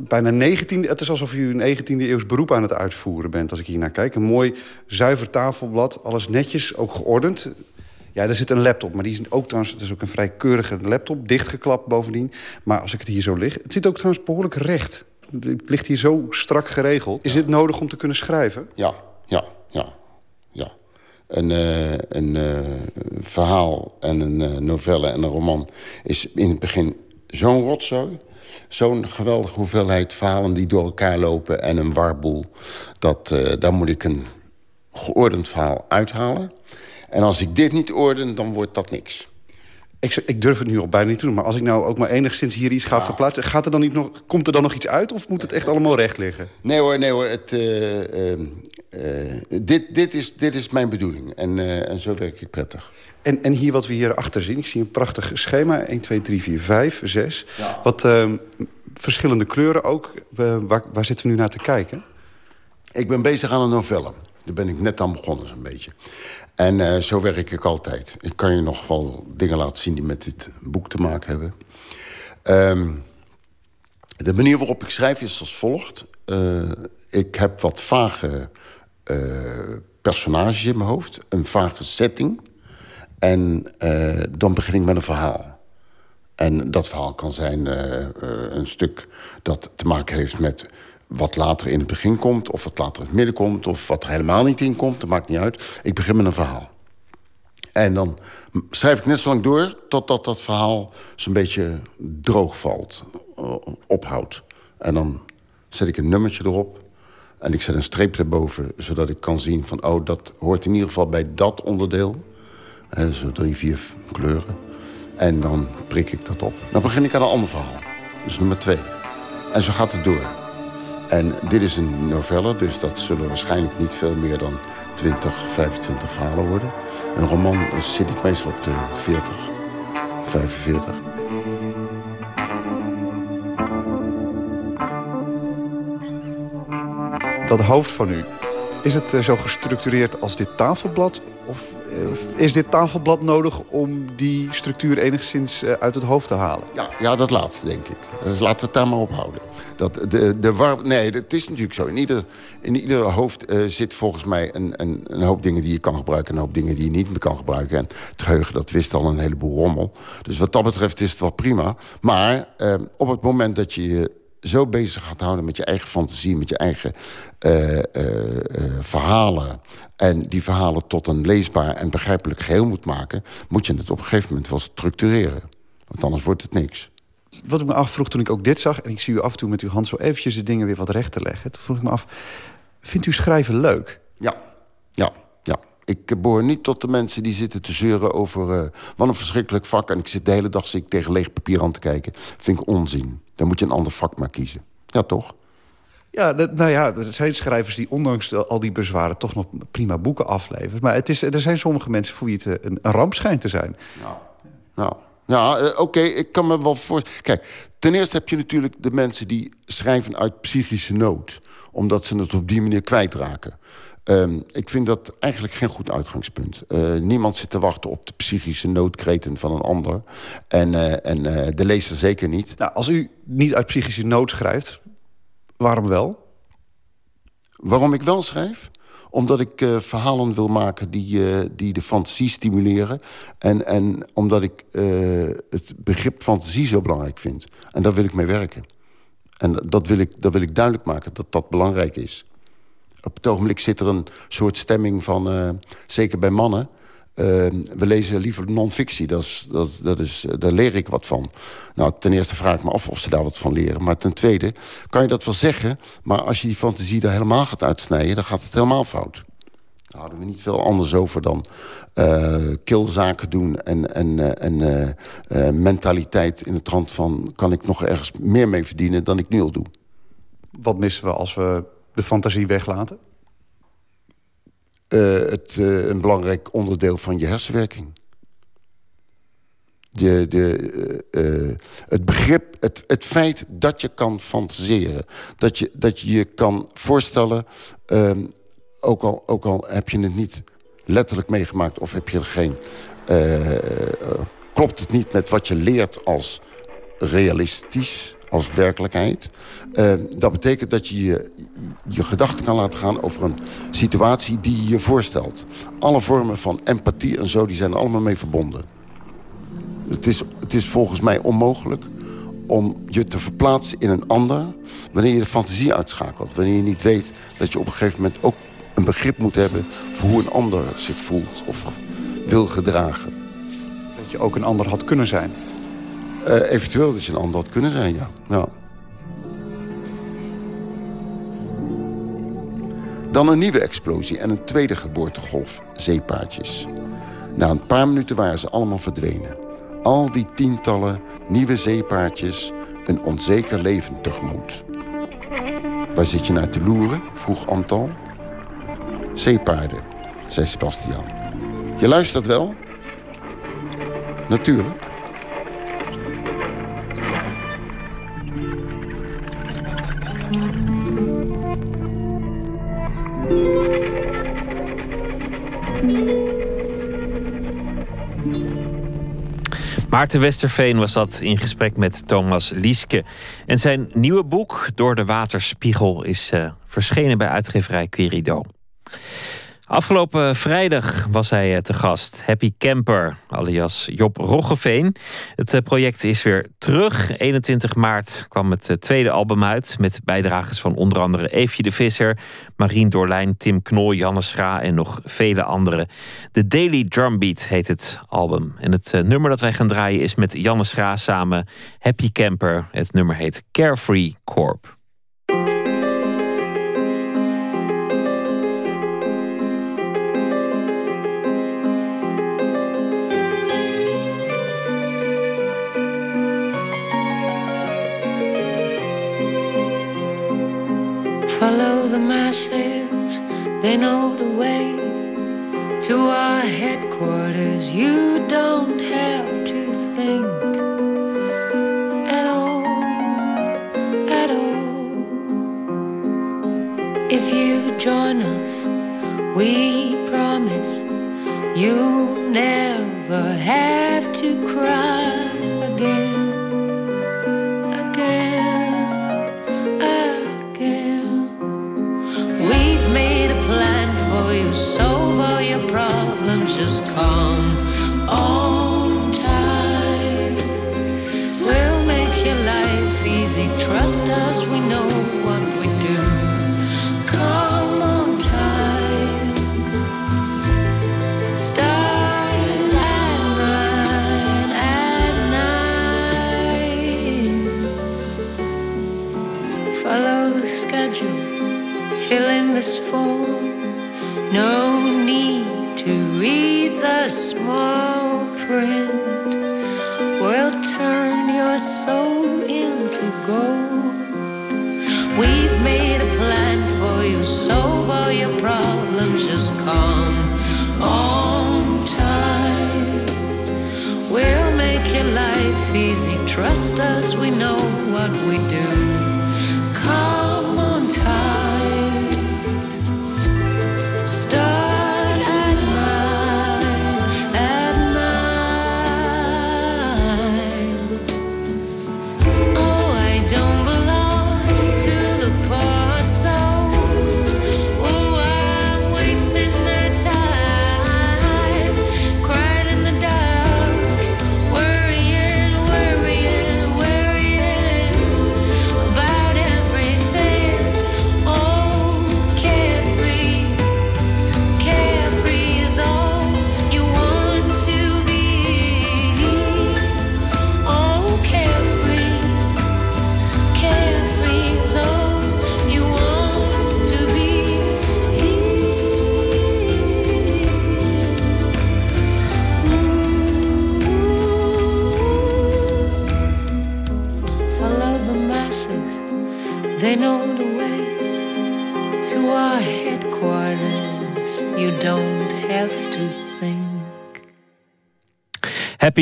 bijna 19. Het is alsof u een 19e eeuws beroep aan het uitvoeren bent als ik hier naar kijk. Een mooi, zuiver tafelblad, alles netjes, ook geordend. Ja, er zit een laptop, maar die is ook trouwens... het is ook een vrij keurige laptop, dichtgeklapt bovendien. Maar als ik het hier zo lig... Het zit ook trouwens behoorlijk recht. Het ligt hier zo strak geregeld. Is dit nodig om te kunnen schrijven? Ja, ja, ja, ja. Een, eh, een eh, verhaal en een eh, novelle en een roman is in het begin zo'n rotzooi. Zo'n geweldige hoeveelheid verhalen die door elkaar lopen en een warboel. Dat, daar moet ik een geordend verhaal uithalen. En als ik dit niet orden, dan wordt dat niks. Ik, ik durf het nu al bijna niet te doen, maar als ik nou ook maar enigszins hier iets ga verplaatsen... Gaat er dan niet nog, komt er dan nog iets uit of moet het echt allemaal recht liggen? Nee hoor, nee hoor. Het, eh, eh, eh, dit, dit, is, dit is mijn bedoeling. En, eh, en zo werk ik prettig. En, en hier wat we hier achter zien, ik zie een prachtig schema. 1, 2, 3, 4, 5, 6. Wat ehm, verschillende kleuren ook. Waar, waar zitten we nu naar te kijken? Ik ben bezig aan een novelle. Daar ben ik net aan begonnen, zo'n beetje. En eh, zo werk ik altijd. Ik kan je nog wel dingen laten zien die met dit boek te maken hebben. Ehm, de manier waarop ik schrijf is als volgt. Eh, ik heb wat vage eh, personages in mijn hoofd. Een vage setting. En dan begin ik met een verhaal. En dat verhaal kan zijn een stuk dat te maken heeft met wat later in het begin komt... of wat later in het midden komt, of wat er helemaal niet in komt. Dat maakt niet uit. Ik begin met een verhaal. En dan schrijf ik net zo lang door totdat dat verhaal zo'n beetje droog valt, eh, ophoudt. En dan zet ik een nummertje erop en ik zet een streep erboven... zodat ik kan zien van, oh, dat hoort in ieder geval bij dat onderdeel. En zo drie, vier kleuren. En dan prik ik dat op. Dan begin ik aan een ander verhaal. Dus nummer twee. En zo gaat het door. En dit is een novelle, dus dat zullen waarschijnlijk niet veel meer dan 20, 25 verhalen worden. Een roman eh, zit ik meestal op de 40, 45. Dat hoofd van u, is het eh, zo gestructureerd als dit tafelblad? Of, eh, is dit tafelblad nodig om die structuur enigszins eh, uit het hoofd te halen? Ja, ja, dat laatste, denk ik. Dus laten we het daar maar op houden. Dat de, de war... Nee, het is natuurlijk zo. In ieder, in ieder hoofd eh, zit volgens mij een, een, een hoop dingen die je kan gebruiken... en een hoop dingen die je niet meer kan gebruiken. En het geheugen, dat wist al een heleboel rommel. Dus wat dat betreft is het wel prima. Maar op het moment dat je zo bezig gaat houden met je eigen fantasie... met je eigen eh, eh, eh, verhalen... en die verhalen tot een leesbaar en begrijpelijk geheel moet maken... moet je het op een gegeven moment wel structureren. Want anders wordt het niks. Wat ik me afvroeg toen ik ook dit zag... en ik zie u af en toe met uw hand zo eventjes de dingen weer wat recht te leggen... toen vroeg ik me af, vindt u schrijven leuk? Ja, ja, ja. Ik eh, behoor niet tot de mensen die zitten te zeuren over... eh, wat een verschrikkelijk vak. En ik zit de hele dag zit ik tegen leeg papier aan te kijken. Vind ik onzin. Dan moet je een ander vak maar kiezen. Ja, toch? Ja, dat, nou ja, er zijn schrijvers die ondanks al die bezwaren... toch nog prima boeken afleveren. Maar het is, er zijn sommige mensen voor wie het eh, een, een ramp schijnt te zijn. Nou, ja, eh, oké, ik kan me wel voor. Kijk, ten eerste heb je natuurlijk de mensen die schrijven uit psychische nood. Omdat ze het op die manier kwijtraken. Ehm, ik vind dat eigenlijk geen goed uitgangspunt. Eh, niemand zit te wachten op de psychische noodkreten van een ander. En, eh, en eh, de lezer zeker niet. Nou, als u niet uit psychische nood schrijft, waarom wel? Waarom ik wel schrijf? Omdat ik verhalen wil maken die, die de fantasie stimuleren. En, en omdat ik het begrip fantasie zo belangrijk vind. En daar wil ik mee werken. En dat wil ik, dat wil ik duidelijk maken, dat dat belangrijk is. Op het ogenblik zit er een soort stemming van, eh, zeker bij mannen... eh, we lezen liever non-fictie, dat is, dat, dat is, daar leer ik wat van. Nou, ten eerste vraag ik me af of ze daar wat van leren. Maar ten tweede kan je dat wel zeggen... maar als je die fantasie daar helemaal gaat uitsnijden... dan gaat het helemaal fout. Daar houden we niet veel anders over dan eh kilzaken doen... en, en, eh, mentaliteit in de trant van... kan ik nog ergens meer mee verdienen dan ik nu al doe. Wat missen we als we de fantasie weglaten? eh, het, eh, een belangrijk onderdeel van je hersenwerking. De, de, eh, het begrip, het, het feit dat je kan fantaseren. Dat je dat je, je kan voorstellen, ehm, ook, al, ook al heb je het niet letterlijk meegemaakt... of heb je er geen, klopt het niet met wat je leert als realistisch, als werkelijkheid. Eh, dat betekent dat je je, je gedachten kan laten gaan over een situatie die je je voorstelt. Alle vormen van empathie en zo, die zijn er allemaal mee verbonden. Het is, het is volgens mij onmogelijk om je te verplaatsen in een ander... wanneer je de fantasie uitschakelt. Wanneer je niet weet dat je op een gegeven moment ook een begrip moet hebben... voor hoe een ander zich voelt of wil gedragen. Dat je ook een ander had kunnen zijn. Eh, eventueel dat je een ander had kunnen zijn, ja. ja. Dan een nieuwe explosie en een tweede geboortegolf zeepaardjes. Na een paar minuten waren ze allemaal verdwenen. Al die tientallen nieuwe zeepaardjes een onzeker leven tegemoet. Waar zit je naar te loeren? vroeg Antal. Zeepaarden, zei Sebastian. Je luistert wel? Natuurlijk. Maarten Westerveen was dat in gesprek met Thomas Lieske. En zijn nieuwe boek, Door de Waterspiegel, is eh, verschenen bij uitgeverij Querido. Afgelopen vrijdag was hij eh, te gast. Happy Camper, alias Job Roggeveen. Het eh, project is weer terug. 21 maart kwam het eh, tweede album uit. Met bijdragers van onder andere Eefje de Visser, Marien Doorlijn, Tim Knol, Janne Schra en nog vele anderen. The Daily Drumbeat heet het album. En het nummer dat wij gaan draaien is met Janne Schra samen Happy Camper. Het nummer heet Carefree Corp. Follow the masses, they know the way to our headquarters. You don't have to think at all, at all. If you join us, we promise you'll never have to cry just come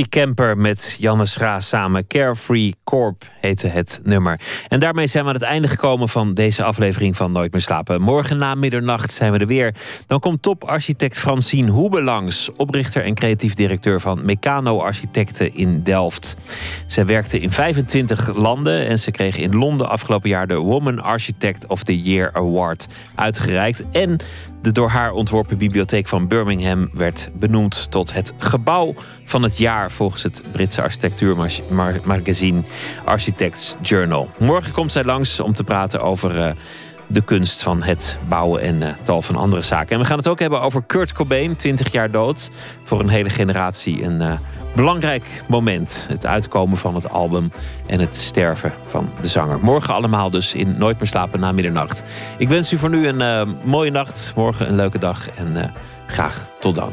Happy Camper met Janne Schra samen. Carefree Corp heette het nummer. En daarmee zijn we aan het einde gekomen van deze aflevering van Nooit meer slapen. Morgen na middernacht zijn we er weer. Dan komt toparchitect Francine Hoebe langs. Oprichter en creatief directeur van Meccano Architecten in Delft. Zij werkte in 25 landen en ze kreeg in Londen afgelopen jaar de Woman Architect of the Year Award uitgereikt. En de door haar ontworpen bibliotheek van Birmingham werd benoemd tot het gebouw van het jaar volgens het Britse architectuurmagazine Architects Journal. Morgen komt zij langs om te praten over eh, de kunst van het bouwen en eh, tal van andere zaken. En we gaan het ook hebben over Kurt Cobain, 20 jaar dood. Voor een hele generatie een eh, belangrijk moment. Het uitkomen van het album en het sterven van de zanger. Morgen allemaal dus in Nooit meer slapen na middernacht. Ik wens u voor nu een eh, mooie nacht, morgen een leuke dag en eh, graag tot dan.